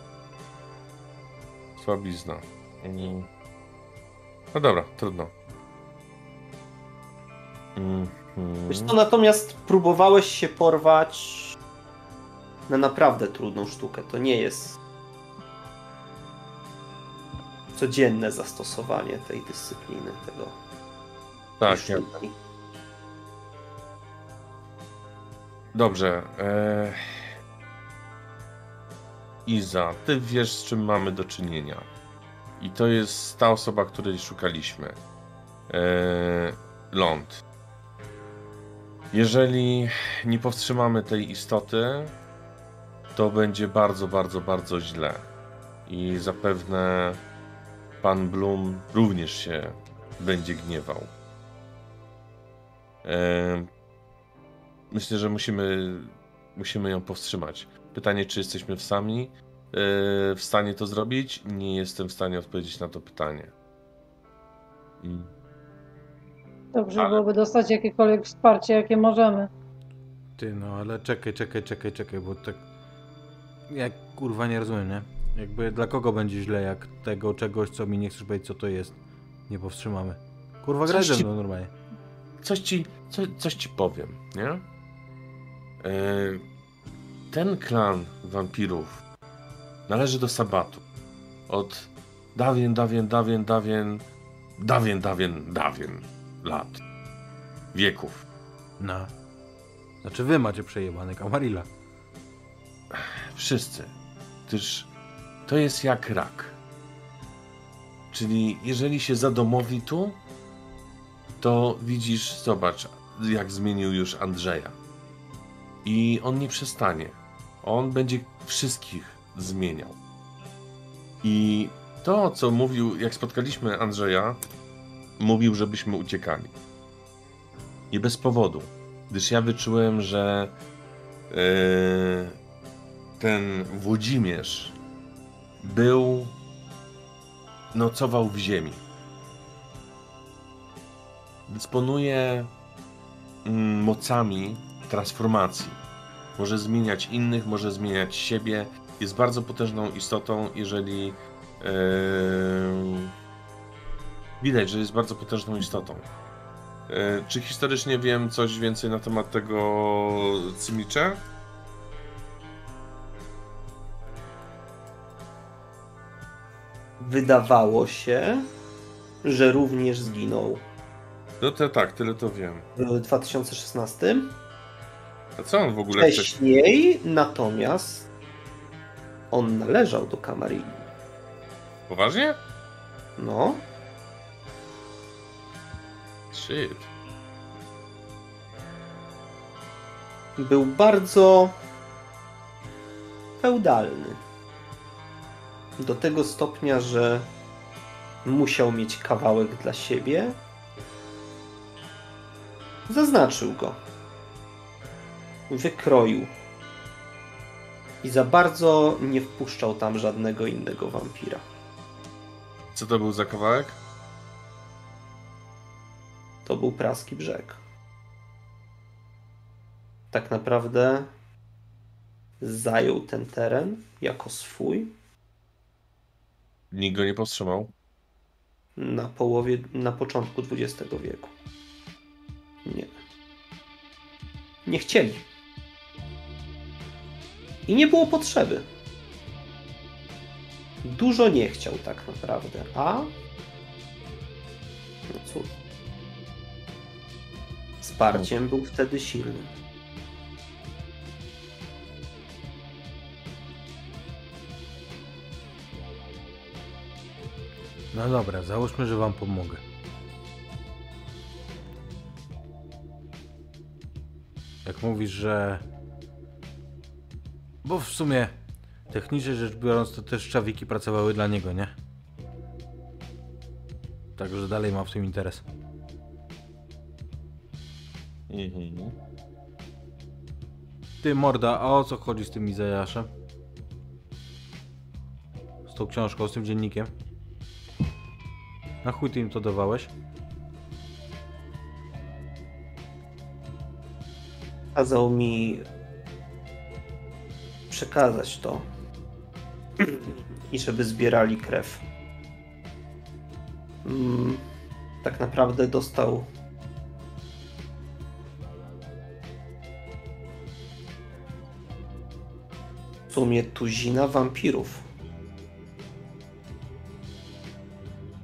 Speaker 2: Słabizna. Mm. No dobra, trudno. Mhm.
Speaker 1: Wiesz co, natomiast próbowałeś się porwać na naprawdę trudną sztukę. To nie jest codzienne zastosowanie tej dyscypliny, tego
Speaker 2: Tak,
Speaker 1: sztuki.
Speaker 2: dobrze. E... Iza, ty wiesz, z czym mamy do czynienia. I to jest ta osoba, której szukaliśmy. E... Ląd. Jeżeli nie powstrzymamy tej istoty, to będzie bardzo, bardzo, bardzo źle. I zapewne pan Bloom również się będzie gniewał. Em, Myślę, że musimy, musimy ją powstrzymać. Pytanie, czy jesteśmy w sami e, w stanie to zrobić? Nie jestem w stanie odpowiedzieć na to pytanie. Mm.
Speaker 3: Dobrze
Speaker 2: Ale-
Speaker 3: byłoby dostać jakiekolwiek wsparcie, jakie możemy.
Speaker 4: Ty, no ale czekaj, czekaj, czekaj, czekaj, bo tak... Ja kurwa nie rozumiem, nie? Jakby dla kogo będzie źle, jak tego czegoś, co mi nie chcesz powiedzieć, co to jest, nie powstrzymamy. Kurwa, graj
Speaker 2: ci-
Speaker 4: mną normalnie.
Speaker 2: Coś ci, co, coś ci powiem, nie? E, ten klan wampirów należy do Sabatu. Od dawien, dawien, dawien, dawien, dawien, dawien, dawien lat. Wieków.
Speaker 4: No. Znaczy wy macie przejebany Kamarilla.
Speaker 2: Wszyscy. Gdyż to jest jak rak. Czyli jeżeli się zadomowi tu, to widzisz, zobacz, jak zmienił już Andrzeja. I on nie przestanie. On będzie wszystkich zmieniał. I to, co mówił, jak spotkaliśmy Andrzeja, mówił, żebyśmy uciekali. I bez powodu. Gdyż ja wyczułem, że yy, ten Włodzimierz był, nocował w ziemi. Dysponuje mm, mocami transformacji. Może zmieniać innych, może zmieniać siebie. Jest bardzo potężną istotą, jeżeli yy, widać, że jest bardzo potężną istotą. Yy, czy historycznie wiem coś więcej na temat tego Cymicza?
Speaker 1: Wydawało się, że również zginął
Speaker 2: No to tak, tyle to wiem.
Speaker 1: w 2016.
Speaker 2: A co on w ogóle wcześniej?
Speaker 1: Wcześniej natomiast on należał do Kamarilli.
Speaker 2: Poważnie?
Speaker 1: No,
Speaker 2: Shit.
Speaker 1: był bardzo feudalny. Do tego stopnia, że musiał mieć kawałek dla siebie. Zaznaczył go. Wykroił. I za bardzo nie wpuszczał tam żadnego innego wampira.
Speaker 2: Co to był za kawałek?
Speaker 1: To był praski brzeg. Tak naprawdę zajął ten teren jako swój
Speaker 2: Nikt go nie powstrzymał.
Speaker 1: na połowie, na początku XX wieku. Nie. Nie chcieli. I nie było potrzeby. Dużo nie chciał tak naprawdę, a no cóż. Wsparciem był wtedy silny.
Speaker 4: No dobra, załóżmy, że wam pomogę. Jak mówisz, że... Bo w sumie, technicznie rzecz biorąc, to też czawiki pracowały dla niego, nie? Także dalej ma w tym interes.
Speaker 2: Mhm.
Speaker 4: Ty, morda, a o co chodzi z tym Izajaszem? Z tą książką, z tym dziennikiem? Na chuj ty im to dawałeś?
Speaker 1: kazał mi przekazać to i żeby zbierali krew. Mm, tak naprawdę dostał w sumie tuzina wampirów.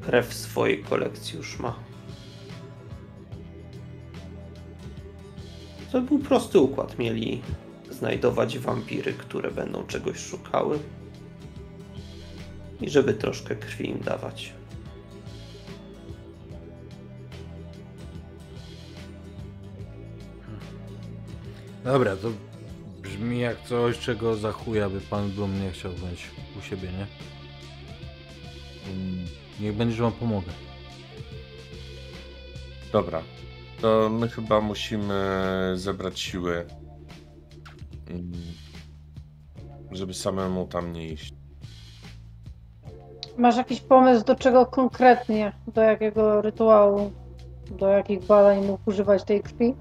Speaker 1: Krew w swojej kolekcji już ma. To był prosty układ. Mieli znajdować wampiry, które będą czegoś szukały. I żeby troszkę krwi im dawać.
Speaker 4: Dobra, to brzmi jak coś, czego za chuja by pan Blum nie chciał mieć u siebie, nie? Niech będzie, że wam pomogę.
Speaker 2: Dobra. To my chyba musimy zebrać siły, żeby samemu tam nie iść.
Speaker 3: Masz jakiś pomysł do czego konkretnie? Do jakiego rytuału? Do jakich badań mógł używać tej krwi?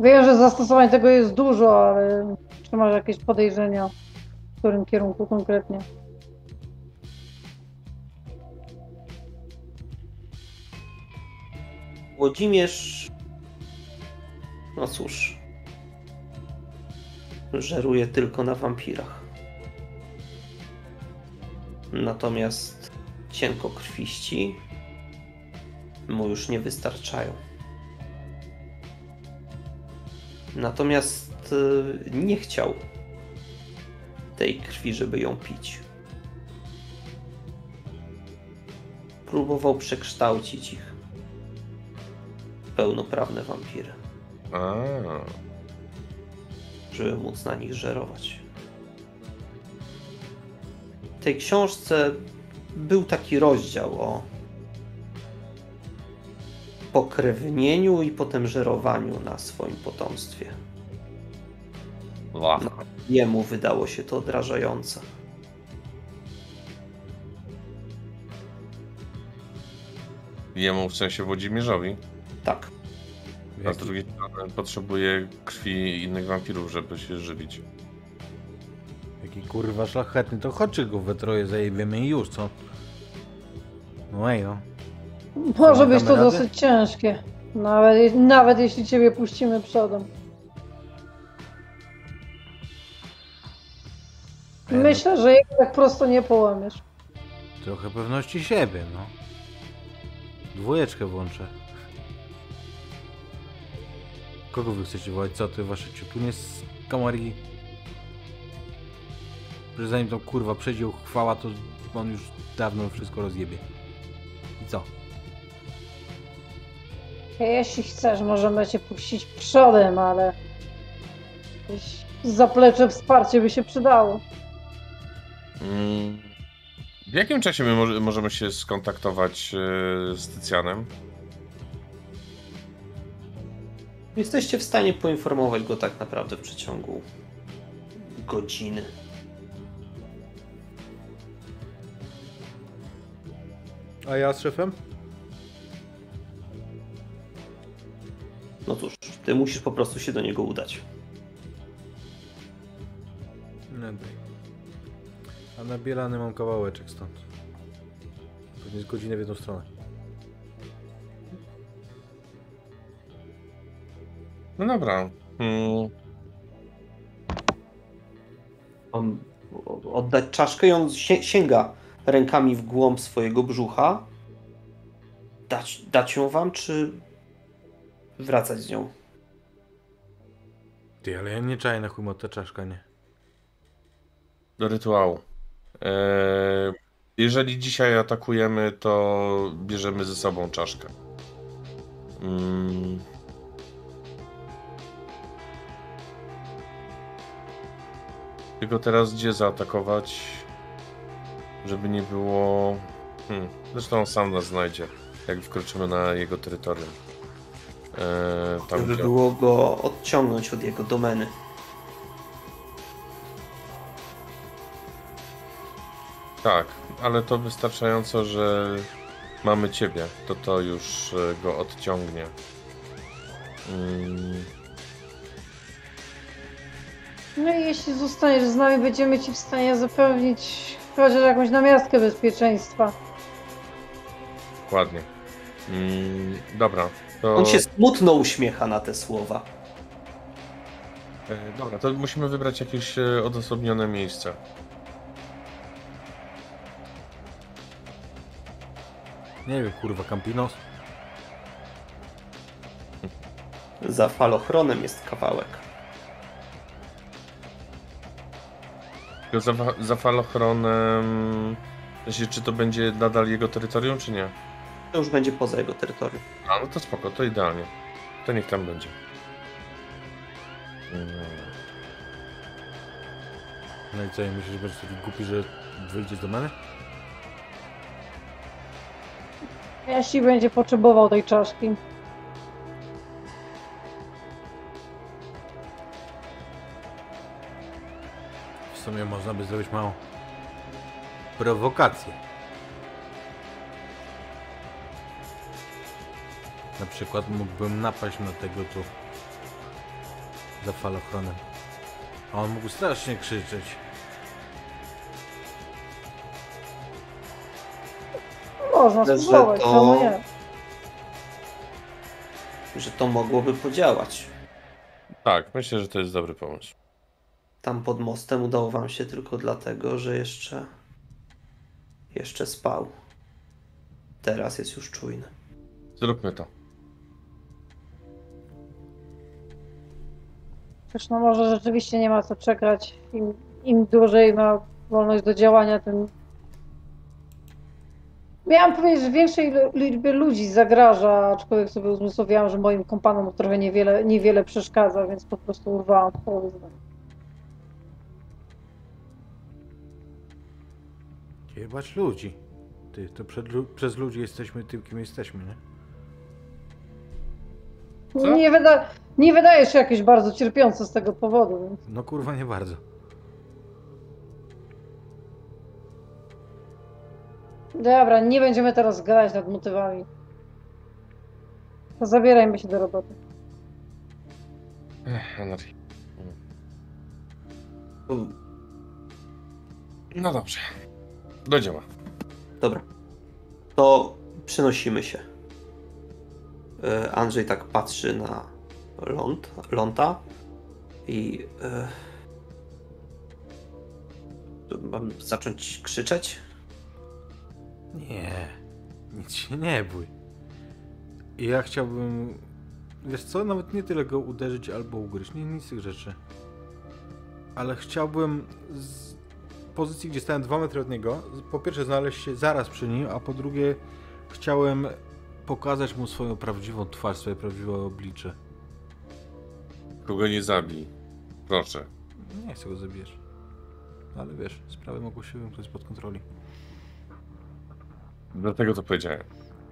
Speaker 3: Wiem, że zastosowań tego jest dużo, ale czy masz jakieś podejrzenia, w którym kierunku konkretnie?
Speaker 1: Włodzimierz. No cóż. Żeruje tylko na wampirach. Natomiast cienkokrwiści mu już nie wystarczają. Natomiast y, nie chciał tej krwi, żeby ją pić. Próbował przekształcić ich w pełnoprawne wampiry,
Speaker 2: A,
Speaker 1: żeby móc na nich żerować. W tej książce był taki rozdział o pokrewnieniu i potem żerowaniu na swoim potomstwie.
Speaker 2: Ła.
Speaker 1: Jemu wydało się to odrażające.
Speaker 2: Jemu w sensie Włodzimierzowi.
Speaker 1: Tak.
Speaker 2: A z drugiej strony potrzebuje krwi innych wampirów, żeby się żywić.
Speaker 4: jaki kurwa szlachetny, to chodźcie go we troje zajebiemy i już, co? No ej, no.
Speaker 3: Może być to
Speaker 4: radę?
Speaker 3: dosyć ciężkie. Nawet, nawet jeśli ciebie puścimy przodem.
Speaker 4: Ej, no,
Speaker 3: Myślę, że jego tak prosto nie połamiesz.
Speaker 4: Trochę pewności siebie, no. Dwójeczkę włączę. Kogo wy chcecie wołać? Co ty, wasze ciutunie z kamery? Że zanim to kurwa przejdzie uchwała, to on już dawno wszystko rozjebie. I co?
Speaker 3: Jeśli chcesz, możemy cię puścić przodem, ale jakieś zaplecze wsparcie by się przydało.
Speaker 2: Mm. W jakim czasie my może, możemy się skontaktować e, z Tycjanem?
Speaker 1: Jesteście w stanie poinformować go tak naprawdę w przeciągu godziny.
Speaker 4: A ja z szefem?
Speaker 1: No cóż, ty musisz po prostu się do niego udać.
Speaker 4: No daj. A na Bielany mam kawałeczek stąd. Pewnie z godziny w jedną stronę.
Speaker 2: No dobra. Mm.
Speaker 1: On oddać czaszkę i on sięga rękami w głąb swojego brzucha. Dać, dać ją wam, czy wracać z nią?
Speaker 4: Ty, ale ja nie czaję na chuj ta czaszka, nie?
Speaker 2: Do rytuału. E, jeżeli dzisiaj atakujemy, to bierzemy ze sobą czaszkę. Mm. Tylko teraz gdzie zaatakować, żeby nie było... Hmm. Zresztą on sam nas znajdzie, jak wkroczymy na jego terytorium. E, tam,
Speaker 1: Żeby
Speaker 2: gdzie...
Speaker 1: było go odciągnąć od jego domeny.
Speaker 2: Tak, ale to wystarczająco, że mamy ciebie, to to już e, go odciągnie. Mm,
Speaker 3: No i jeśli zostaniesz z nami, będziemy ci w stanie zapewnić chociaż jakąś namiastkę bezpieczeństwa.
Speaker 2: ładnie. Mm, dobra, to...
Speaker 1: On się smutno uśmiecha na te słowa.
Speaker 2: e, Dobra, to musimy wybrać jakieś e, odosobnione miejsce.
Speaker 4: Nie wiem, kurwa, Campinos.
Speaker 1: Za falochronem jest kawałek.
Speaker 2: Tylko za, za falochronem... w sensie, Czy to będzie nadal jego terytorium, czy nie?
Speaker 1: To już będzie poza jego terytorium.
Speaker 2: A, no to spoko, to idealnie. To niech tam będzie. Mm.
Speaker 4: No i co, i myślisz, że będziesz taki głupi, że wyjdziesz do mnie?
Speaker 3: Jeśli będzie potrzebował tej czaszki.
Speaker 4: Sumie można by zrobić małą prowokację. Na przykład mógłbym napaść na tego tu za falochronem. A on mógł strasznie krzyczeć.
Speaker 3: Można
Speaker 1: Myślę, że
Speaker 3: spróbować,
Speaker 1: to-
Speaker 3: czemu nie?
Speaker 1: Że to mogłoby podziałać.
Speaker 2: Tak, myślę, że to jest dobry pomysł.
Speaker 1: Tam pod mostem udało wam się tylko dlatego, że jeszcze jeszcze spał. Teraz jest już czujny.
Speaker 2: Zróbmy to.
Speaker 3: Też no może rzeczywiście nie ma co czekać. Im, im dłużej ma wolność do działania, tym... Miałam powiedzieć, że większej liczbie ludzi zagraża, aczkolwiek sobie uzmysłowiłam, że moim kompanom trochę niewiele, niewiele przeszkadza, więc po prostu urwałam połowę zdania.
Speaker 4: Jebać ludzi. Ty, to przed, przez ludzi jesteśmy tym, kim jesteśmy, nie?
Speaker 2: Co?
Speaker 3: Nie, wyda, nie wydaje się jakieś bardzo cierpiące z tego powodu, więc...
Speaker 4: No kurwa, nie bardzo.
Speaker 3: Dobra, nie będziemy teraz gadać nad motywami. To zabierajmy się do roboty.
Speaker 2: Ech, Henry. No dobrze. Do dzieła.
Speaker 1: Dobra. To przenosimy się. E, Andrzej tak patrzy na ląd, ląta i e, mam zacząć krzyczeć?
Speaker 4: Nie, nic się nie bój. I ja chciałbym, wiesz co, nawet nie tyle go uderzyć albo ugryźć, nie, nic z tych rzeczy. Ale chciałbym z pozycji, gdzie stałem dwa metry od niego, po pierwsze znaleźć się zaraz przy nim, a po drugie chciałem pokazać mu swoją prawdziwą twarz, swoje prawdziwe oblicze.
Speaker 2: Kogo nie zabij. Proszę.
Speaker 4: Nie chcę go zabijać. Ale wiesz, sprawy mogą się wymknąć spod kontroli.
Speaker 2: Dlatego to powiedziałem.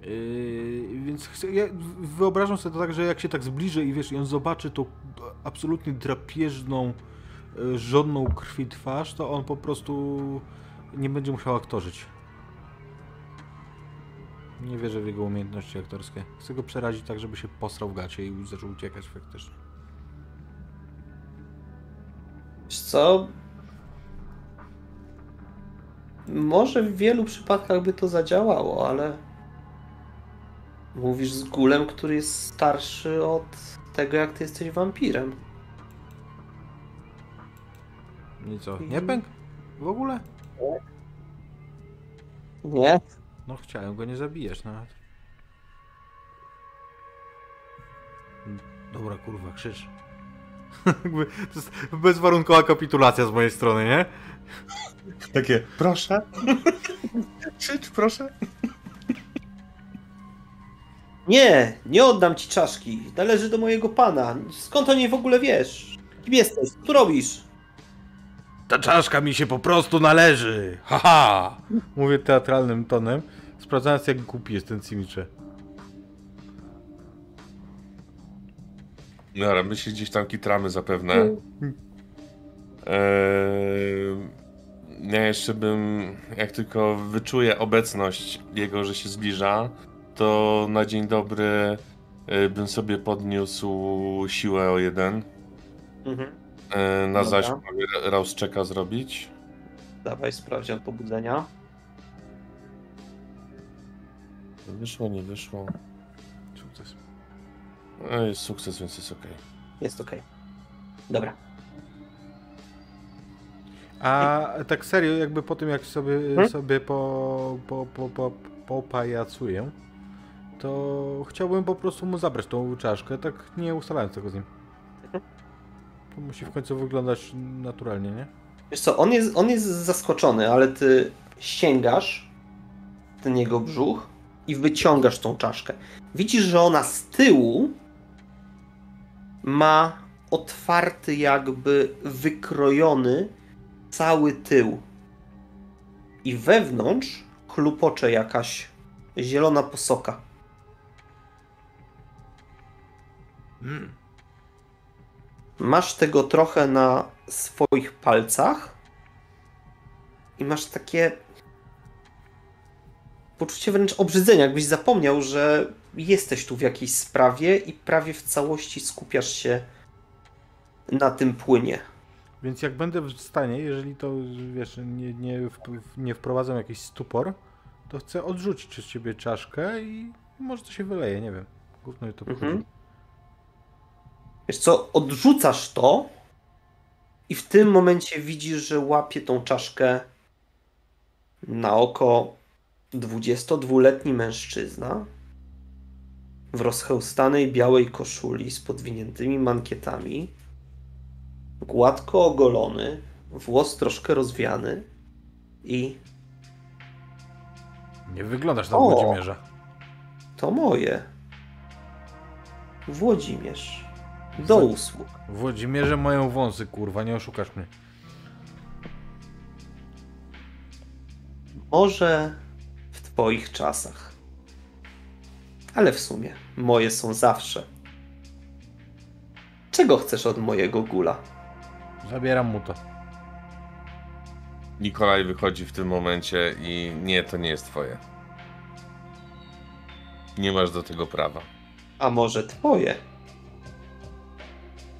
Speaker 4: Yy, więc chcę, ja wyobrażam sobie to tak, że jak się tak zbliży i wiesz, i on zobaczy tą absolutnie drapieżną, żadną krwi twarz, to on po prostu nie będzie musiał aktorzyć. Nie wierzę w jego umiejętności aktorskie. Chcę go przerazić tak, żeby się posrał w gacie i zaczął uciekać faktycznie.
Speaker 1: Wiesz co? Może w wielu przypadkach by to zadziałało, ale mówisz z gulem, który jest starszy od tego, jak ty jesteś wampirem.
Speaker 4: I co, nie pęk? W ogóle?
Speaker 1: Nie?
Speaker 4: No chciałem go nie zabijać nawet. Dobra, kurwa. Jakby to jest bezwarunkowa kapitulacja z mojej strony, nie?
Speaker 2: Takie, proszę. Krzycz, proszę.
Speaker 1: Nie, nie oddam ci czaszki. Należy do mojego pana. Skąd o niej w ogóle wiesz? Kim jesteś? Co tu robisz?
Speaker 4: Ta czaszka mi się po prostu należy! Haha! Mówię teatralnym tonem, sprawdzając jak głupi jest ten Cimicze.
Speaker 2: Dobra, my się gdzieś tam kitramy zapewne. Eee, ja jeszcze bym, jak tylko wyczuję obecność jego, że się zbliża, to na dzień dobry e, bym sobie podniósł siłę o jeden.
Speaker 1: Mhm.
Speaker 2: E, na zaś mogę Rauschecka zrobić.
Speaker 1: Dawaj, sprawdzian pobudzenia.
Speaker 2: Wyszło, nie wyszło.
Speaker 4: Sukces.
Speaker 2: No jest sukces, więc jest ok.
Speaker 1: Jest okej. Dobra.
Speaker 4: A tak serio, jakby po tym jak sobie,
Speaker 1: Hmm?
Speaker 4: sobie po, po, po, po, popajacuję, to chciałbym po prostu mu zabrać tą czaszkę, tak nie ustalając tego z nim. To musi w końcu wyglądać naturalnie, nie?
Speaker 1: Wiesz co, on jest, on jest zaskoczony, ale ty sięgasz ten jego brzuch i wyciągasz tą czaszkę. Widzisz, że ona z tyłu ma otwarty, jakby wykrojony cały tył. I wewnątrz chlupocze jakaś zielona posoka.
Speaker 4: Mm.
Speaker 1: Masz tego trochę na swoich palcach i masz takie poczucie wręcz obrzydzenia, jakbyś zapomniał, że jesteś tu w jakiejś sprawie i prawie w całości skupiasz się na tym płynie.
Speaker 4: Więc jak będę w stanie, jeżeli to, wiesz, nie, nie, nie wprowadzę w jakiś stupor, to chcę odrzucić z ciebie czaszkę i może to się wyleje, nie wiem. Gówno to
Speaker 1: Mhm.
Speaker 4: mhm.
Speaker 1: Wiesz co, odrzucasz to I w tym momencie widzisz, że łapie tą czaszkę na oko 22-letni mężczyzna w rozchełstanej białej koszuli z podwiniętymi mankietami, gładko ogolony, włos troszkę rozwiany i
Speaker 4: Nie wyglądasz na! Włodzimierza.
Speaker 1: to moje. Włodzimierz. Do usług.
Speaker 4: Włodzimierze mają wąsy, kurwa, nie oszukasz mnie.
Speaker 1: Może w twoich czasach. Ale w sumie moje są zawsze. Czego chcesz od mojego gula?
Speaker 4: Zabieram mu to.
Speaker 2: Nikolaj wychodzi w tym momencie i nie, to nie jest twoje. Nie masz do tego prawa.
Speaker 1: A może twoje?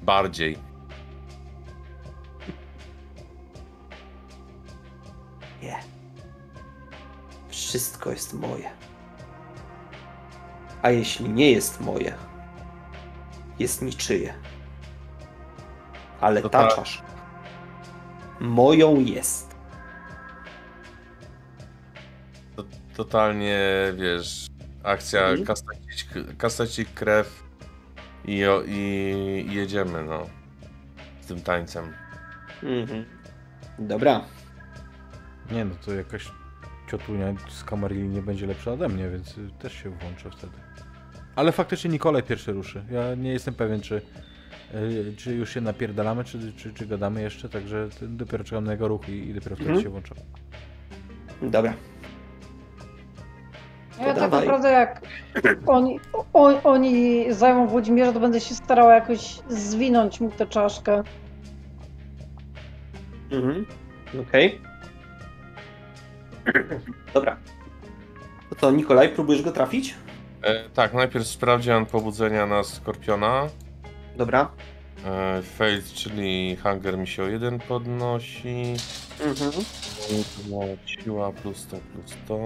Speaker 2: Bardziej.
Speaker 1: Nie. Wszystko jest moje. A jeśli nie jest moje, jest niczyje. Ale
Speaker 2: To
Speaker 1: ta czaszka moją jest.
Speaker 2: To, totalnie, wiesz, akcja
Speaker 1: Mhm.
Speaker 2: kastacić, kastacić krew i, o- i, jedziemy, no. Z tym tańcem.
Speaker 1: Mhm. Dobra.
Speaker 4: Nie no, to jakaś ciotunia z Kamarili nie będzie lepsza ode mnie, więc y, też się włączę wtedy. Ale faktycznie Nikolaj pierwszy ruszy. Ja nie jestem pewien, czy, y, czy już się napierdalamy, czy, czy, czy gadamy jeszcze, także dopiero czekam na jego ruch i, i dopiero wtedy
Speaker 1: Mhm.
Speaker 4: się włączam.
Speaker 1: Dobra.
Speaker 3: Ja tak naprawdę jak oni, o, oni zajmą Włodzimierza, to będę się starała jakoś zwinąć mu tę czaszkę.
Speaker 1: Mhm. Okej. Dobra. To co, Nikolaj, próbujesz go trafić?
Speaker 2: E, tak, najpierw sprawdzian pobudzenia na Skorpiona.
Speaker 1: Dobra.
Speaker 2: E, failed, czyli hunger mi się o jeden podnosi.
Speaker 1: Mhm.
Speaker 2: Siła plus to plus to.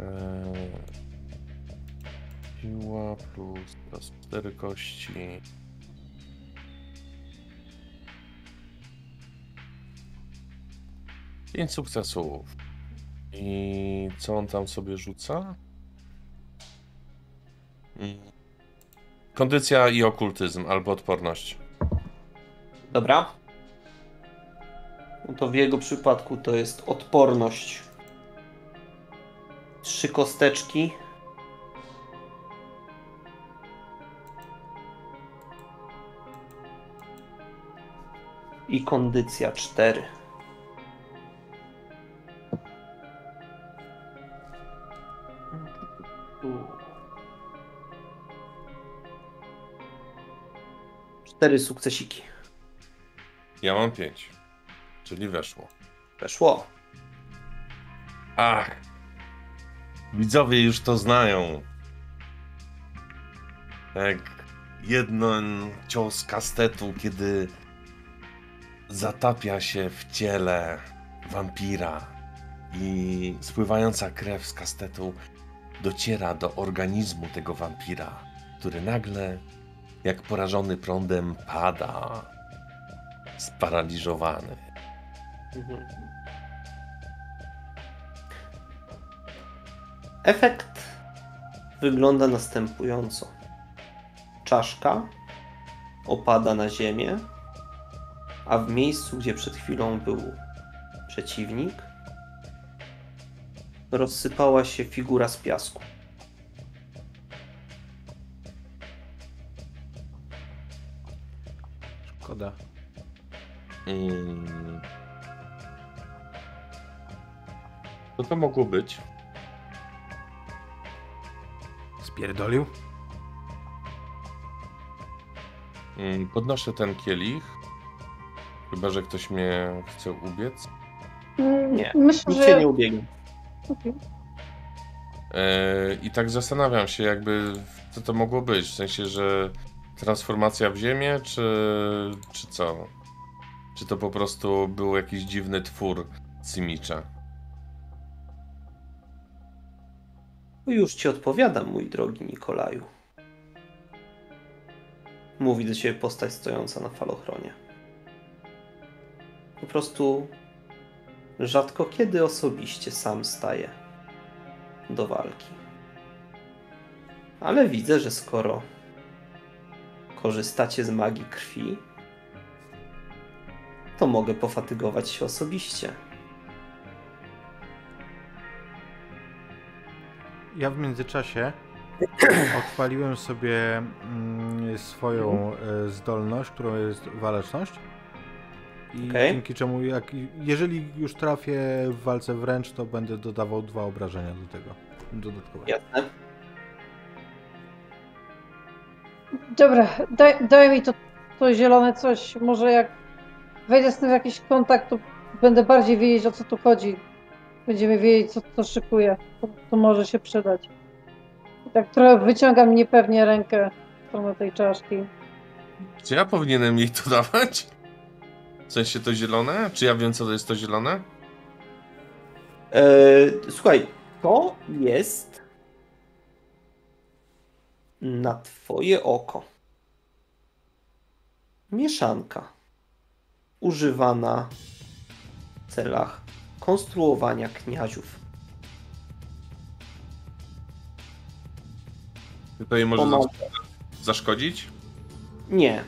Speaker 2: Eee, siła plus plus 4 kości. Pięć sukcesów. I co on tam sobie rzuca? Mm. Kondycja i okultyzm, albo odporność.
Speaker 1: Dobra. No to w jego przypadku to jest odporność. Trzy kosteczki. I kondycja cztery. Cztery sukcesiki.
Speaker 2: Ja mam 5, czyli weszło.
Speaker 1: Weszło.
Speaker 2: Ach. Widzowie już to znają. Jak jeden cios kastetu, kiedy zatapia się w ciele wampira i spływająca krew z kastetu dociera do organizmu tego wampira, który nagle, jak porażony prądem, pada, sparaliżowany.
Speaker 1: Mhm. Efekt wygląda następująco. Czaszka opada na ziemię, a w miejscu, gdzie przed chwilą był przeciwnik, rozsypała się figura z piasku.
Speaker 4: Szkoda.
Speaker 2: Mm. Co to mogło być?
Speaker 4: Spierdolił?
Speaker 2: Mm, Podnoszę ten kielich. Chyba, że ktoś mnie chce ubiec.
Speaker 3: Mm,
Speaker 1: Nie,
Speaker 3: Myślę,
Speaker 1: Nikt się
Speaker 3: że.
Speaker 1: nie ubiegnie.
Speaker 3: Okej.
Speaker 2: E, I tak zastanawiam się, jakby co to mogło być. W sensie, że transformacja w ziemię, czy, czy co? Czy to po prostu był jakiś dziwny twór Simicza?
Speaker 1: Już ci odpowiadam, mój drogi Nikolaju. mówi do ciebie postać stojąca na falochronie. Po prostu rzadko kiedy osobiście sam staje do walki. Ale widzę, że skoro korzystacie z magii krwi, to mogę pofatygować się osobiście.
Speaker 4: Ja w międzyczasie odpaliłem sobie mm, swoją e, zdolność, którą jest waleczność. I
Speaker 1: Okej.
Speaker 4: dzięki czemu, jak, jeżeli już trafię w walce wręcz, to będę dodawał dwa obrażenia do tego. Dodatkowe.
Speaker 1: Jasne?
Speaker 3: Dobra, daj, daj mi to, to zielone coś. Może jak wejdę z tym w jakiś kontakt, to będę bardziej wiedzieć o co tu chodzi. Będziemy wiedzieć, co to szykuje. To, to może się przydać. I tak trochę wyciągam niepewnie rękę w stronę tej czaszki.
Speaker 2: Czy ja powinienem jej to dawać? W sensie to zielone? Czy ja wiem, co to jest to zielone?
Speaker 1: Eee, słuchaj, to jest na twoje oko mieszanka używana w celach konstruowania kniaziów.
Speaker 2: To jej może
Speaker 1: Pomaga.
Speaker 2: zaszkodzić?
Speaker 1: Nie,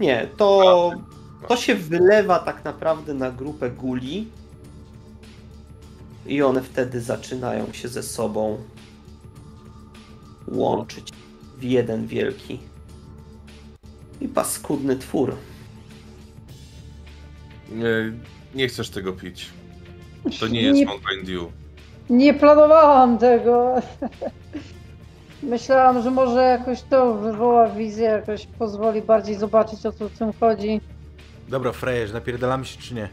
Speaker 1: nie, to, to się wylewa tak naprawdę na grupę guli i one wtedy zaczynają się ze sobą łączyć w jeden wielki i paskudny twór.
Speaker 2: Nie, nie chcesz tego pić. To nie jest
Speaker 3: Nie,
Speaker 2: Mountain Dew.
Speaker 3: nie planowałam tego. Myślałam, że może jakoś to wywoła wizję, jakoś pozwoli bardziej zobaczyć o co w tym chodzi.
Speaker 4: Dobra, Frejerz, napierdalamy się czy nie?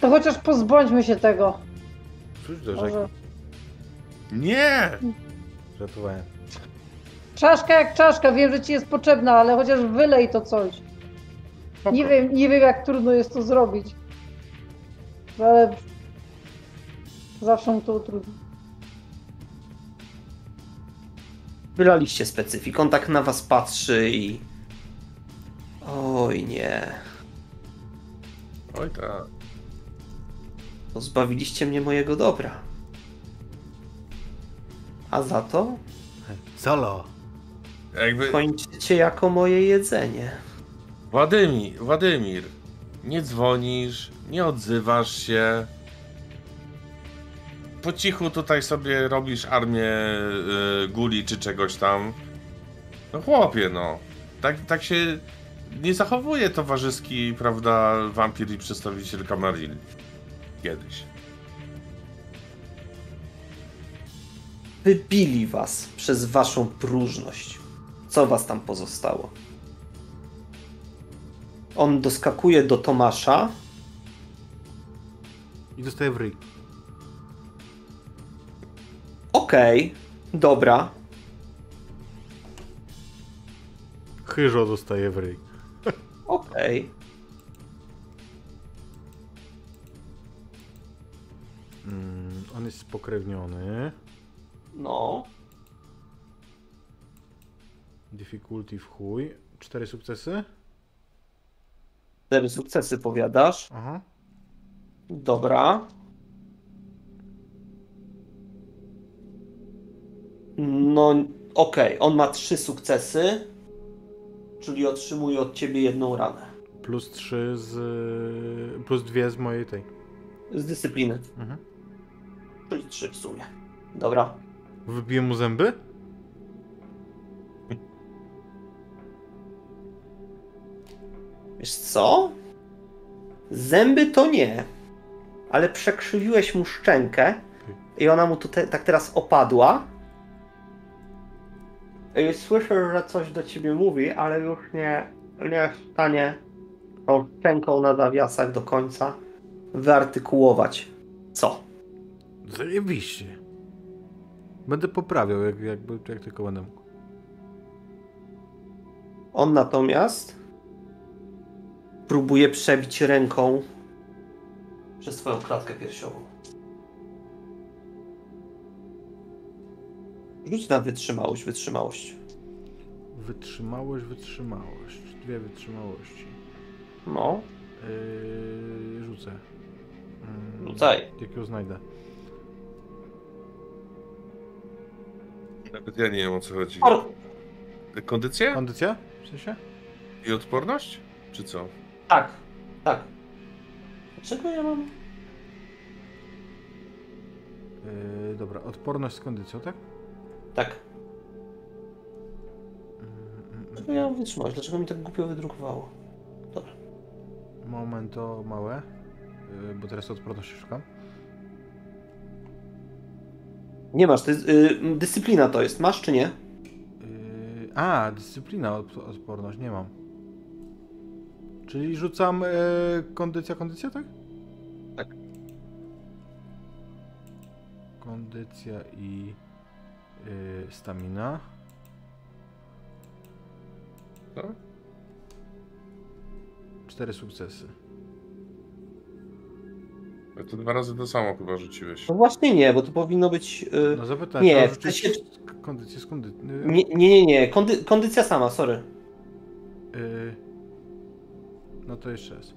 Speaker 3: To chociaż pozbądźmy się tego.
Speaker 4: Rzuć do rzeki.
Speaker 3: Może.
Speaker 2: Nie!
Speaker 4: Żartowałem.
Speaker 3: Czaszka jak czaszka, wiem, że ci jest potrzebna, ale chociaż wylej to coś. Nie wiem, nie wiem jak trudno jest to zrobić. Ale zawsze mu to utrudni.
Speaker 1: Wylaliście specyfik, on tak na was patrzy i... Oj nie,
Speaker 2: Oj tak.
Speaker 1: pozbawiliście mnie mojego dobra. A za to
Speaker 4: Solo!
Speaker 2: Jakby...
Speaker 1: kończycie jako moje jedzenie.
Speaker 2: Władimir, Władimir, nie dzwonisz, nie odzywasz się. Po cichu tutaj sobie robisz armię y, guli czy czegoś tam. No chłopie, no. Tak, tak się nie zachowuje towarzyski, prawda, wampir i przedstawiciel Kamaril. Kiedyś.
Speaker 1: Wybili was przez waszą próżność. Co was tam pozostało? On doskakuje do Tomasza.
Speaker 4: I dostaję w ryj.
Speaker 1: Okej, dobra.
Speaker 4: Chyżo dostaje w ryj.
Speaker 1: Okej.
Speaker 4: Mm, on jest spokrewniony.
Speaker 1: No.
Speaker 4: Difficulty w chuj. Cztery sukcesy.
Speaker 1: Cztery sukcesy powiadasz.
Speaker 4: Aha.
Speaker 1: Dobra. No, okej, on ma trzy sukcesy, czyli otrzymuje od ciebie jedną ranę.
Speaker 4: Plus trzy z... Plus dwie z mojej tej.
Speaker 1: Z dyscypliny,
Speaker 4: Mhm.
Speaker 1: czyli trzy w sumie. Dobra.
Speaker 4: Wybiję mu zęby?
Speaker 1: Wiesz co? Zęby to nie, ale przekrzywiłeś mu szczękę i ona mu tutaj tak teraz opadła. I słyszę, że coś do ciebie mówi, ale już nie, nie jest w stanie tą szczęką na zawiasach do końca wyartykułować. Co?
Speaker 4: Zajebiście. Będę poprawiał, jak, jakby, jak tylko będę mógł.
Speaker 1: On natomiast próbuje przebić ręką przez swoją klatkę piersiową. Rzuć na wytrzymałość, wytrzymałość.
Speaker 4: Wytrzymałość, wytrzymałość. Dwie wytrzymałości.
Speaker 1: No,
Speaker 4: Yy, rzucę. Mm,
Speaker 1: rzucaj.
Speaker 4: Jak ją znajdę.
Speaker 2: Nawet ja nie wiem o co chodzi. Kondycja
Speaker 4: Kondycja? W sensie?
Speaker 2: i odporność? Czy co?
Speaker 1: Tak, tak. Dlaczego ja mam...
Speaker 4: Yy, dobra, odporność z kondycją, tak?
Speaker 1: Tak. Dlaczego ja mam wytrzymałość? Dlaczego mi tak głupio wydrukowało? Dobra.
Speaker 4: Momento małe. Yy, bo teraz odporności szukam.
Speaker 1: Nie masz, to jest, y, dyscyplina to jest. Masz czy nie?
Speaker 4: Yy, a, dyscyplina, od, odporność, nie mam. Czyli rzucam yy, kondycja, kondycja, tak?
Speaker 1: Tak.
Speaker 4: Kondycja i yy, stamina.
Speaker 2: Co?
Speaker 4: Cztery sukcesy.
Speaker 2: Ale To dwa razy to samo chyba rzuciłeś.
Speaker 1: No właśnie nie, bo to powinno być... Y,
Speaker 4: No zapytałem,
Speaker 1: nie,
Speaker 4: trzeba
Speaker 1: w
Speaker 4: rzucić
Speaker 1: sensie-
Speaker 4: kondycję z kondycji.
Speaker 1: nie, nie, nie, nie. Kondy, kondycja sama, sorry.
Speaker 4: Yy, no to jeszcze raz.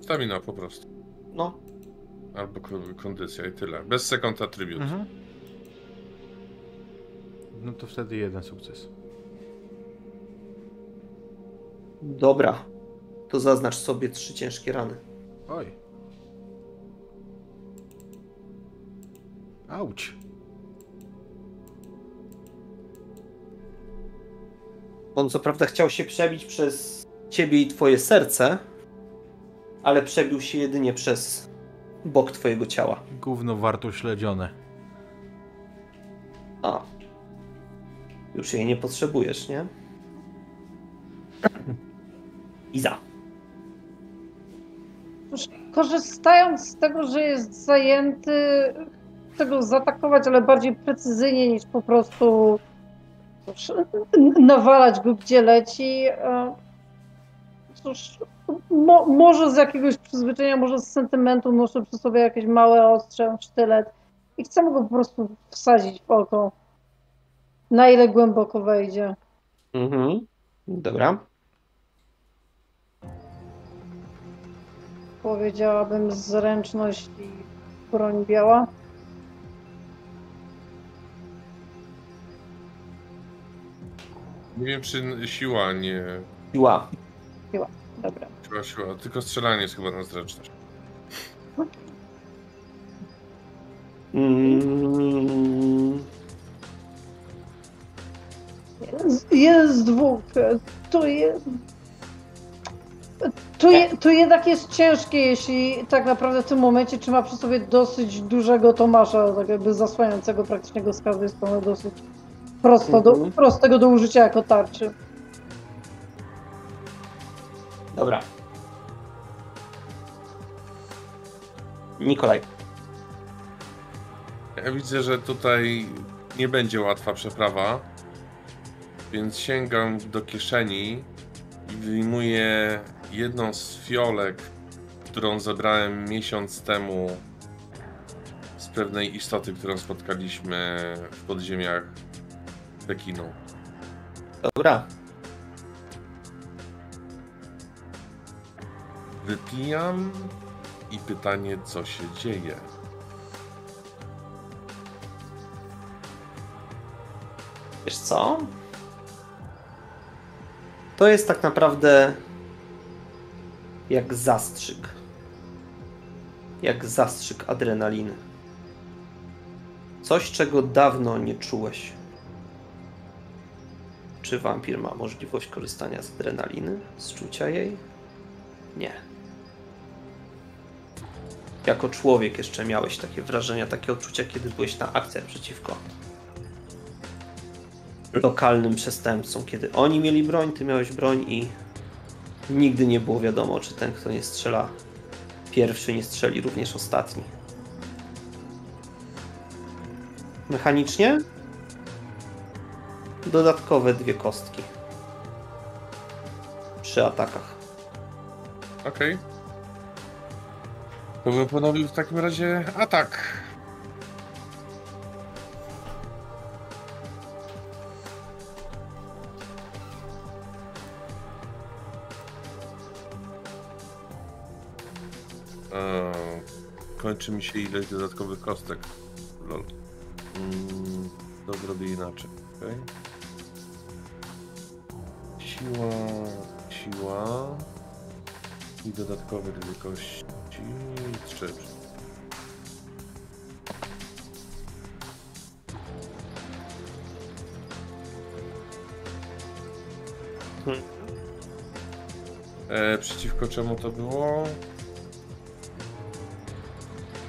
Speaker 2: Stamina po prostu.
Speaker 1: No,
Speaker 2: Albo ko- kondycja i tyle. Bez sekund attribut.
Speaker 4: Mhm. No to wtedy jeden sukces.
Speaker 1: dobra. To zaznacz sobie trzy ciężkie rany.
Speaker 4: Oj. Auć.
Speaker 1: On co prawda chciał się przebić przez ciebie i twoje serce, ale przebił się jedynie przez bok twojego ciała.
Speaker 4: Gówno warto śledzione.
Speaker 1: A. Już jej nie potrzebujesz, nie? Iza.
Speaker 3: Cóż, Korzystając z tego, że jest zajęty, chcę go zaatakować, ale bardziej precyzyjnie niż po prostu nawalać go gdzie leci. Cóż, mo, może z jakiegoś przyzwyczajenia, może z sentymentu noszę przy sobie jakieś małe ostrze, sztylet i chcę go po prostu wsadzić w oko. Na ile głęboko wejdzie.
Speaker 1: Mhm. Dobra.
Speaker 3: Powiedziałabym zręczność i broń biała.
Speaker 2: Nie wiem czy siła nie...
Speaker 1: Siła.
Speaker 3: Dobra.
Speaker 2: Siła, siła. Tylko strzelanie jest chyba na zręczność.
Speaker 1: Mm,
Speaker 3: Jest, jest dwóch. To, je, to, je, to jednak jest ciężkie, jeśli tak naprawdę w tym momencie trzyma przy sobie dosyć dużego Tomasza, tak jakby zasłaniającego praktycznie go z każdej strony dosyć prosto do,
Speaker 1: Mhm.
Speaker 3: prostego do użycia jako tarczy.
Speaker 1: Dobra. Nikolaj.
Speaker 2: Ja widzę, że tutaj nie będzie łatwa przeprawa, więc sięgam do kieszeni i wyjmuję jedną z fiolek, którą zebrałem miesiąc temu z pewnej istoty, którą spotkaliśmy w podziemiach Pekinu.
Speaker 1: Dobra.
Speaker 2: Wypijam i pytanie, co się dzieje.
Speaker 1: Wiesz co? To jest tak naprawdę jak zastrzyk. Jak zastrzyk adrenaliny. Coś, czego dawno nie czułeś. Czy wampir ma możliwość korzystania z adrenaliny? Z czucia jej? Nie. Jako człowiek jeszcze miałeś takie wrażenia, takie odczucia, kiedy byłeś na akcjach przeciwko lokalnym przestępcom. Kiedy oni mieli broń, ty miałeś broń i nigdy nie było wiadomo, czy ten, kto nie strzela pierwszy, nie strzeli również ostatni. Mechanicznie dodatkowe dwie kostki przy atakach.
Speaker 2: Okej. To bym ponowił w takim razie atak. Eee, kończy mi się ilość dodatkowych kostek. Lol. Mm, to zrobię inaczej. Okay. Siła, siła i dodatkowe dwie kości. Trzy.
Speaker 1: Hmm.
Speaker 2: E, przeciwko czemu to było?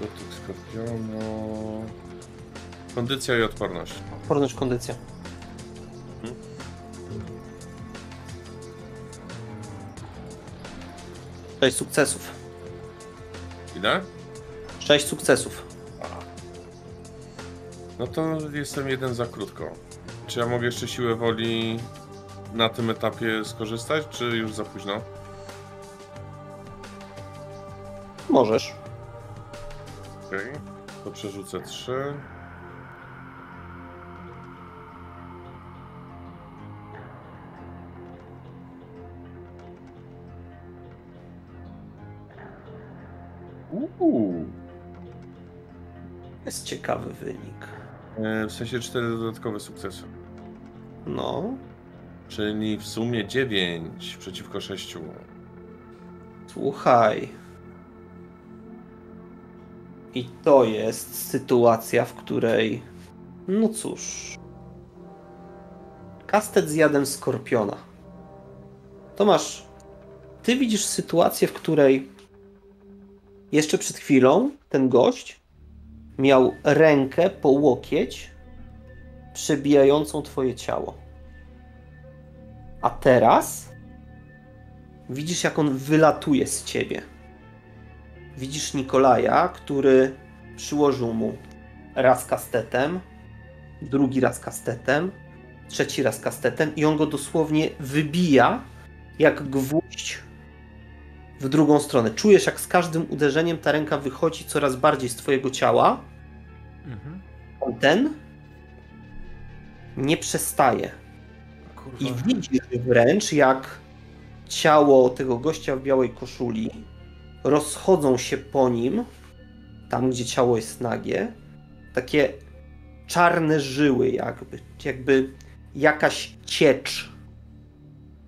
Speaker 2: Dotyk skorpionu. Kondycja i odporność.
Speaker 1: Odporność, kondycja. Sześć sukcesów.
Speaker 2: Ile?
Speaker 1: Sześć sukcesów.
Speaker 2: No to jestem jeden za krótko. Czy ja mogę jeszcze siłę woli na tym etapie skorzystać, czy już za późno?
Speaker 1: Możesz.
Speaker 2: Okej. To przerzucę trzy. Uuu.
Speaker 1: Jest ciekawy wynik.
Speaker 2: E, W sensie cztery dodatkowe sukcesy.
Speaker 1: No.
Speaker 2: Czyli w sumie 9 przeciwko 6.
Speaker 1: Słuchaj. I to jest sytuacja, w której. No cóż. Kastet z jadem skorpiona. Tomasz, ty widzisz sytuację, w której jeszcze przed chwilą ten gość miał rękę po łokieć przebijającą twoje ciało. A teraz widzisz, jak on wylatuje z ciebie. Widzisz Nikolaja, który przyłożył mu raz kastetem, drugi raz kastetem, trzeci raz kastetem i on go dosłownie wybija jak gwóźdź w drugą stronę. Czujesz, jak z każdym uderzeniem ta ręka wychodzi coraz bardziej z twojego ciała.
Speaker 4: Mhm.
Speaker 1: Ten nie przestaje.
Speaker 4: Kurwa.
Speaker 1: I widzisz wręcz, jak ciało tego gościa w białej koszuli rozchodzą się po nim, tam gdzie ciało jest nagie, takie czarne żyły, jakby, jakby jakaś ciecz,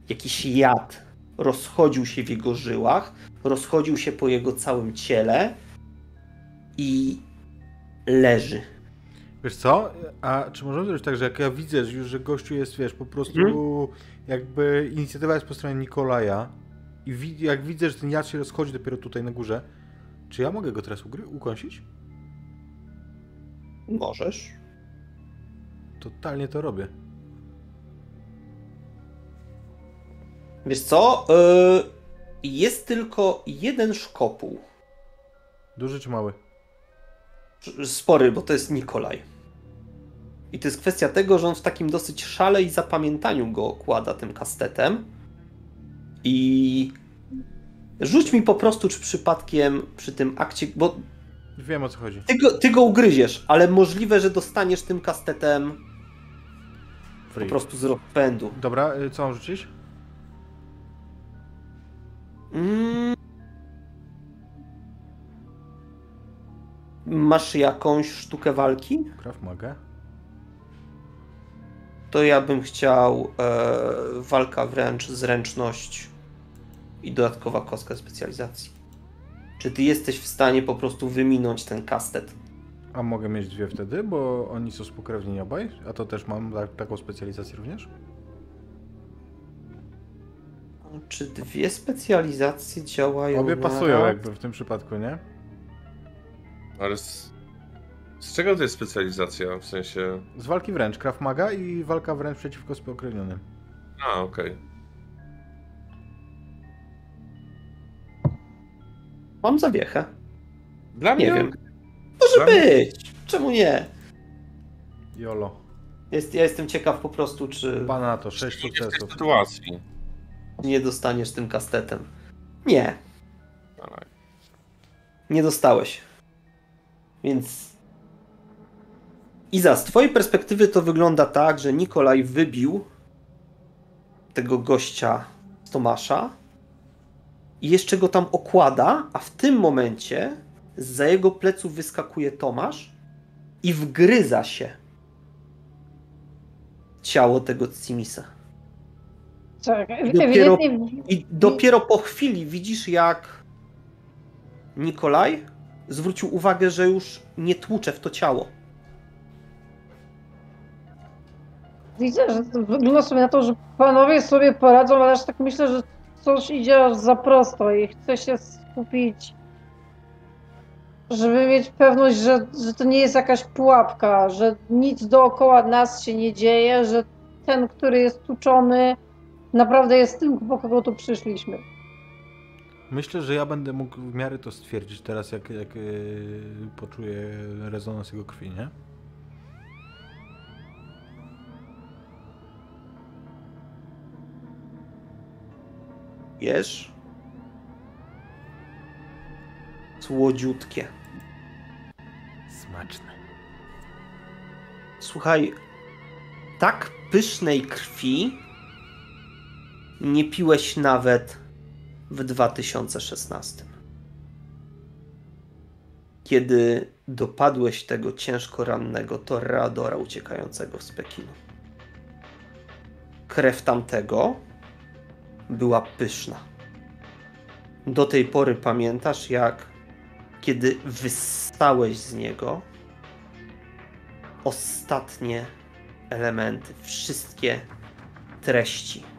Speaker 1: jakiś jad rozchodził się w jego żyłach, rozchodził się po jego całym ciele i leży.
Speaker 4: Wiesz co? A czy możemy zrobić tak, że jak ja widzę że już, że gościu jest, wiesz, po prostu
Speaker 1: Mhm.
Speaker 4: jakby inicjatywa jest po stronie Nikolaja i jak widzę, że ten jad się rozchodzi dopiero tutaj na górze, czy ja mogę go teraz ukąsić?
Speaker 1: Możesz.
Speaker 4: Totalnie to robię.
Speaker 1: Wiesz co? Yy, jest tylko jeden szkopuł.
Speaker 4: Duży czy mały?
Speaker 1: spory, bo to jest Nikolaj. I to jest kwestia tego, że on w takim dosyć szale i zapamiętaniu go okłada tym kastetem. I rzuć mi po prostu, czy przypadkiem przy tym akcie, bo
Speaker 4: Wiem o co chodzi.
Speaker 1: ty go, ty go ugryziesz, ale możliwe, że dostaniesz tym kastetem po
Speaker 4: Free.
Speaker 1: prostu z rozpędu.
Speaker 4: Dobra, y, co mam rzucić?
Speaker 1: Mm. Masz jakąś sztukę walki?
Speaker 4: Krav Maga.
Speaker 1: to ja bym chciał e, walka wręcz, zręczność i dodatkowa kostka specjalizacji. Czy ty jesteś w stanie po prostu wyminąć ten kastet?
Speaker 4: A mogę mieć dwie wtedy, bo oni są spokrewnieni obaj? A to też mam ta- taką specjalizację również?
Speaker 1: Czy dwie specjalizacje działają?
Speaker 4: Obie
Speaker 1: na
Speaker 4: pasują
Speaker 1: raz?
Speaker 4: jakby w tym przypadku, nie?
Speaker 2: Ale z, z czego to jest specjalizacja? W sensie.
Speaker 4: Z walki wręcz, Krav Maga i walka wręcz przeciwko spokrewnionym.
Speaker 2: A, okej.
Speaker 1: Mam zawiechę.
Speaker 2: Dla
Speaker 1: Nie
Speaker 2: mnie.
Speaker 1: wiem. Może
Speaker 2: Dla mnie-
Speaker 1: być. Czemu nie?
Speaker 4: Jolo.
Speaker 1: Jest, ja jestem ciekaw po prostu, czy
Speaker 4: Pana na to, 6
Speaker 2: Nie w tej
Speaker 4: sukcesów.
Speaker 2: sytuacji.
Speaker 1: Nie dostaniesz tym kastetem. Nie, nie dostałeś. Więc. Iza, z twojej perspektywy to wygląda tak, że Nikolaj wybił tego gościa z Tomasza i jeszcze go tam okłada, a w tym momencie za jego pleców wyskakuje Tomasz i wgryza się ciało tego Cimisa.
Speaker 3: Tak,
Speaker 1: Dopiero-
Speaker 3: ewidentnie
Speaker 1: I dopiero po chwili widzisz, jak Nikolaj zwrócił uwagę, że już nie tłucze w to ciało.
Speaker 3: widzę, że wygląda sobie na to, że panowie sobie poradzą, ale aż tak myślę, że coś idzie aż za prosto i chcę się skupić, żeby mieć pewność, że, że to nie jest jakaś pułapka, że nic dookoła nas się nie dzieje, że ten, który jest tuczony, naprawdę jest tym, po kogo tu przyszliśmy.
Speaker 4: Myślę, że ja będę mógł w miarę to stwierdzić teraz, jak, jak yy, poczuję rezonans jego krwi, nie?
Speaker 1: Wiesz? Słodziutkie.
Speaker 4: Smaczne.
Speaker 1: Słuchaj, tak pysznej krwi nie piłeś nawet w 2016. Kiedy dopadłeś tego ciężko rannego Torreadora uciekającego z Pekinu. Krew tamtego była pyszna. Do tej pory pamiętasz, jak kiedy wystałeś z niego, ostatnie elementy, wszystkie treści.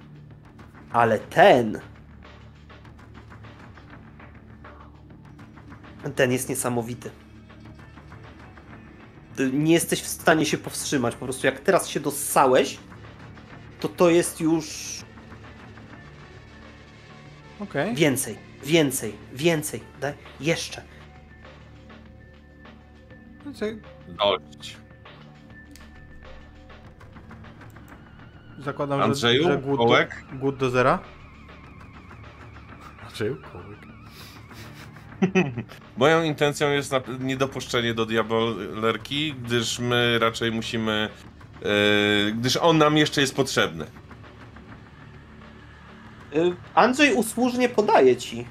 Speaker 1: Ale ten. Ten jest niesamowity. Ty Nie jesteś w stanie się powstrzymać. Po prostu jak teraz się dossałeś, to to jest już
Speaker 4: Okej.
Speaker 1: więcej, więcej, więcej. Daj jeszcze.
Speaker 4: No co,
Speaker 2: Dość.
Speaker 4: Zakładam,
Speaker 2: Andrzeju,
Speaker 4: że, że głód,
Speaker 2: kołek?
Speaker 4: do, głód do zera? Andrzeju, kołek.
Speaker 2: Moją intencją jest niedopuszczenie do diabolerki, gdyż my raczej musimy. e, gdyż on nam jeszcze jest potrzebny.
Speaker 1: Y, Andrzej usłużnie podaje ci.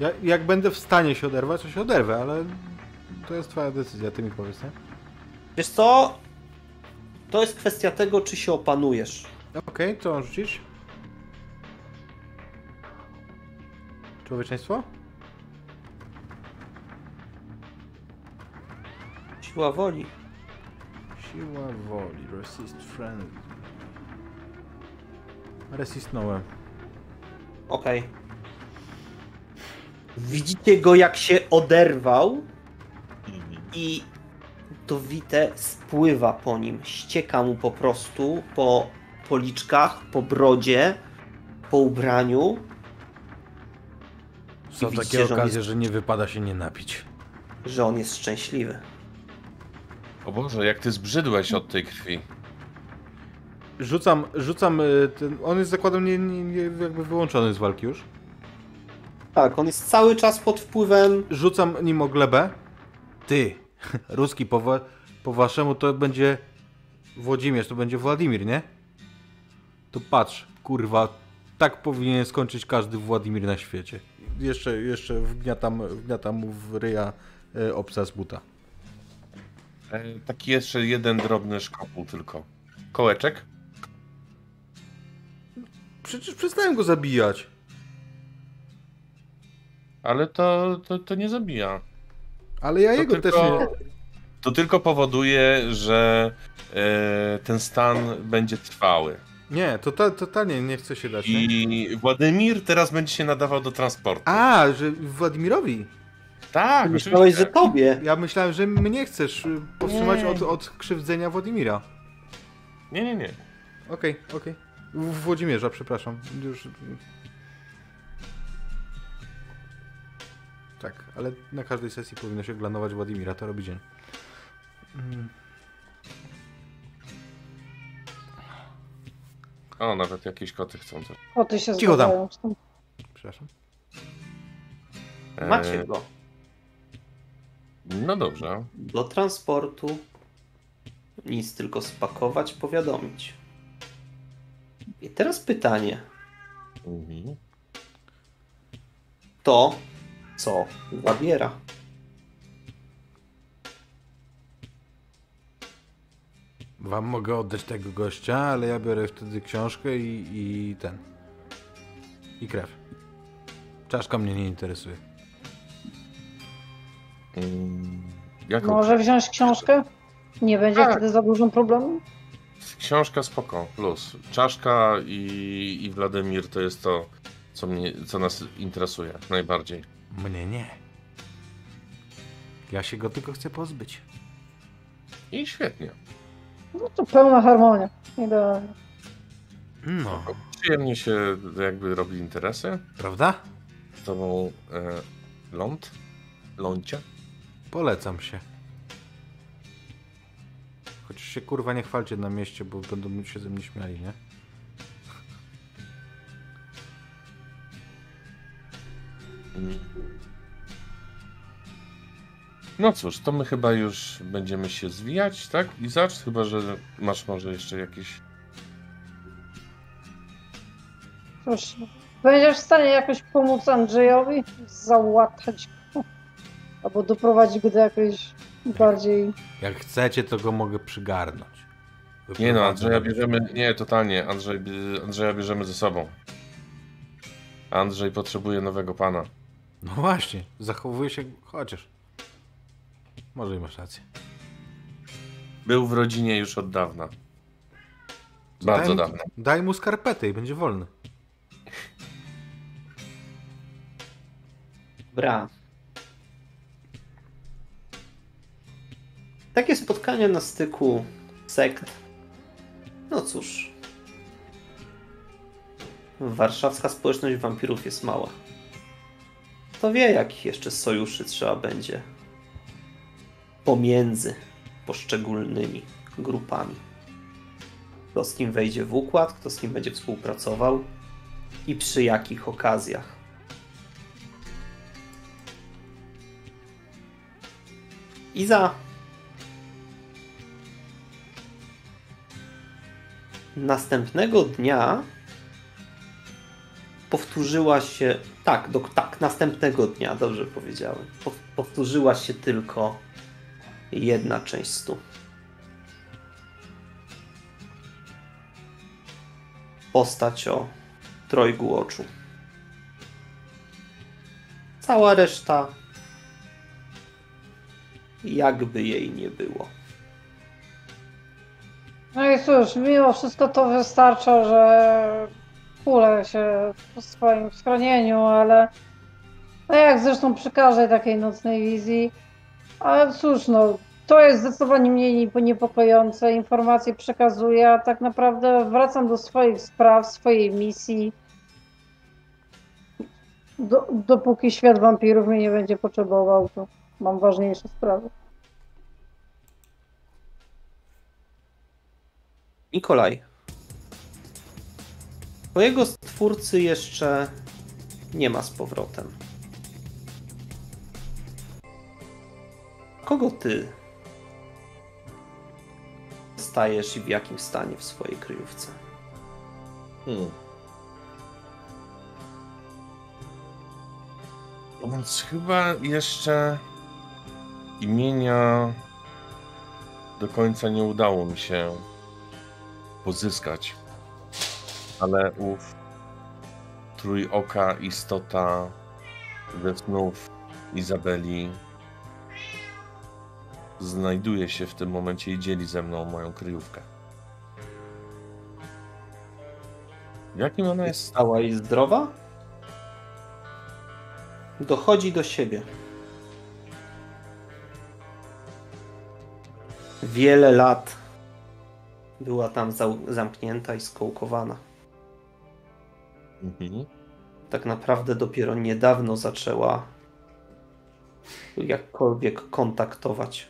Speaker 4: Ja, jak będę w stanie się oderwać, to się oderwę, ale to jest twoja decyzja, ty mi powiedz, nie?
Speaker 1: Wiesz co? To jest kwestia tego, czy się opanujesz.
Speaker 4: Okej, co mam rzucić? Człowieczeństwo?
Speaker 1: Siła woli.
Speaker 4: Siła woli, resist friendly. Resistnąłem.
Speaker 1: Okej. Widzicie go, jak się oderwał i to wite spływa po nim. Ścieka mu po prostu po policzkach, po brodzie, po ubraniu.
Speaker 4: Są
Speaker 1: widzicie,
Speaker 4: takie
Speaker 1: że
Speaker 4: okazje,
Speaker 1: jest-
Speaker 4: że nie wypada się nie napić.
Speaker 1: że on jest szczęśliwy.
Speaker 2: O Boże, jak ty zbrzydłeś od tej krwi.
Speaker 4: Rzucam, rzucam y, ten, on jest zakładem nie, nie, nie jakby wyłączony z walki już.
Speaker 1: Tak, on jest cały czas pod wpływem.
Speaker 4: Rzucam nim o glebę. Ty, ruski po, wa- po waszemu to będzie Włodzimierz, to będzie Władimir, nie? To patrz, kurwa, tak powinien skończyć każdy Władimir na świecie. Jeszcze, jeszcze wgniatam, wgniatam mu w ryja y, obca z buta.
Speaker 2: E, taki jeszcze jeden drobny szkopuł tylko. Kołeczek?
Speaker 4: Przecież przestałem go zabijać.
Speaker 2: Ale to, to, to nie zabija.
Speaker 4: Ale ja
Speaker 2: To
Speaker 4: jego
Speaker 2: tylko,
Speaker 4: też nie...
Speaker 2: to tylko powoduje, że e, ten stan będzie trwały.
Speaker 4: Nie, to ta, totalnie nie chcę się dać. Nie?
Speaker 2: I Władimir teraz będzie się nadawał do transportu.
Speaker 4: A, że Władimirowi.
Speaker 2: tak,
Speaker 1: Myślałeś, że tobie.
Speaker 4: Ja myślałem, że mnie chcesz y, powstrzymać
Speaker 2: Nie.
Speaker 4: od, od krzywdzenia Władimira.
Speaker 2: Nie, nie, nie.
Speaker 4: Okej, okej. W Włodzimierza, przepraszam. Już... Tak, ale na każdej sesji powinno się glanować Władimira, to robi dzień. Mm,
Speaker 2: O, nawet jakieś koty chcą coś.
Speaker 3: O, ty się
Speaker 4: Cicho tam.
Speaker 3: zgadzają.
Speaker 4: Przepraszam.
Speaker 2: E,
Speaker 1: Macie go.
Speaker 2: No dobrze.
Speaker 1: Do transportu. Nic tylko spakować, powiadomić. I teraz pytanie.
Speaker 2: Mhm.
Speaker 1: to, co zabiera.
Speaker 4: Wam mogę oddać tego gościa, ale ja biorę wtedy książkę i, i ten. I krew. Czaszka mnie nie interesuje.
Speaker 2: Mm, Jaką
Speaker 3: Może wziąć książkę? Nie będzie
Speaker 2: Tak.
Speaker 3: wtedy za dużym problemem?
Speaker 2: Książka spoko, plus. Czaszka i, i Wladimir to jest to, co, mnie, co nas interesuje najbardziej.
Speaker 4: Mnie nie. Ja się go tylko chcę pozbyć.
Speaker 2: I świetnie.
Speaker 3: No to pełna harmonia. Idealnie.
Speaker 4: No,
Speaker 2: Przyjemnie się jakby robi interesy.
Speaker 4: prawda?
Speaker 2: Z tobą e, ląd? Lącia?
Speaker 4: Polecam się. Chociaż się kurwa nie chwalcie na mieście, bo będą się ze mnie śmiali, nie?
Speaker 2: No cóż, to my chyba już będziemy się zwijać, tak? I zacz, chyba że masz może jeszcze jakieś.
Speaker 3: Cóż, będziesz w stanie jakoś pomóc Andrzejowi? Załatać go? Albo doprowadzić go do jakiejś bardziej...
Speaker 4: Jak chcecie, to go mogę przygarnąć.
Speaker 2: Nie no, Andrzeja bierzemy. Nie, totalnie. Andrzej, Andrzeja bierzemy ze sobą. Andrzej potrzebuje nowego pana.
Speaker 4: No właśnie, zachowuje się chociaż. Może i masz rację.
Speaker 2: Był w rodzinie już od dawna. Bardzo
Speaker 4: daj,
Speaker 2: dawno.
Speaker 4: Daj mu skarpetę i będzie wolny.
Speaker 1: Bra. Takie spotkania na styku sekt. No cóż. Warszawska społeczność wampirów jest mała. Kto wie, jakich jeszcze sojuszy trzeba będzie pomiędzy poszczególnymi grupami. Kto z kim wejdzie w układ, kto z kim będzie współpracował i przy jakich okazjach. Iza. Następnego dnia powtórzyła się. Tak, do, tak, następnego dnia, dobrze powiedziałem. Pow- Powtórzyła się tylko jedna część stu. Postać o trojgu oczu. Cała reszta jakby jej nie było.
Speaker 3: No i cóż, mimo wszystko to wystarcza, że kulę się w swoim schronieniu, ale no jak zresztą przy każdej takiej nocnej wizji. Ale cóż, no to jest zdecydowanie mniej niepokojące. Informacje przekazuję, a tak naprawdę wracam do swoich spraw, swojej misji. Do, dopóki świat wampirów mnie nie będzie potrzebował, to mam ważniejsze sprawy.
Speaker 1: Nikolaj. Twojego stwórcy jeszcze nie ma z powrotem. Kogo ty stajesz i w jakim stanie w swojej kryjówce?
Speaker 2: Hmm. Więc chyba jeszcze imienia do końca nie udało mi się pozyskać. Ale ów trójoka istota ze snów Izabeli znajduje się w tym momencie i dzieli ze mną moją kryjówkę. Jakim ona
Speaker 1: Jest stała i zdrowa? Dochodzi do siebie. Wiele lat była tam zamknięta i skołkowana.
Speaker 2: Mhm.
Speaker 1: Tak naprawdę dopiero niedawno zaczęła jakkolwiek kontaktować.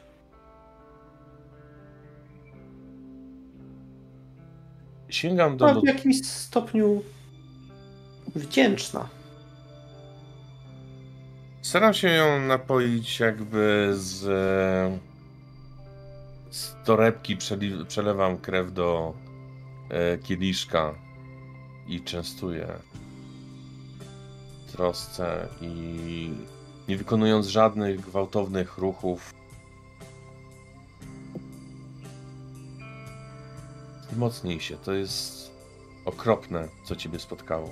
Speaker 2: Sięgam do,
Speaker 1: Była
Speaker 2: do
Speaker 1: w jakimś stopniu wdzięczna.
Speaker 2: Staram się ją napoić jakby z, z torebki, przelewam krew do e, kieliszka i częstuję. trosce i nie wykonując żadnych gwałtownych ruchów. Wzmocnij się, to jest okropne, co ciebie spotkało.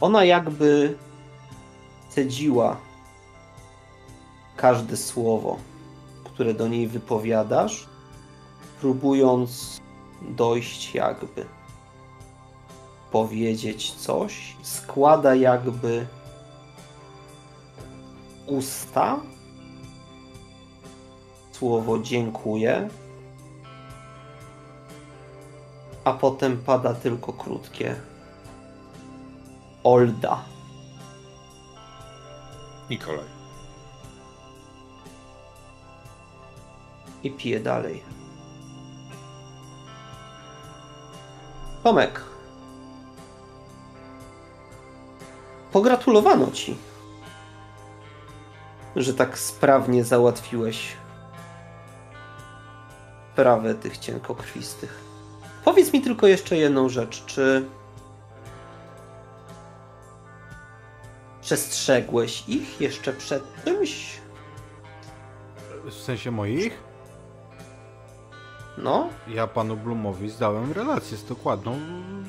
Speaker 1: Ona jakby cedziła każde słowo, które do niej wypowiadasz, próbując dojść jakby powiedzieć coś, składa jakby usta słowo dziękuję, a potem pada tylko krótkie Olda.
Speaker 2: Nikolaj.
Speaker 1: i pije dalej. Tomek. Pogratulowano ci, że tak sprawnie załatwiłeś sprawę tych cienkokrwistych. Powiedz mi tylko jeszcze jedną rzecz. Czy przestrzegłeś ich jeszcze przed czymś?
Speaker 4: W sensie moich?
Speaker 1: No,
Speaker 4: Ja panu Blumowi zdałem relację z dokładną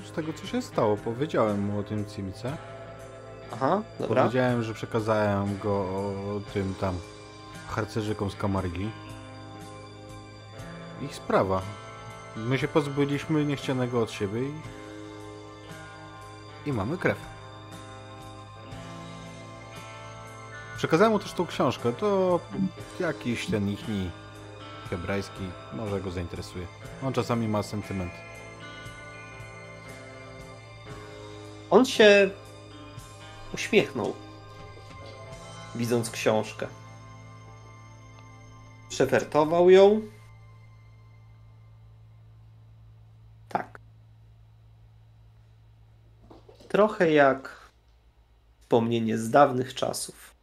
Speaker 4: z tego, co się stało. Powiedziałem mu o tym Cimice.
Speaker 1: aha, dobra.
Speaker 4: Powiedziałem, że przekazałem go tym tam harcerzykom z Kamargi. Ich sprawa. My się pozbyliśmy niechcianego od siebie i... i mamy krew. Przekazałem mu też tą książkę. To jakiś ten ichni hebrajski może go zainteresuje. On czasami ma sentyment.
Speaker 1: On się uśmiechnął, widząc książkę. Przewertował ją. Tak. Trochę jak wspomnienie z dawnych czasów.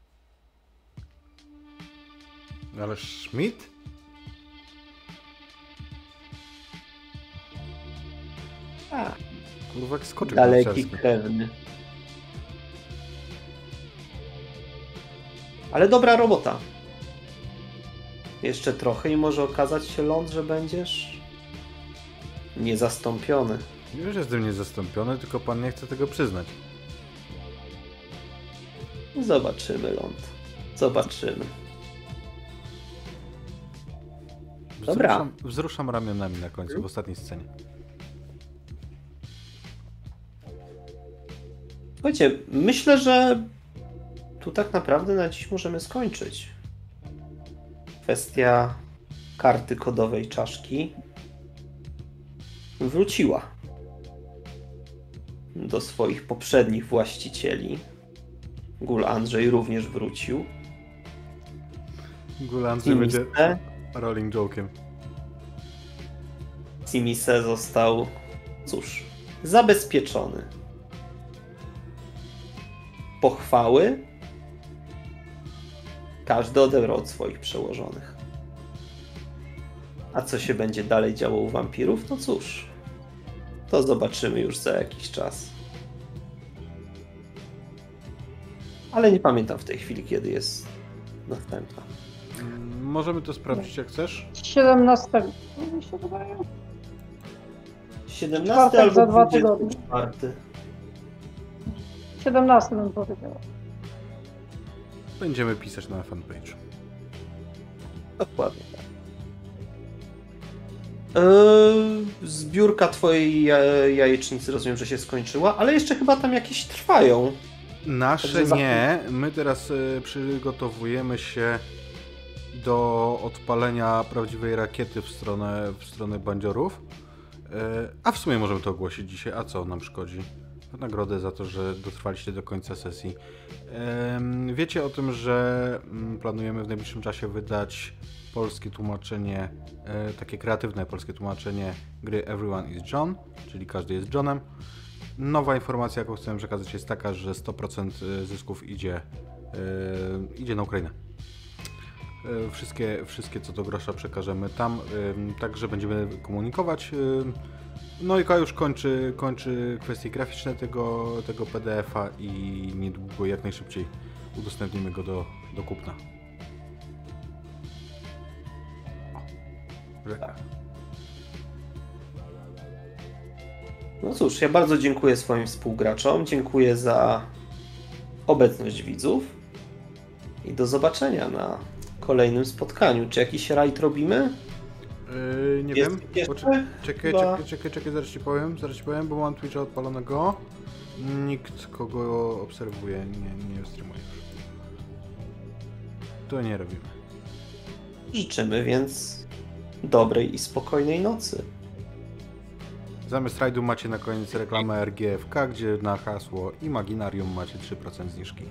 Speaker 4: Ale Schmidt?
Speaker 1: A,
Speaker 4: Kurwa, jak skoczył
Speaker 1: daleki
Speaker 4: narciarski.
Speaker 1: krewny. Ale dobra robota. Jeszcze trochę i może okazać się ląd, że będziesz niezastąpiony.
Speaker 4: Już jestem niezastąpiony, tylko pan nie chce tego przyznać.
Speaker 1: Zobaczymy ląd. Zobaczymy. Dobra.
Speaker 4: Wzruszam, wzruszam ramionami na końcu, w ostatniej scenie.
Speaker 1: Słuchajcie, myślę, że tu tak naprawdę na dziś możemy skończyć. Kwestia karty kodowej czaszki wróciła do swoich poprzednich właścicieli. Gul Andrzej również wrócił.
Speaker 4: Gulandzy będzie
Speaker 1: Simise,
Speaker 4: rolling joke'iem.
Speaker 1: Simise został, cóż, zabezpieczony. Pochwały każdy odebrał od swoich przełożonych. A co się będzie dalej działo u wampirów, to cóż, to zobaczymy już za jakiś czas. Ale nie pamiętam w tej chwili, kiedy jest następna.
Speaker 4: Możemy to sprawdzić jak chcesz.
Speaker 3: 17. Mi się wydaje.
Speaker 1: 17
Speaker 3: Czwartek
Speaker 1: albo
Speaker 3: za dwa
Speaker 1: 24.
Speaker 3: 17 bym powiedziała.
Speaker 4: Będziemy pisać na fanpage.
Speaker 1: Dokładnie tak. Eee, zbiórka twojej ja- jajecznicy rozumiem, że się skończyła, ale jeszcze chyba tam jakieś trwają.
Speaker 4: Nasze nie. My teraz y, przygotowujemy się do odpalenia prawdziwej rakiety w stronę, w stronę bandziorów. Y, a w sumie możemy to ogłosić dzisiaj. A co nam szkodzi? Nagrodę za to, że dotrwaliście do końca sesji. Wiecie o tym, że mm, planujemy w najbliższym czasie wydać polskie tłumaczenie, e, takie kreatywne polskie tłumaczenie gry Everyone is John, czyli każdy jest Johnem. Nowa informacja, jaką chcę przekazać, jest taka, że 100% zysków idzie, e, idzie na Ukrainę. E, Wszystkie, wszystkie co do grosza przekażemy tam, także będziemy komunikować. No i już kończy, kończy kwestie graficzne tego, tego PDF-a i niedługo, jak najszybciej udostępnimy go do, do kupna. O,
Speaker 1: Tak. No cóż, ja bardzo dziękuję swoim współgraczom, dziękuję za obecność widzów i do zobaczenia na kolejnym spotkaniu. Czy jakiś rajd robimy?
Speaker 4: Yy, nie
Speaker 1: Jest
Speaker 4: wiem. Poczekaj, czekaj, czekaj, czekaj, czekaj, zaraz ci powiem, zaraz ci powiem, bo mam Twitcha odpalonego. Nikt kogo obserwuje, nie, nie streamuje. To nie robimy.
Speaker 1: Życzymy więc dobrej i spokojnej nocy.
Speaker 4: Zamiast rajdu macie na koniec reklamę RGFK, gdzie na hasło Imaginarium macie 3% zniżki.